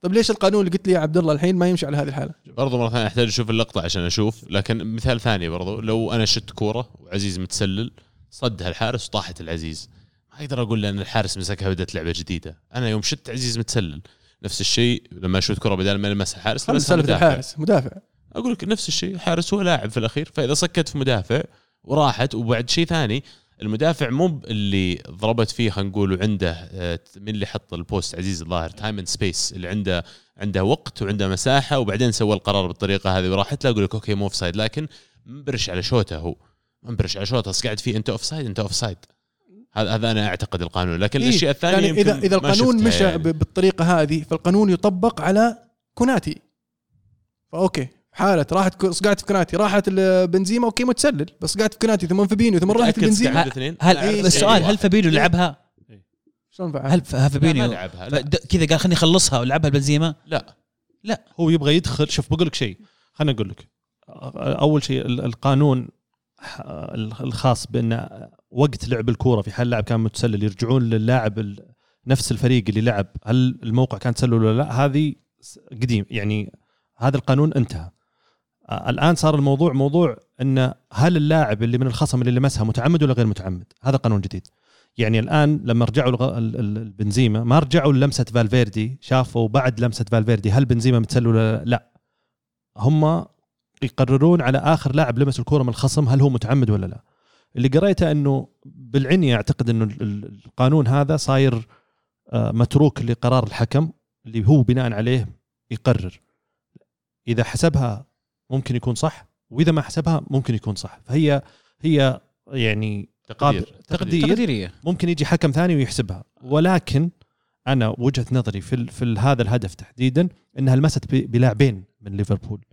A: طيب ليش القانون اللي قلت لي يا عبد الله الحين ما يمشي على هذه الحالة؟
D: برضو مرة ثانية أحتاج أشوف اللقطة عشان أشوف. لكن مثال ثاني برضو لو أنا شت كورة وعزيز متسلل صدها الحارس وطاحت العزيز. ما أقدر أقول لأن الحارس مسكها بدأت لعبة جديدة. أنا يوم شت عزيز متسلل نفس الشيء لما اشوت كرة بدل ما يلمسها الحارس لمسها مدافع.
A: الحارس مدافع.
D: أقول لك نفس الشيء الحارس هو لاعب في الأخير فإذا سكت في مدافع وراحت وبعد شيء ثاني المدافع مو اللي ضربت فيه خلينا نقول وعنده آه، من اللي حط ال post عزيز الظاهر time and space اللي عنده عنده وقت وعنده مساحة وبعدين سوى القرار بالطريقة هذه وراحت له أقول لك أوكي مو offside لكن منبرش على شوته هو. منبرش على شوته قاعد فيه أنت offside أنت offside هذا هذا أنا أعتقد القانون لكن
A: إيه،
D: الاشياء الثانية
A: يعني إذا
D: يمكن إذا
A: القانون مشى
D: يعني.
A: ب- بالطريقة هذه فالقانون يطبق على كوناتي. فأوكي حالة راحت صقعت في كوناتي راحت بنزيما أوكي متسلل. بس صقعت في كوناتي ثم فابينو ثم راحت
D: متأكد
A: بنزيما
D: صقعت الاثنين؟
B: هل
D: لا،
A: إيه،
B: السؤال هل فابينو لعبها
A: شلون؟
B: هل ف-
D: لا، ما
B: فابينو
D: لعبها لا.
B: كذا قال خليني أخلصها ولعبها البنزيما
D: لا.
C: هو يبغى يدخل شوف بقول لك شيء خليني أقول لك. أول شيء ال- القانون الخاص بان وقت لعب الكورة في حال اللاعب كان متسلل يرجعون للاعب نفس الفريق اللي لعب. هل الموقع كان تسلل ولا لا؟ هذه قديم. يعني هذا القانون انتهى. الآن صار الموضوع موضوع إن هل اللاعب اللي من الخصم اللي لمسها متعمد ولا غير متعمد؟ هذا قانون جديد. يعني الآن لما رجعوا الغ- ال- ال- البنزيما ما رجعوا للمسه فالفيردي شافوا بعد لمسة فالفيردي هل بنزيما متسلل ولا لا, لا. هم يقررون على آخر لاعب لمس الكورة من الخصم هل هو متعمد ولا لا. اللي قريته إنه بالعني أعتقد إنه ال- ال- القانون هذا صاير آه، متروك لقرار الحكم اللي هو بناء عليه يقرر. إذا حسبها ممكن يكون صح وإذا ما حسبها ممكن يكون صح. فهي هي يعني
D: تقدير
C: تقدير
B: تقديرية.
C: ممكن يجي حكم ثاني ويحسبها. ولكن أنا وجهة نظري في في هذا الهدف تحديدا إنها لمست بلاعبين من ليفربول.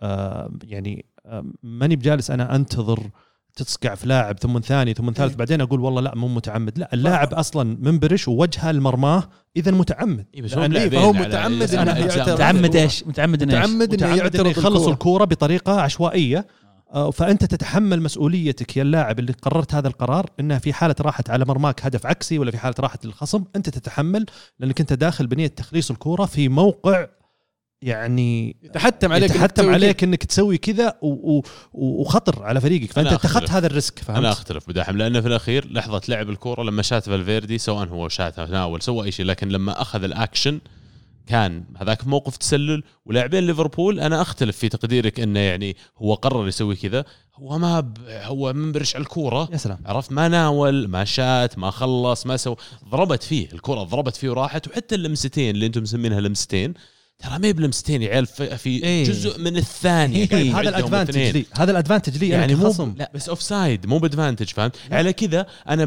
C: آه يعني آه ماني بجالس أنا أنتظر تصقع في لاعب ثم ثاني ثم ثالث
A: إيه.
C: بعدين أقول والله لا مو متعمد لا اللاعب أصلا منبرش ووجهه لمرماه إذا متعمد
D: إيه بس هو
A: إيه،
D: بلاعبين
A: فهو متعمد إنه
D: أجزاء
A: يعترض.
B: متعمد إيش؟ متعمد إنه؟
A: متعمد
C: إنه
A: يعترض
C: انه يخلص.
A: الكورة
C: بطريقة عشوائية آه، فأنت تتحمل مسؤوليتك يا اللاعب اللي قررت هذا القرار إنها في حالة راحت على مرماك هدف عكسي ولا في حالة راحت للخصم أنت تتحمل لأنك أنت داخل بنية تخليص الكورة في موقع يعني
A: يتحتم عليك
C: يتحتم عليك إنك تسوي كذا وخطر على فريقك.
D: فأنت
C: اتخذت. هذا ال
D: risk أنا
C: فهمت؟
D: أختلف بداحم لأنه في الأخير لحظة لعب الكورة لما شات فالفيردي سواء هو شاتها تناول سوى أي شيء لكن لما أخذ الأكشن كان هذاك موقف تسلل. ولاعبين ليفربول أنا أختلف في تقديرك إنه يعني هو قرر يسوي كذا. هو ما ب... هو منبرش على الكورة.
C: يا سلام.
D: عرفت؟ ما ناول ما شات ما خلص ما سوى. ضربت فيه الكره ضربت فيه وراحت. وحتى اللمستين اللي أنتم مسمينها لمستين ترى ما هي بلمستين يا عيال في,
B: إيه.
D: جزء من الثانية
B: إيه.
D: قاعد
C: هذا
D: الأدفانتج.
C: لي هذا الأدفانتج لي
D: يعني
C: يعني
D: مو
C: خصم
B: لا.
D: بس اوف سايد مو ب advantage فهمت على كذا أنا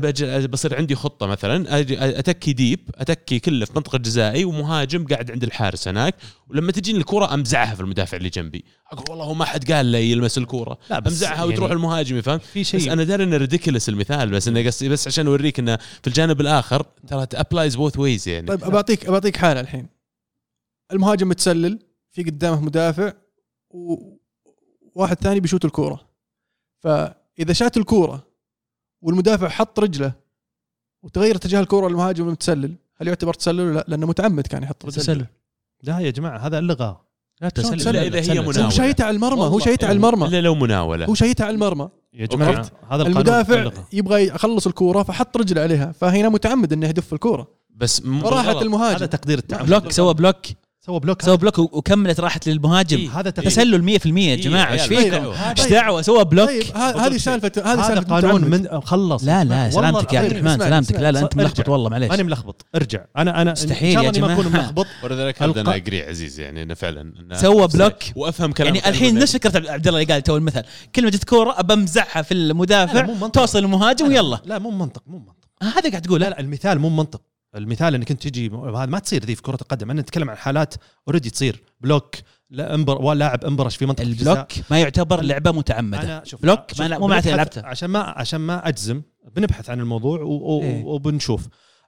D: بصير عندي خطة مثلا أجي أتكي deep أتكي كله في منطقة جزائي ومهاجم قاعد عند الحارس هناك ولما تجيني الكرة أمزعها في المدافع اللي جنبي أقول والله هو ما حد قال لي يلمس الكوره
C: لا بس
D: أمزعها
C: يعني
D: وتروح المهاجم فهمت
C: في
D: بس
C: شيء
D: أنا داري إنه ridiculous المثال بس إنه قصدي بس عشان أوريك إنه في الجانب الآخر ترى applies both ways يعني
A: طيب بعطيك بعطيك حالة الحين المهاجم متسلل في قدامه مدافع وواحد ثاني بيشوت الكورة. فإذا شات الكورة والمدافع حط رجله وتغير اتجاه الكورة للمهاجم المتسلل هل يعتبر تسلل ولا لا؟ لأنه متعمد كان يحط رجله.
B: تسلل.
C: لا يا جماعة هذا اللغة.
B: لا تسلل.
D: لا، إذا هي
B: تسلل.
D: مناولة.
A: هو شايته على المرمى هو
C: والله.
A: شايته على المرمى.
D: إلا لو مناولة.
A: هو شايته على المرمى.
C: يا
A: جماعة؟
C: هذا القانون
A: المدافع. يبغى يخلص الكورة فحط رجله عليها فهنا متعمد إنه يهدف الكورة.
D: بس
A: فراحت
D: بالغلط.
C: هذا
A: المهاجم
C: تقدير التعمد.
B: block سوى block.
C: سوى block
B: سوى block وكملت راحت للمهاجم.
D: إيه.
C: هذا
B: تسلل 100% يا
D: إيه،
B: جماعة
D: إيش
B: فيكم؟
D: دعوة.
B: إيش دعوة؟ سوى block.
A: طيب هذه سالفه هذه سالفة
C: قانون. من خلص.
B: لا لا سلامتك يا عبد
C: العظيم.
B: الرحمن سلامتك. لا لا
C: أنت.
B: ملخبط والله معليش.
C: ماني ملخبط. أرجع. أنا أنا
B: مستحيل
C: إن شاء
B: يا
C: الله إني ما. أكون ملخبط.
D: ولذلك أنا اجري عزيز يعني إنه فعلا
B: سوى block.
D: وأفهم كلام
B: يعني الحين نفس فكرة عبد الله اللي قال تو المثل كلمة جت كوره بمزعها في المدافع. توصل المهاجم ويلا.
C: لا مو منطق مو منطق.
B: آه، هذا قاعد تقول.
C: لا
B: لا
C: المثال مو منطق. المثال إنك أنت تجي هذا ما تصير ذي في كرة القدم أنا نتكلم عن حالات already تصير block لا انبر ولاعب انبرش في منطقة. ال
B: block ما يعتبر لعبة متعمدة
C: أنا شوف
B: block
C: شوف،
B: ما- مو معناته لعبته.
C: عشان ما عشان ما أجزم بنبحث عن الموضوع و-
B: إيه.
C: وبنشوف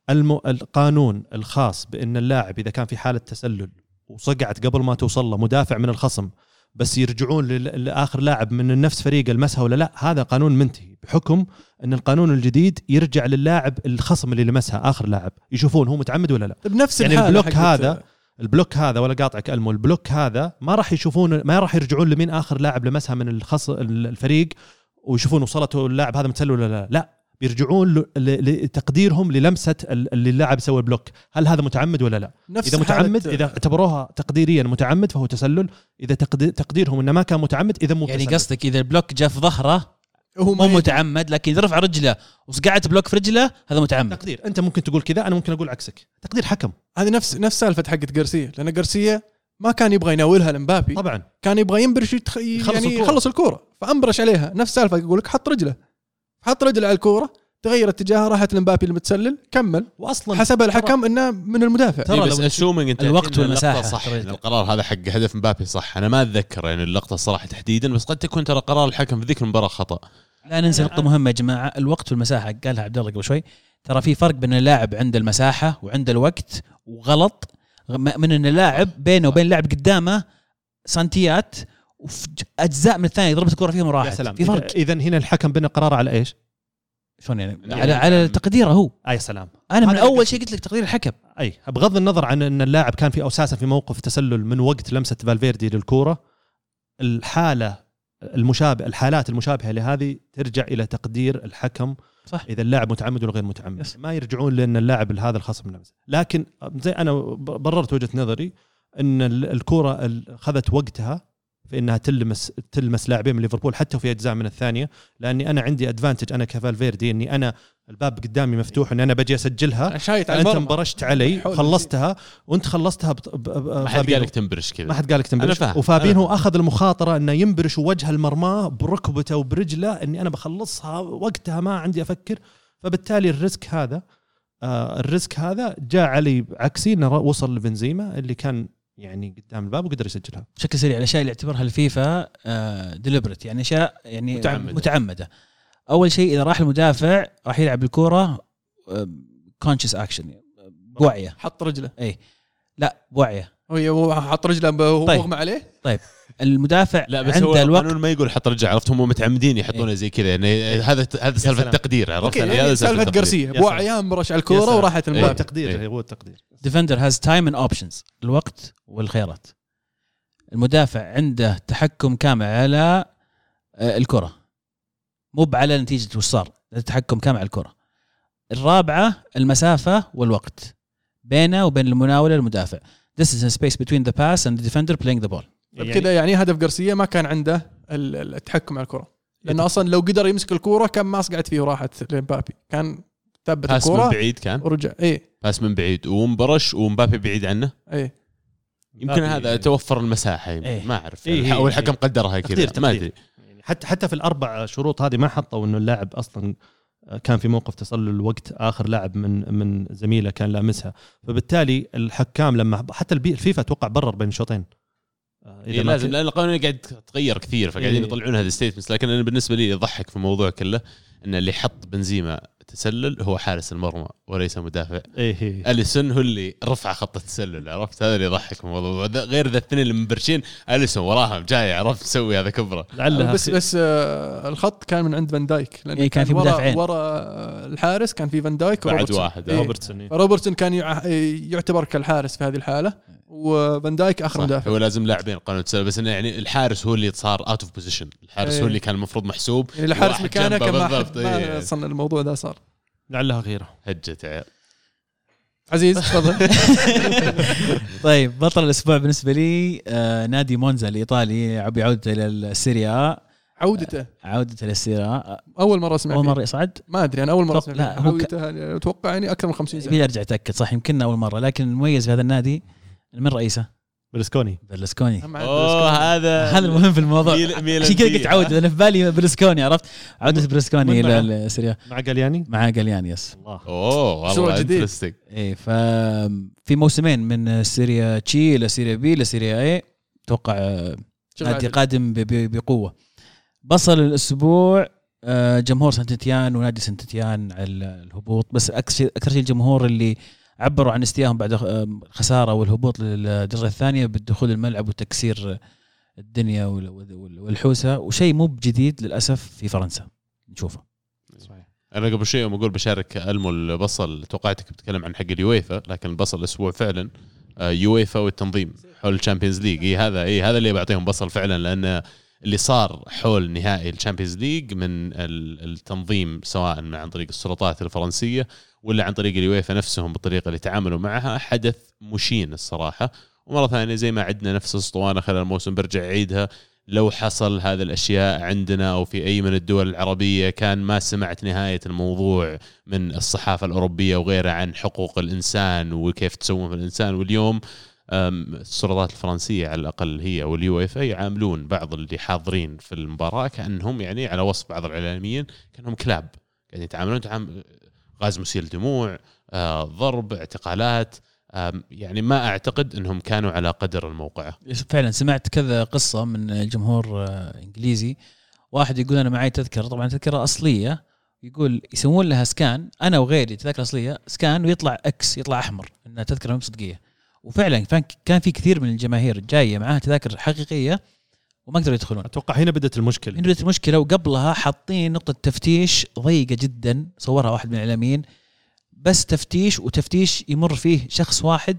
C: الم... القانون الخاص بأن اللاعب إذا كان في حالة تسلل وصقعت قبل ما توصل له مدافع من الخصم بس يرجعون لآخر لاعب من نفس فريقه لمسها ولا لا؟ هذا قانون منتهي بحكم إن القانون الجديد يرجع للاعب الخصم اللي لمسها آخر لاعب. يشوفون هو متعمد ولا لا؟
A: بنفس
C: يعني
A: الحالة
C: ال
A: block
C: هذا ال block هذا ولا قاطعك ألمو ال block هذا ما راح يشوفون ما راح يرجعون لمين آخر لاعب لمسها من الخص الفريق ويشوفون وصلته اللاعب هذا متسلل ولا لا؟ لا. بيرجعون ل- ل- لتقديرهم للمسة ال- اللي اللاعب سوى البلوك. هل هذا متعمد ولا لا؟
A: نفس
C: إذا متعمد إذا اعتبروها تقديريا متعمد فهو تسلل. إذا تقدير تقديرهم إنه ما كان متعمد إذا مو
B: يعني
C: تسلل.
B: قصدك إذا البلوك جاء في ظهره
A: هو
B: مو متعمد لكن إذا رفع رجله وصقعت block في رجله هذا متعمد.
C: تقدير. أنت ممكن تقول كذا أنا ممكن أقول عكسك. تقدير حكم.
A: هذه نفس نفس سالفة حقت جارسيا لأن جارسيا ما كان يبغى يناولها لمبابي.
C: طبعا.
A: كان يبغى ينبرش يتخ...
C: يخلص
A: يعني. يخلص الكورة. فانبرش عليها. نفس سالفة يقول لك حط رجله. حط رجله على الكورة تغير اتجاهها راحت لمبابي المتسلل كمل.
C: واصلا
A: حسب الحكم إنه من المدافع.
C: ترى
D: إيه بس اسومنج أنت
B: الوقت والمساحة.
D: صح إن القرار هذا حق هدف مبابي صح. أنا ما أتذكر يعني اللقطة الصراحه تحديدا بس قد تكون ترى قرار الحكم في ذيك المباراة خطأ.
B: لا ننسى نقطة مهمة يا جماعة. الوقت والمساحة قالها عبد الله قبل شوي. ترى في فرق بين اللاعب عند المساحة وعند الوقت وغلط من إن اللاعب بينه وبين اللاعب قدامه سنتيات وفي أجزاء من الثانية ضربت الكرة فيهم
C: يا
B: وراحت
C: سلام.
B: في فرق
C: اذا هنا الحكم بنى قرار على إيش؟
B: شلون يعني؟
D: يعني
B: على على تقديره هو.
C: آه يا سلام.
B: أنا من
C: أول.
B: شيء قلت لك تقدير الحكم.
C: أي بغض النظر عن إن اللاعب كان في أساسا في موقف تسلل من وقت لمسة فالفيردي للكورة الحالة المشابه الحالات المشابهة لهذه ترجع إلى تقدير الحكم.
B: صح.
C: إذا اللاعب متعمد ولا غير متعمد.
B: yes.
C: ما يرجعون لأن اللاعب هذا الخصم لمسه لكن زي أنا بررت وجهة نظري إن ال- الكورة ال- اخذت وقتها في انها تلمس تلمس لاعبين من ليفربول حتى في أجزاء من الثانية لأني أنا عندي advantage أنا كفالفيردي إني أنا الباب قدامي مفتوح إني أنا بجي
A: أسجلها. shot على أنت
C: انبرشت علي خلصتها وأنت خلصتها بط- ب- ب-
D: ما حد
C: فابينو.
D: قال لك تنبرش كذا.
C: ما حد قال لك
D: أنا
C: تنبرش
D: فاهم.
C: وفابينو
D: أنا
C: أخذ المخاطرة إنه ينبرش وجه المرماه بركبته وبرجله إني أنا بخلصها وقتها ما عندي أفكر. فبالتالي ال risk هذا آه ال risk هذا جاء علي عكسي إنه وصل لبنزيما اللي كان يعني قدام الباب وقدر يسجلها.
B: بشكل سريع الأشياء اللي يعتبرها الفيفا deliberate يعني أشياء يعني
D: متعمدة.
B: متعمدة. أول شيء إذا راح المدافع راح يلعب الكوره conscious action بوعية.
A: حط رجله.
B: لا بوعية.
A: هو هو حط رجله وهو
B: طيب.
A: مغمى عليه؟
B: المدافع
D: لا بس هو
B: عنده الوقت
D: القانون ما يقول حط رجع عرفت؟ هم متعمدين يحطونه زي كذا يعني هذا هذا
C: سالفة.
D: التقدير عرفت؟ يعني
A: يعني سالفة
C: يا
A: بوعية انبرش على
C: الكورة.
A: وراحت
C: هو
D: إيه.
A: المبابي
C: التقدير
D: إيه.
C: هو التقدير.
B: defender has time and options الوقت والخيارات. المدافع عنده تحكم كامل على آه، الكرة. مو على نتيجة وش صار التحكم كامل على الكرة. الرابعة المسافة والوقت. بينه وبين المناولة المدافع. Distance and space between the pass and the defender playing the ball.
A: بكذا يعني هدف جارسيا ما كان عنده ال- ال- التحكم على الكرة. لأنه أصلا لو قدر يمسك الكورة كان ما صقعت فيه وراحت لمبابي. كان ثبت
D: باس من بعيد كان.
A: ورجع. إيه.
D: pass من بعيد. ومبرش ومبابي بعيد عنه.
A: إيه.
D: يمكن هذا
C: يعني.
D: توفر المساحة. يمكن
B: إيه.
D: ما أعرف.
C: إيه، إيه،
D: أو الحكم
C: إيه.
D: قدرها كذا. ما. أدري.
C: يعني حتى حتى في الأربع شروط هذه ما حطوا إنه اللاعب أصلا كان في موقف تسلل وقت آخر لاعب من من زميله كان لامسها. فبالتالي الحكام لما حتى البي- الفيفا أتوقع برر بين الشوطين. آه،
D: إيه لازم لأن القانون قاعد يتغير كثير فقاعدين
C: إيه.
D: يطلعون هذه ال statements لكن أنا بالنسبة لي يضحك في الموضوع كله إن اللي حط بنزيما تسلل هو حارس المرمى وليس مدافع
C: إيه إيه.
D: أليسون هو اللي رفع خط التسلل عرفت هذا اللي يضحك في الموضوع غير ذا الاثنين اللي مبرشين أليسون وراهم جاي عرفت مسوي هذا كبرة
C: لعلها
A: بس بس آه الخط كان من عند فان دايك لأن
B: إيه، كان في
A: ورا
B: مدافعين.
A: ورا آه، الحارس كان في فان دايك
D: بعد. واحد
A: إيه.
C: روبرتسون إيه.
A: روبرتسون كان يع- يعتبر كالحارس في هذه الحالة وفان دايك
D: آخر
A: مدافع.
D: هو لازم لاعبين قانون التسلل بس إنه يعني الحارس هو اللي صار out of position الحارس
A: إيه.
D: هو اللي كان المفروض محسوب.
A: يعني الحارس مكانه كان ما
D: بالضبط، إيه.
A: أصلا الموضوع ذا صار.
C: لعلها غيرة.
D: هجت عيال.
A: عزيز تفضل.
B: طيب بطل الأسبوع بالنسبة لي آه نادي مونزا الإيطالي بعودته إلى السيريا.
A: عودته.
B: عودته للسيريا
A: أول مرة اسمع أول.
B: مرة يصعد؟
A: ما أدري أنا أول
B: مرة
A: اسمع
B: لا،. هو ك-
A: عودته يعني أتوقع يعني أكثر من 50 سنة.
B: يبي أرجع أتأكد صح يمكن أول مرة لكن المميز في هذا النادي من رئيسه؟ برلسكوني
A: برلسكوني عن
D: أوه
A: برلسكوني.
D: هذا
B: هذا المهم في الموضوع. عشان كذا. قلت عود أنا في بالي برلسكوني عرفت؟ عودة برلسكوني؟ إلى السيريا.
C: مع جالياني
B: مع جالياني yes.
C: الله.
A: أوه
D: والله. interesting
B: إيه ف في موسمين من سيريا سي إلى سيريا بي إلى سيريا أي أتوقع آه، نادي. قادم بقوة. بصل الأسبوع آه، جمهور سنتيان ونادي سنتيان على الهبوط. بس أكثر شيء أكثر شيء الجمهور اللي عبروا عن استيائهم بعد آه، الخساره والهبوط للدرجة الثانية بالدخول الملعب وتكسير الدنيا وال- وال- والحوسة وشيء مو بجديد للأسف في فرنسا. نشوفه.
C: صحيح.
D: أنا قبل شوي يوم أقول بشارك ألمو البصل توقعتك بتتكلم عن حق اليويفا لكن البصل الأسبوع فعلا آه، يويفا والتنظيم حول الشامبيونز ليج. إي هذا إي هذا اللي بعطيهم بصل فعلا لأن اللي صار حول نهائي الشامبيونز ليج من ال- التنظيم سواء عن طريق السلطات الفرنسية ولا عن طريق اليويفا نفسهم بالطريقة اللي تعاملوا معها حدث مشين الصراحة. ومرة ثانية زي ما عندنا نفس الأسطوانة خلال الموسم برجع اعيدها لو حصل هذه الأشياء عندنا أو في أي من الدول العربية كان ما سمعت نهاية الموضوع من الصحافة الأوروبية وغيرها عن حقوق الإنسان وكيف تسوون في الإنسان. واليوم السلطات الفرنسية على الأقل هي واليويفا يعاملون بعض اللي حاضرين في المباراة كأنهم يعني على وصف بعض الإعلاميين كأنهم كلاب. يعني يتعاملون تعامل غاز مسيل دموع آه، ضرب اعتقالات يعني ما أعتقد إنهم كانوا على قدر الموقعه
B: فعلا سمعت كذا قصة من الجمهور آه، إنجليزي. واحد يقول أنا معي تذكرة طبعا تذكرة أصلية. يقول يسوون لها سكان أنا وغيري تذكرة أصلية سكان ويطلع إكس يطلع أحمر إنها تذكرة مو صدقية. وفعلا كان في كثير من الجماهير جاية معاها تذاكر حقيقية وما قدروا يدخلون.
C: أتوقع هنا بدأت المشكلة.
B: هنا بدأت المشكلة وقبلها حاطين نقطة تفتيش ضيقة جدا صورها واحد من الإعلاميين. بس تفتيش وتفتيش يمر فيه شخص واحد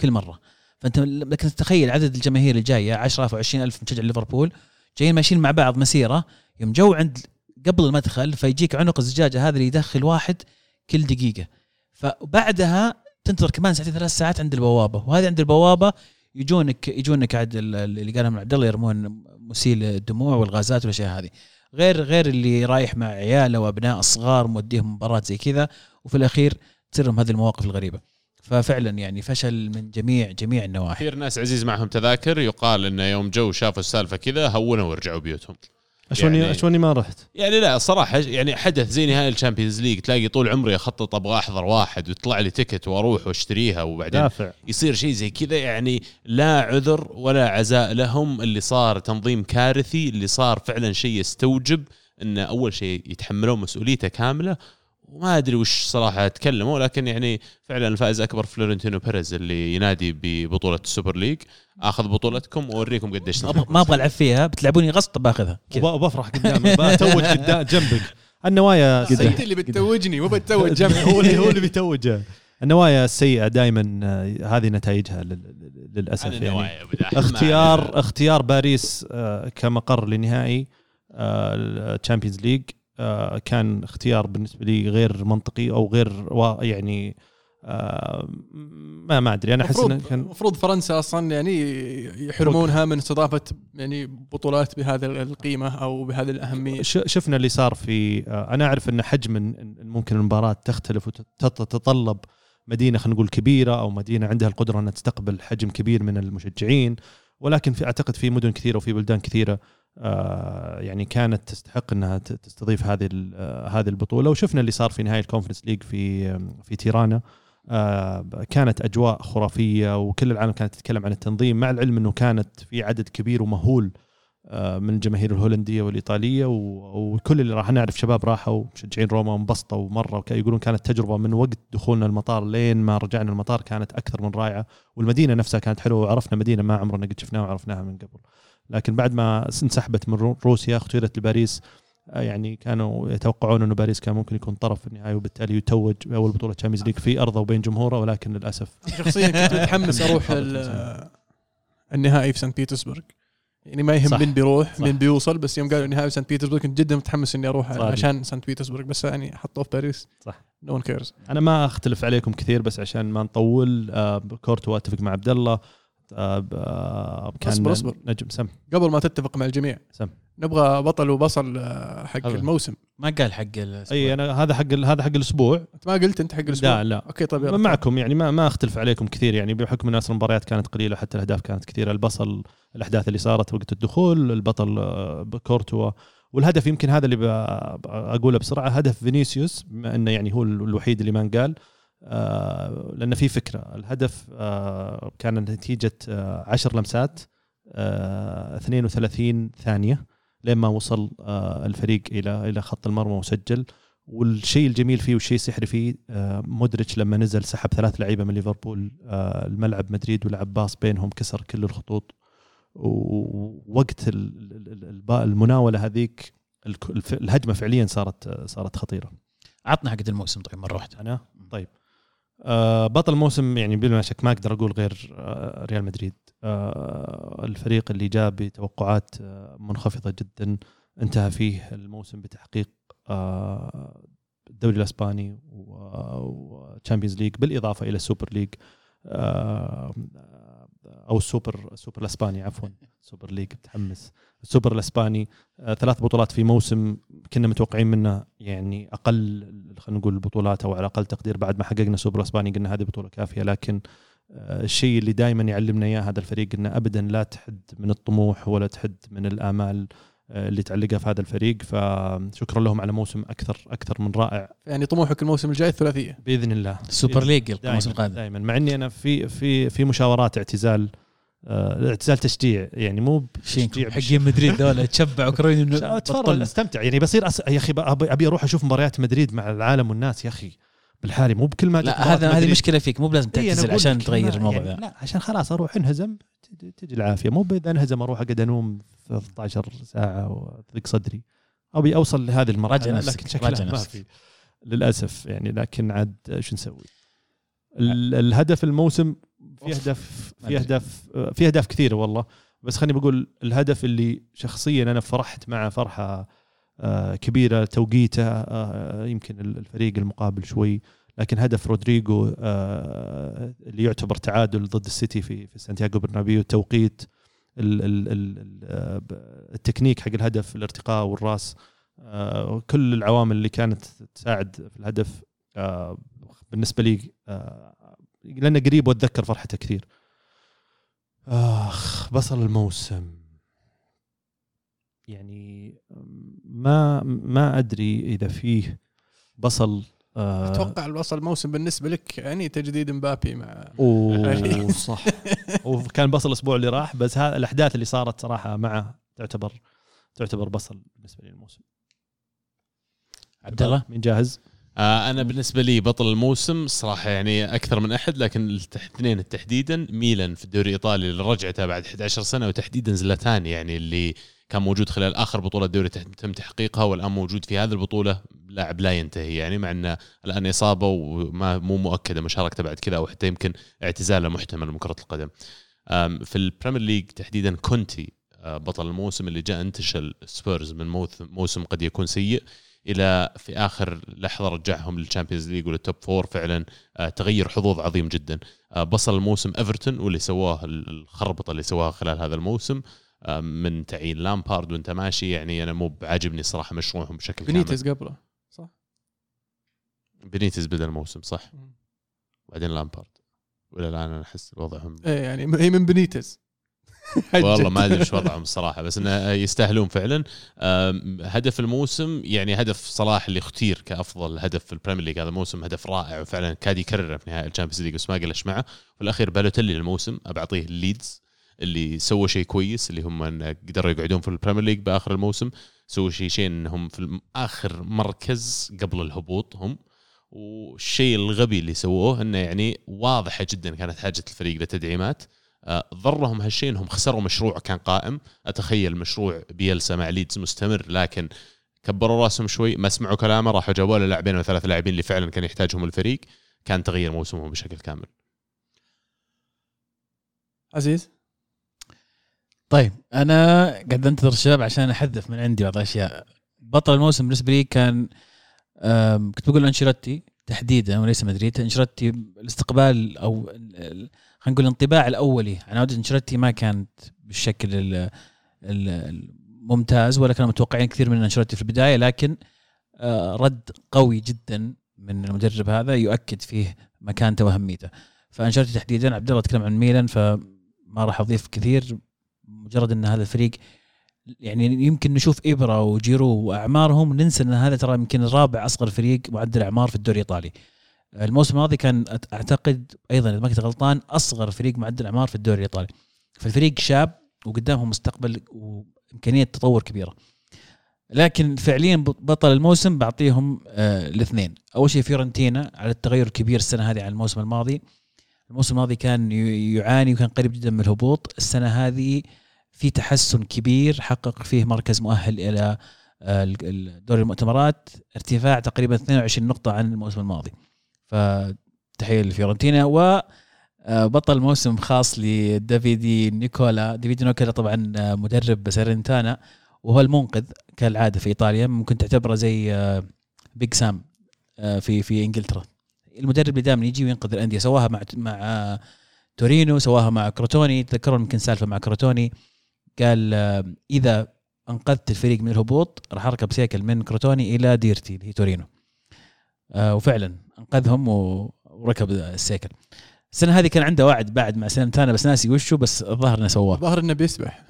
B: كل مرة. فأنت لكن تتخيل عدد الجماهير الجايه 10000 و 20000 مشجع ليفربول جايين ماشيين مع بعض مسيرة يوم جو عند قبل المدخل فيجيك عنق الزجاجة هذا اللي يدخل واحد كل دقيقة. فبعدها تنتظر كمان ساعتين ثلاث ساعات عند البوابة وهذه عند البوابة يجونك يجونك عاد ال- اللي قالهم عبد الله يرمون مسيل الدموع والغازات والأشياء هذه. غير غير اللي رايح مع عياله وأبناء الصغار موديهم مباراة زي كذا وفي الأخير تصير هذه المواقف الغريبة. ففعلا يعني فشل من جميع جميع النواحي.
D: كثير ناس عزيز معهم تذاكر يقال إنه يوم جو شافوا السالفة كذا هونوا ورجعوا بيوتهم.
C: اشوني
D: يعني-
C: أشوني ما رحت.
D: يعني لا صراحة يعني حدث زي نهائي الشامبيونز ليج تلاقي طول عمري أخطط أبغى أحضر واحد ويطلع لي ticket وأروح وأشتريها وبعدين
C: دافع.
D: يصير شيء زي كذا يعني لا عذر ولا عزاء لهم. اللي صار تنظيم كارثي اللي صار فعلا شيء يستوجب إن أول شيء يتحملون مسؤوليته كاملة وما أدري وش صراحة تكلموا لكن يعني فعلا الفائز أكبر فلورنتينو بيريز اللي ينادي ببطولة السوبر ليج. آخذ بطولتكم وأوريكم قديش
B: ما أبغى ألعب فيها بتلعبوني غصب باخذها
C: وبفرح قدامك بتوج قدام جنبك. النوايا
A: أنت
C: السيئة
A: اللي بتتوجني مو بتتوج جنبي.
C: هو اللي هو اللي بيتوج النوايا السيئة دايما هذه نتائجها لل- لل- للأسف
D: هذه
C: يعني. اختيار اختيار باريس آه، كمقر لنهائي الشامبيونز ليج كان اختيار بالنسبة لي غير منطقي أو غير يعني آه، ما ما أدري. أنا أحس
A: إنه
C: كان
A: المفروض فرنسا أصلا يعني يحرمونها من استضافة يعني بطولات بهذا القيمة أو بهذه
C: الأهمية. شفنا اللي صار في آه، أنا أعرف إن حجم ممكن المباراة تختلف وتتطلب مدينة خلينا نقول كبيرة أو مدينة عندها القدرة إنها تستقبل حجم كبير من المشجعين ولكن في أعتقد في مدن كثيرة وفي بلدان كثيرة آه، يعني كانت تستحق إنها تستضيف هذه آه، هذه البطولة. وشفنا اللي صار في نهاية ال Conference League في في تيرانا. آه، كانت أجواء خرافية وكل العالم كانت تتكلم عن التنظيم مع العلم إنه كانت في عدد كبير ومهول آه، من الجماهير الهولندية والإيطالية وكل اللي راح نعرف شباب راحوا مشجعين روما انبسطوا مره يقولون كانت تجربة من وقت دخولنا المطار لين ما رجعنا المطار كانت أكثر من رائعة. والمدينة نفسها كانت حلوة وعرفنا مدينة ما عمرنا قد شفناها وعرفناها من قبل. لكن بعد ما انسحبت من رو- روسيا اختيرت لباريس آه، يعني كانوا يتوقعون أنه باريس كان ممكن يكون طرف في النهايه وبالتالي يتوج باول بطولة Champions League في أرضه وبين جمهوره ولكن للأسف
A: شخصيا كنت متحمس أروح النهائي في سانت بيترسبرغ يعني ما يهم. مين بيروح
C: صح.
A: مين بيوصل بس يوم قالوا النهائي في سانت بيترسبرغ كنت جدا متحمس إني
C: أروح.
A: عشان سانت بيترسبرغ بس يعني حطوه في باريس
C: صح.
A: no one cares
C: أنا ما أختلف عليكم كثير بس عشان ما نطول آه، كورتوا أتفق مع عبد الله كان
A: اصبر- اصبر.
C: نجم سم
A: قبل ما تتفق مع الجميع
C: سم.
A: نبغى بطل وبصل آه، حق
D: هذا.
A: الموسم
B: ما قال حق الأسبوع.
C: أي أنا هذا حق ال- هذا حق الأسبوع
A: أنت ما قلت أنت حق الأسبوع
C: لا لا
A: okay طيب يلا.
C: معكم يعني ما ما أختلف عليكم كثير يعني بحكم إن أصلا المباريات كانت قليلة حتى الأهداف كانت كثيرة البصل الأحداث اللي صارت وقت الدخول البطل آه، كورتوا والهدف يمكن هذا اللي ب- أقوله بسرعة هدف فينيسيوس بما إنه يعني هو الوحيد اللي ما انقال لأن في فكرة. الهدف آه، كان نتيجة 10 لمسات آه، 32 ثانية لين ما وصل آه، الفريق إلى إلى خط المرمى وسجل والشيء الجميل فيه والشيء السحري فيه آه، مودريتش لما نزل سحب ثلاث لعيبة من ليفربول آه، الملعب مدريد ولعب باص بينهم كسر كل الخطوط. ووقت المناولة هذيك الهجمة فعليا صارت صارت خطيرة.
B: عطنا حقة الموسم طيب مرة واحدة.
C: أنا؟ طيب. آه، بطل الموسم يعني بلا شك ما أقدر أقول غير آه، ريال مدريد. آه، الفريق اللي جاء بتوقعات آه، منخفضة جدا انتهى فيه الموسم بتحقيق آه، الدوري الإسباني و Champions League بالإضافة إلى ال Super League آه، أو السوبر السوبر الإسباني عفوا Super League متحمس. السوبر الإسباني آه، ثلاث بطولات في موسم كنا متوقعين منه يعني أقل خلينا نقول البطولات أو على أقل تقدير بعد ما حققنا السوبر الاسباني قلنا هذه بطولة كافية. لكن آه، الشيء اللي دائما يعلمنا إياه هذا الفريق إنه ابدا لا تحد من الطموح ولا تحد من الآمال. آه، اللي تعلقها في هذا الفريق. فشكرا لهم على موسم أكثر أكثر من رائع.
A: يعني طموحك الموسم الجاي الثلاثية.
C: بإذن الله.
B: ال Super League
C: الموسم
B: القادم.
C: دائما مع إني أنا في في في مشاورات اعتزال آه، اعتزال تشجيع. يعني مو بتشجيع
B: حقين مدريد ذولا تشبعوا كروين أتفرج
C: أستمتع. يعني بصير أس... يا أخي أبي أروح أشوف مباريات مدريد مع العالم والناس يا أخي. بالحالي مو بكل ما
B: لا هذا هذه مشكلة فيك. مو بلازم
C: إيه،
B: تعتزل
C: أقول
B: عشان تغير
C: ما-
B: الموضوع
C: يعني
B: ذا
C: لا عشان خلاص أروح أنهزم. تجي العافية مو اذا انهزم أروح أقعد أنوم 13 ساعة وضيق صدري أبي أوصل لهذه المرحله لكن شكلها ما. في للأسف يعني لكن عاد شو نسوي؟ ال- الهدف الموسم في. اهداف في. اهداف في اهداف كثيره والله بس خليني بقول الهدف اللي شخصيا أنا فرحت معه فرحة آه، كبيرة توقيته آه، يمكن الفريق المقابل شوي لكن هدف رودريجو آه، اللي يعتبر تعادل ضد السيتي في في سانتياغو برنابيو ب- التكنيك حق الهدف الارتقاء والراس آه، كل العوامل اللي كانت تساعد في الهدف آه، بالنسبة لي لأنه قريب وأتذكر فرحته كثير. آخ بصل الموسم. يعني ما ما أدري إذا فيه بصل
A: أتوقع الوصل الموسم بالنسبة لك يعني تجديد مبابي مع
C: أوه صح. وكان بصل الأسبوع اللي راح بس هذا الأحداث اللي صارت صراحة معه تعتبر تعتبر بصل بالنسبة لي الموسم.
B: عبد الله؟
C: مين جاهز؟
D: آه أنا بالنسبة لي بطل الموسم صراحة يعني أكثر من أحد لكن الاثنين تحديدا ميلان في الدوري الإيطالي اللي رجعته بعد 11 سنة وتحديدا زلاتان يعني اللي كان موجود خلال آخر بطولة دوري تم تحقيقها والآن موجود في هذه البطولة. لاعب لا ينتهي يعني مع انه الآن إصابة وما مو مؤكدة. مشاركته بعد كذا أو حتى يمكن اعتزاله محتمل من كرة القدم. في ال Premier League تحديدا كونتي آه، بطل الموسم اللي جاء انتشل سبيرز من موسم قد يكون سيء. إلى في آخر لحظة رجعهم لل Champions League ولل top four فعلا آه، تغير حظوظ عظيم جدا. آه، بصل الموسم ايفرتون واللي سواه ال- الخربطة اللي سواها خلال هذا الموسم. من تعيين لامبارد وانت ماشي يعني أنا مو بعاجبني صراحة مشروعهم بشكل كامل.
A: بنيتز قبله صح؟
D: بنيتز بدا الموسم صح. بعدين لامبارد. وإلى الآن أنا أحس وضعهم.
A: إيه يعني هي من بنيتز
D: والله ما أدري إيش وضعهم الصراحه بس انه يستاهلون فعلا. هدف الموسم يعني هدف صلاح اللي اختير كأفضل هدف في ال Premier League هذا الموسم هدف رائع وفعلا كاد يكرره في نهائي ال Champions League بس ما قفلت معه في الأخير بالوتيلي للموسم ابى اعطيه الليدز اللي سووا شيء كويس اللي هم إن قدروا يقعدون في ال Premier League بآخر الموسم. سووا شيء شيء انهم في آخر مركز قبل الهبوط هم. والشيء الغبي اللي سووه إنه يعني واضحة جدا كانت حاجة الفريق لتدعيمات. آه، ضرهم هالشيء إنهم خسروا مشروع كان قائم. أتخيل مشروع بيلسا مع ليدز مستمر لكن كبروا راسهم شوي ما سمعوا كلامه راحوا جابوا له لاعبين أو ثلاث لاعبين اللي فعلا كان يحتاجهم الفريق. كان تغيير موسمهم بشكل كامل.
A: عزيز؟
B: طيب أنا قاعد أنتظر الشباب عشان أحذف من عندي بعض الاشياء بطل الموسم بالنسبة لي كان كنت بقول انشيلوتي تحديدا وليس مدريد أنشيلوتي الاستقبال أو خلينا نقول الانطباع الأولي. عن عوده أنشيلوتي ما كانت بالشكل ال- ال- الممتاز ولا كانوا متوقعين كثير من أنشيلوتي في البداية لكن آه، رد قوي جدا من المدرب هذا يؤكد فيه مكانته وأهميته. فأنشيلوتي تحديدا عبد الله تكلم عن ميلان فما راح أضيف كثير. مجرد إن هذا الفريق يعني يمكن نشوف إبرة وجيرو وأعمارهم ننسى إن هذا ترى يمكن الرابع أصغر فريق معدل أعمار في الدوري الإيطالي. الموسم الماضي كان أعتقد أيضا إذا ما كنت غلطان أصغر فريق معدل أعمار في الدوري الإيطالي. فالفريق شاب وقدامهم مستقبل وإمكانية تطور كبيرة. لكن فعليا بطل الموسم بعطيهم آه الاثنين، أول شيء فيورنتينا على التغير الكبير السنة هذه عن الموسم الماضي. الموسم الماضي كان يعاني وكان قريب جدا من الهبوط، السنة هذه في تحسن كبير حقق فيه مركز مؤهل إلى آه، دوري المؤتمرات ارتفاع تقريبا 22 نقطة عن الموسم الماضي. فتحية لفيورنتينا و آه، بطل موسم خاص لدافيدي نيكولا. دافيدي نيكولا طبعا آه، مدرب سيرنتانا وهو المنقذ كالعادة في إيطاليا ممكن تعتبره زي بيج سام في في إنجلترا. المدرب اللي دائما يجي وينقذ الأندية سواها مع مع تورينو سواها مع كروتوني. تذكرون يمكن سالفة مع كروتوني. قال إذا أنقذت الفريق من الهبوط راح أركب سيكل من كروتوني إلى ديرتي اللي هي تورينو. آه، وفعلا أنقذهم وركب السيكل. السنة هذه كان عنده وعد بعد مع ساليرنيتانا بس ناسي وشه بس الظاهر إنه سواه.
A: ظهر إنه بيسبح.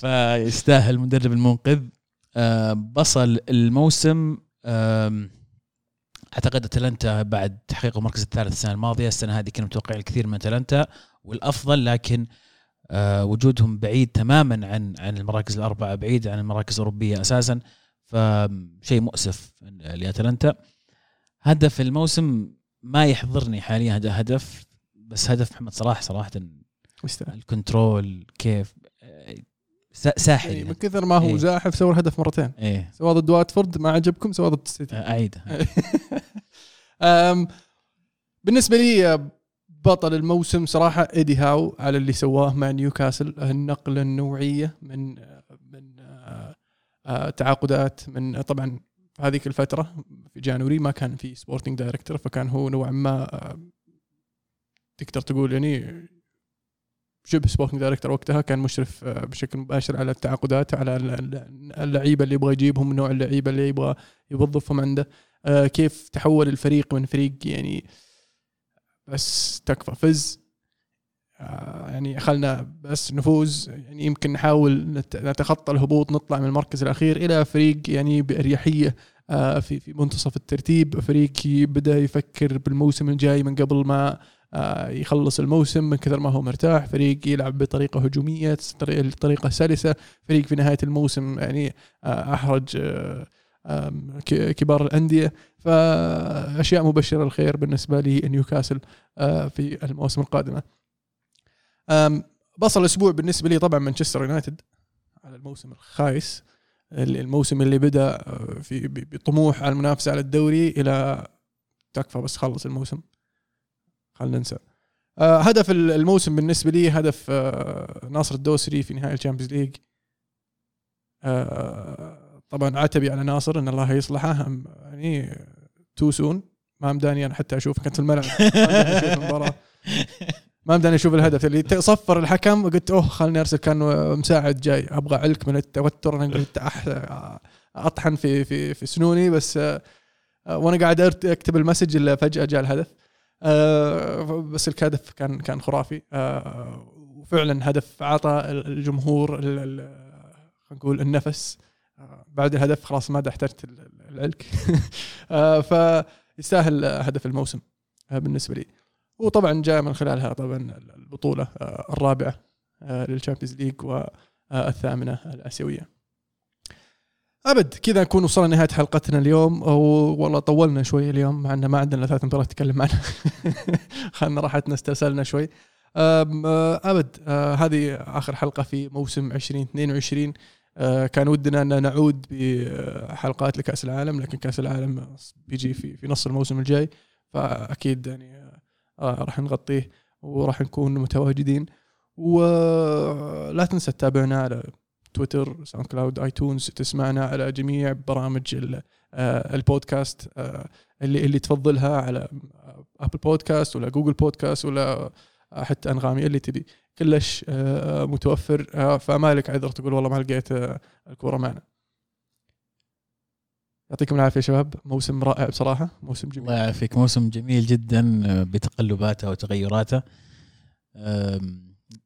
B: فيستاهل مدرب المنقذ. آه، بصل الموسم. أعتقد أتلانتا بعد تحقيق المركز الثالث السنة الماضية. السنة هذه كانوا متوقعين الكثير من أتلانتا والأفضل لكن وجودهم بعيد تماما عن عن المراكز الأربعة بعيد عن المراكز الأوروبية أساسا. فشيء مؤسف لأتلانتا. هدف الموسم ما يحضرني حاليا هذا هدف بس هدف محمد صلاح صراحة
A: يستاهل.
B: ال control كيف آه، سا- ساحر
A: يعني من
B: يعني.
A: كثر ما هو
B: إيه.
A: زاحف سوى الهدف مرتين.
B: إيه.
A: سواء ضد واتفورد ما عجبكم سواء ضد السيتي أعيد. بالنسبة لي بطل الموسم صراحة إيدي هاو على اللي سواه مع نيوكاسل النقلة النوعية من من أه، أه، تعاقدات من طبعا هذيك الفترة في January ما كان في sporting director فكان هو نوعا ما أه، تقدر تقول يعني شبه sporting director وقتها كان مشرف بشكل مباشر على التعاقدات على ال- ال- اللعيبة اللي يبغى يجيبهم نوع اللعيبة اللي يبغى يوظفهم عنده. آه، كيف تحول الفريق من فريق يعني بس تكفى. فز. آه، يعني خلنا بس نفوز. يعني يمكن نحاول نت- نتخطى الهبوط نطلع من المركز الأخير إلى فريق يعني بأريحية آه، في في منتصف الترتيب. فريق بدا يفكر بالموسم الجاي من قبل ما آه، يخلص الموسم من كثر ما هو مرتاح. فريق يلعب بطريقة هجومية طريقه طريقة سلسة. فريق في نهاية الموسم يعني آه، كبار الأندية. فأشياء مبشرة الخير بالنسبة لنيوكاسل آه، في المواسم القادمه. بصل الأسبوع بالنسبة لي طبعا مانشستر يونايتد على الموسم الخايس. الموسم اللي بدأ آه، في بطموح على المنافسة على الدوري إلى تكفى بس خلص الموسم. خلينا ننسى. آه، هدف ال- الموسم بالنسبة لي هدف ناصر الدوسري في نهائي ال Champions League. طبعا عتبي على ناصر إن الله يصلحه يعني too soon ما مداني أنا حتى أشوف كنت في الملعب أشوف المباراة. ما مداني أشوف الهدف. اللي صفر الحكم قلت أوه خلني أرسل. كان مساعد جاي. أبغى علك من التوتر. أنا قلت أطحن في في في سنوني. بس آه، وأنا قاعد أكتب المسج إلا فجأة جاء الهدف. آه، بس الهدف كان كان خرافي. آه، وفعلا هدف اعطى الجمهور نقول النفس. بعد الهدف خلاص ما احتجت ال- ال- العلك. آه، فيستاهل هدف الموسم آه، بالنسبة لي. وطبعا جاء من خلالها طبعا البطولة آه، الرابعة لل Champions League والثامنة الآسيوية. أبد كذا نكون وصلنا لنهاية حلقتنا اليوم. والله طولنا شوي اليوم مع إن ما عندنا ثلاث مباريات نتكلم عنها. خلنا راحتنا استرسلنا شوي. أبد هذه آخر حلقة في موسم 2022 آه، كان ودنا أن نعود بحلقات لكأس العالم لكن كأس العالم بيجي في في نص الموسم الجاي فأكيد يعني آه، راح نغطيه وراح نكون متواجدين. ولا تنسى تتابعنا على تويتر SoundCloud iTunes تسمعنا على جميع برامج ال- آه، البودكاست آه، اللي اللي تفضلها على Apple Podcast ولا Google Podcast ولا حتى أنغامي اللي تبي. كلش آه، متوفر. آه، فما لك عذر تقول والله ما لقيت آه، الكورة معنا. يعطيكم العافية يا شباب. موسم رائع بصراحة. موسم
B: الله
A: جميل
B: يعافيك. موسم جميل جدا آه، بتقلباته وتغيراته.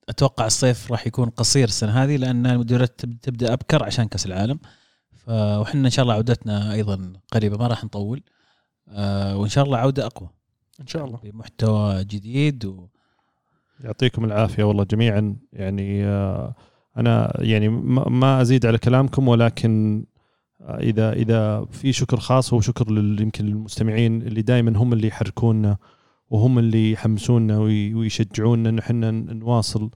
B: أتوقع الصيف راح يكون قصير السنة هذه لأن المديرات تب- تبدأ أبكر عشان كأس العالم. وحنا إن شاء الله عودتنا أيضا قريبة ما راح نطول. وإن شاء الله عودة أقوى.
A: إن شاء الله.
B: بمحتوى جديد و...
C: يعطيكم العافية والله جميعا. يعني آه، أنا يعني ما أزيد على كلامكم ولكن آه، إذا إذا في شكر خاص هو شكر يمكن للمستمعين اللي دائما هم اللي يحركونا وهم اللي يحمسونا وي- ويشجعونا. ان إحنا نواصل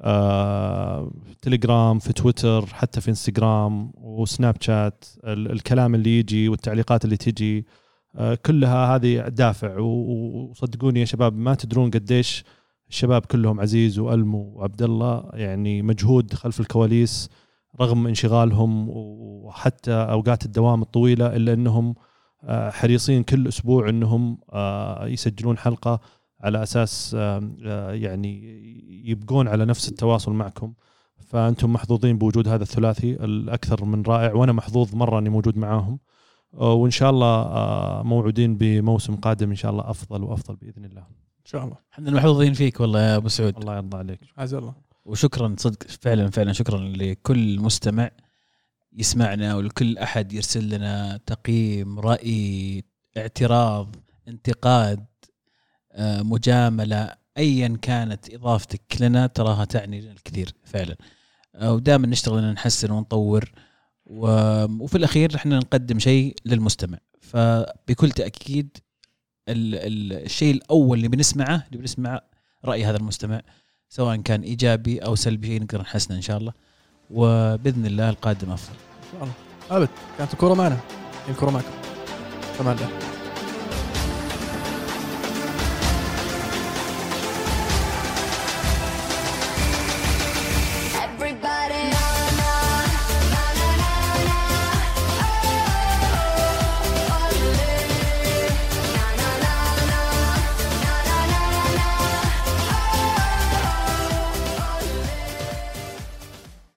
C: آه، في تليجرام في تويتر حتى في انستغرام وسناب شات ال- الكلام اللي يجي والتعليقات اللي تجي آه، كلها هذه دافع. وصدقوني يا شباب ما تدرون قديش الشباب كلهم عزيز والمو وعبد الله يعني مجهود خلف الكواليس رغم انشغالهم وحتى أوقات الدوام الطويلة إلا إنهم آه، حريصين كل أسبوع إنهم آه، يسجلون حلقة على أساس آه، يعني يبقون على نفس التواصل معكم. فأنتم محظوظين بوجود هذا الثلاثي الأكثر من رائع وأنا محظوظ مرة أني موجود معاهم. وإن شاء الله موعودين بموسم قادم إن شاء الله أفضل وأفضل بإذن الله.
A: شاء الله.
B: إحنا محظوظين فيك والله يا أبو سعود.
C: الله يرضى عليك.
A: عز الله.
B: وشكرا صدق فعلا فعلا شكرا لكل مستمع يسمعنا ولكل أحد يرسل لنا تقييم رأي اعتراض انتقاد آه، مجاملة ايا كانت إضافتك لنا تراها تعني لنا الكثير فعلا. آه، ودائما نشتغل ان نحسن ونطور وفي الأخير إحنا نقدم شيء للمستمع. فبكل تأكيد الشيء الأول اللي بنسمعه اللي بنسمع رأي هذا المستمع سواء كان إيجابي أو سلبي نقدر نحسنه إن شاء الله. وبإذن الله القادم أفضل.
A: إن شاء الله. أبد كانت الكورة معنا. الكورة معكم. تمام.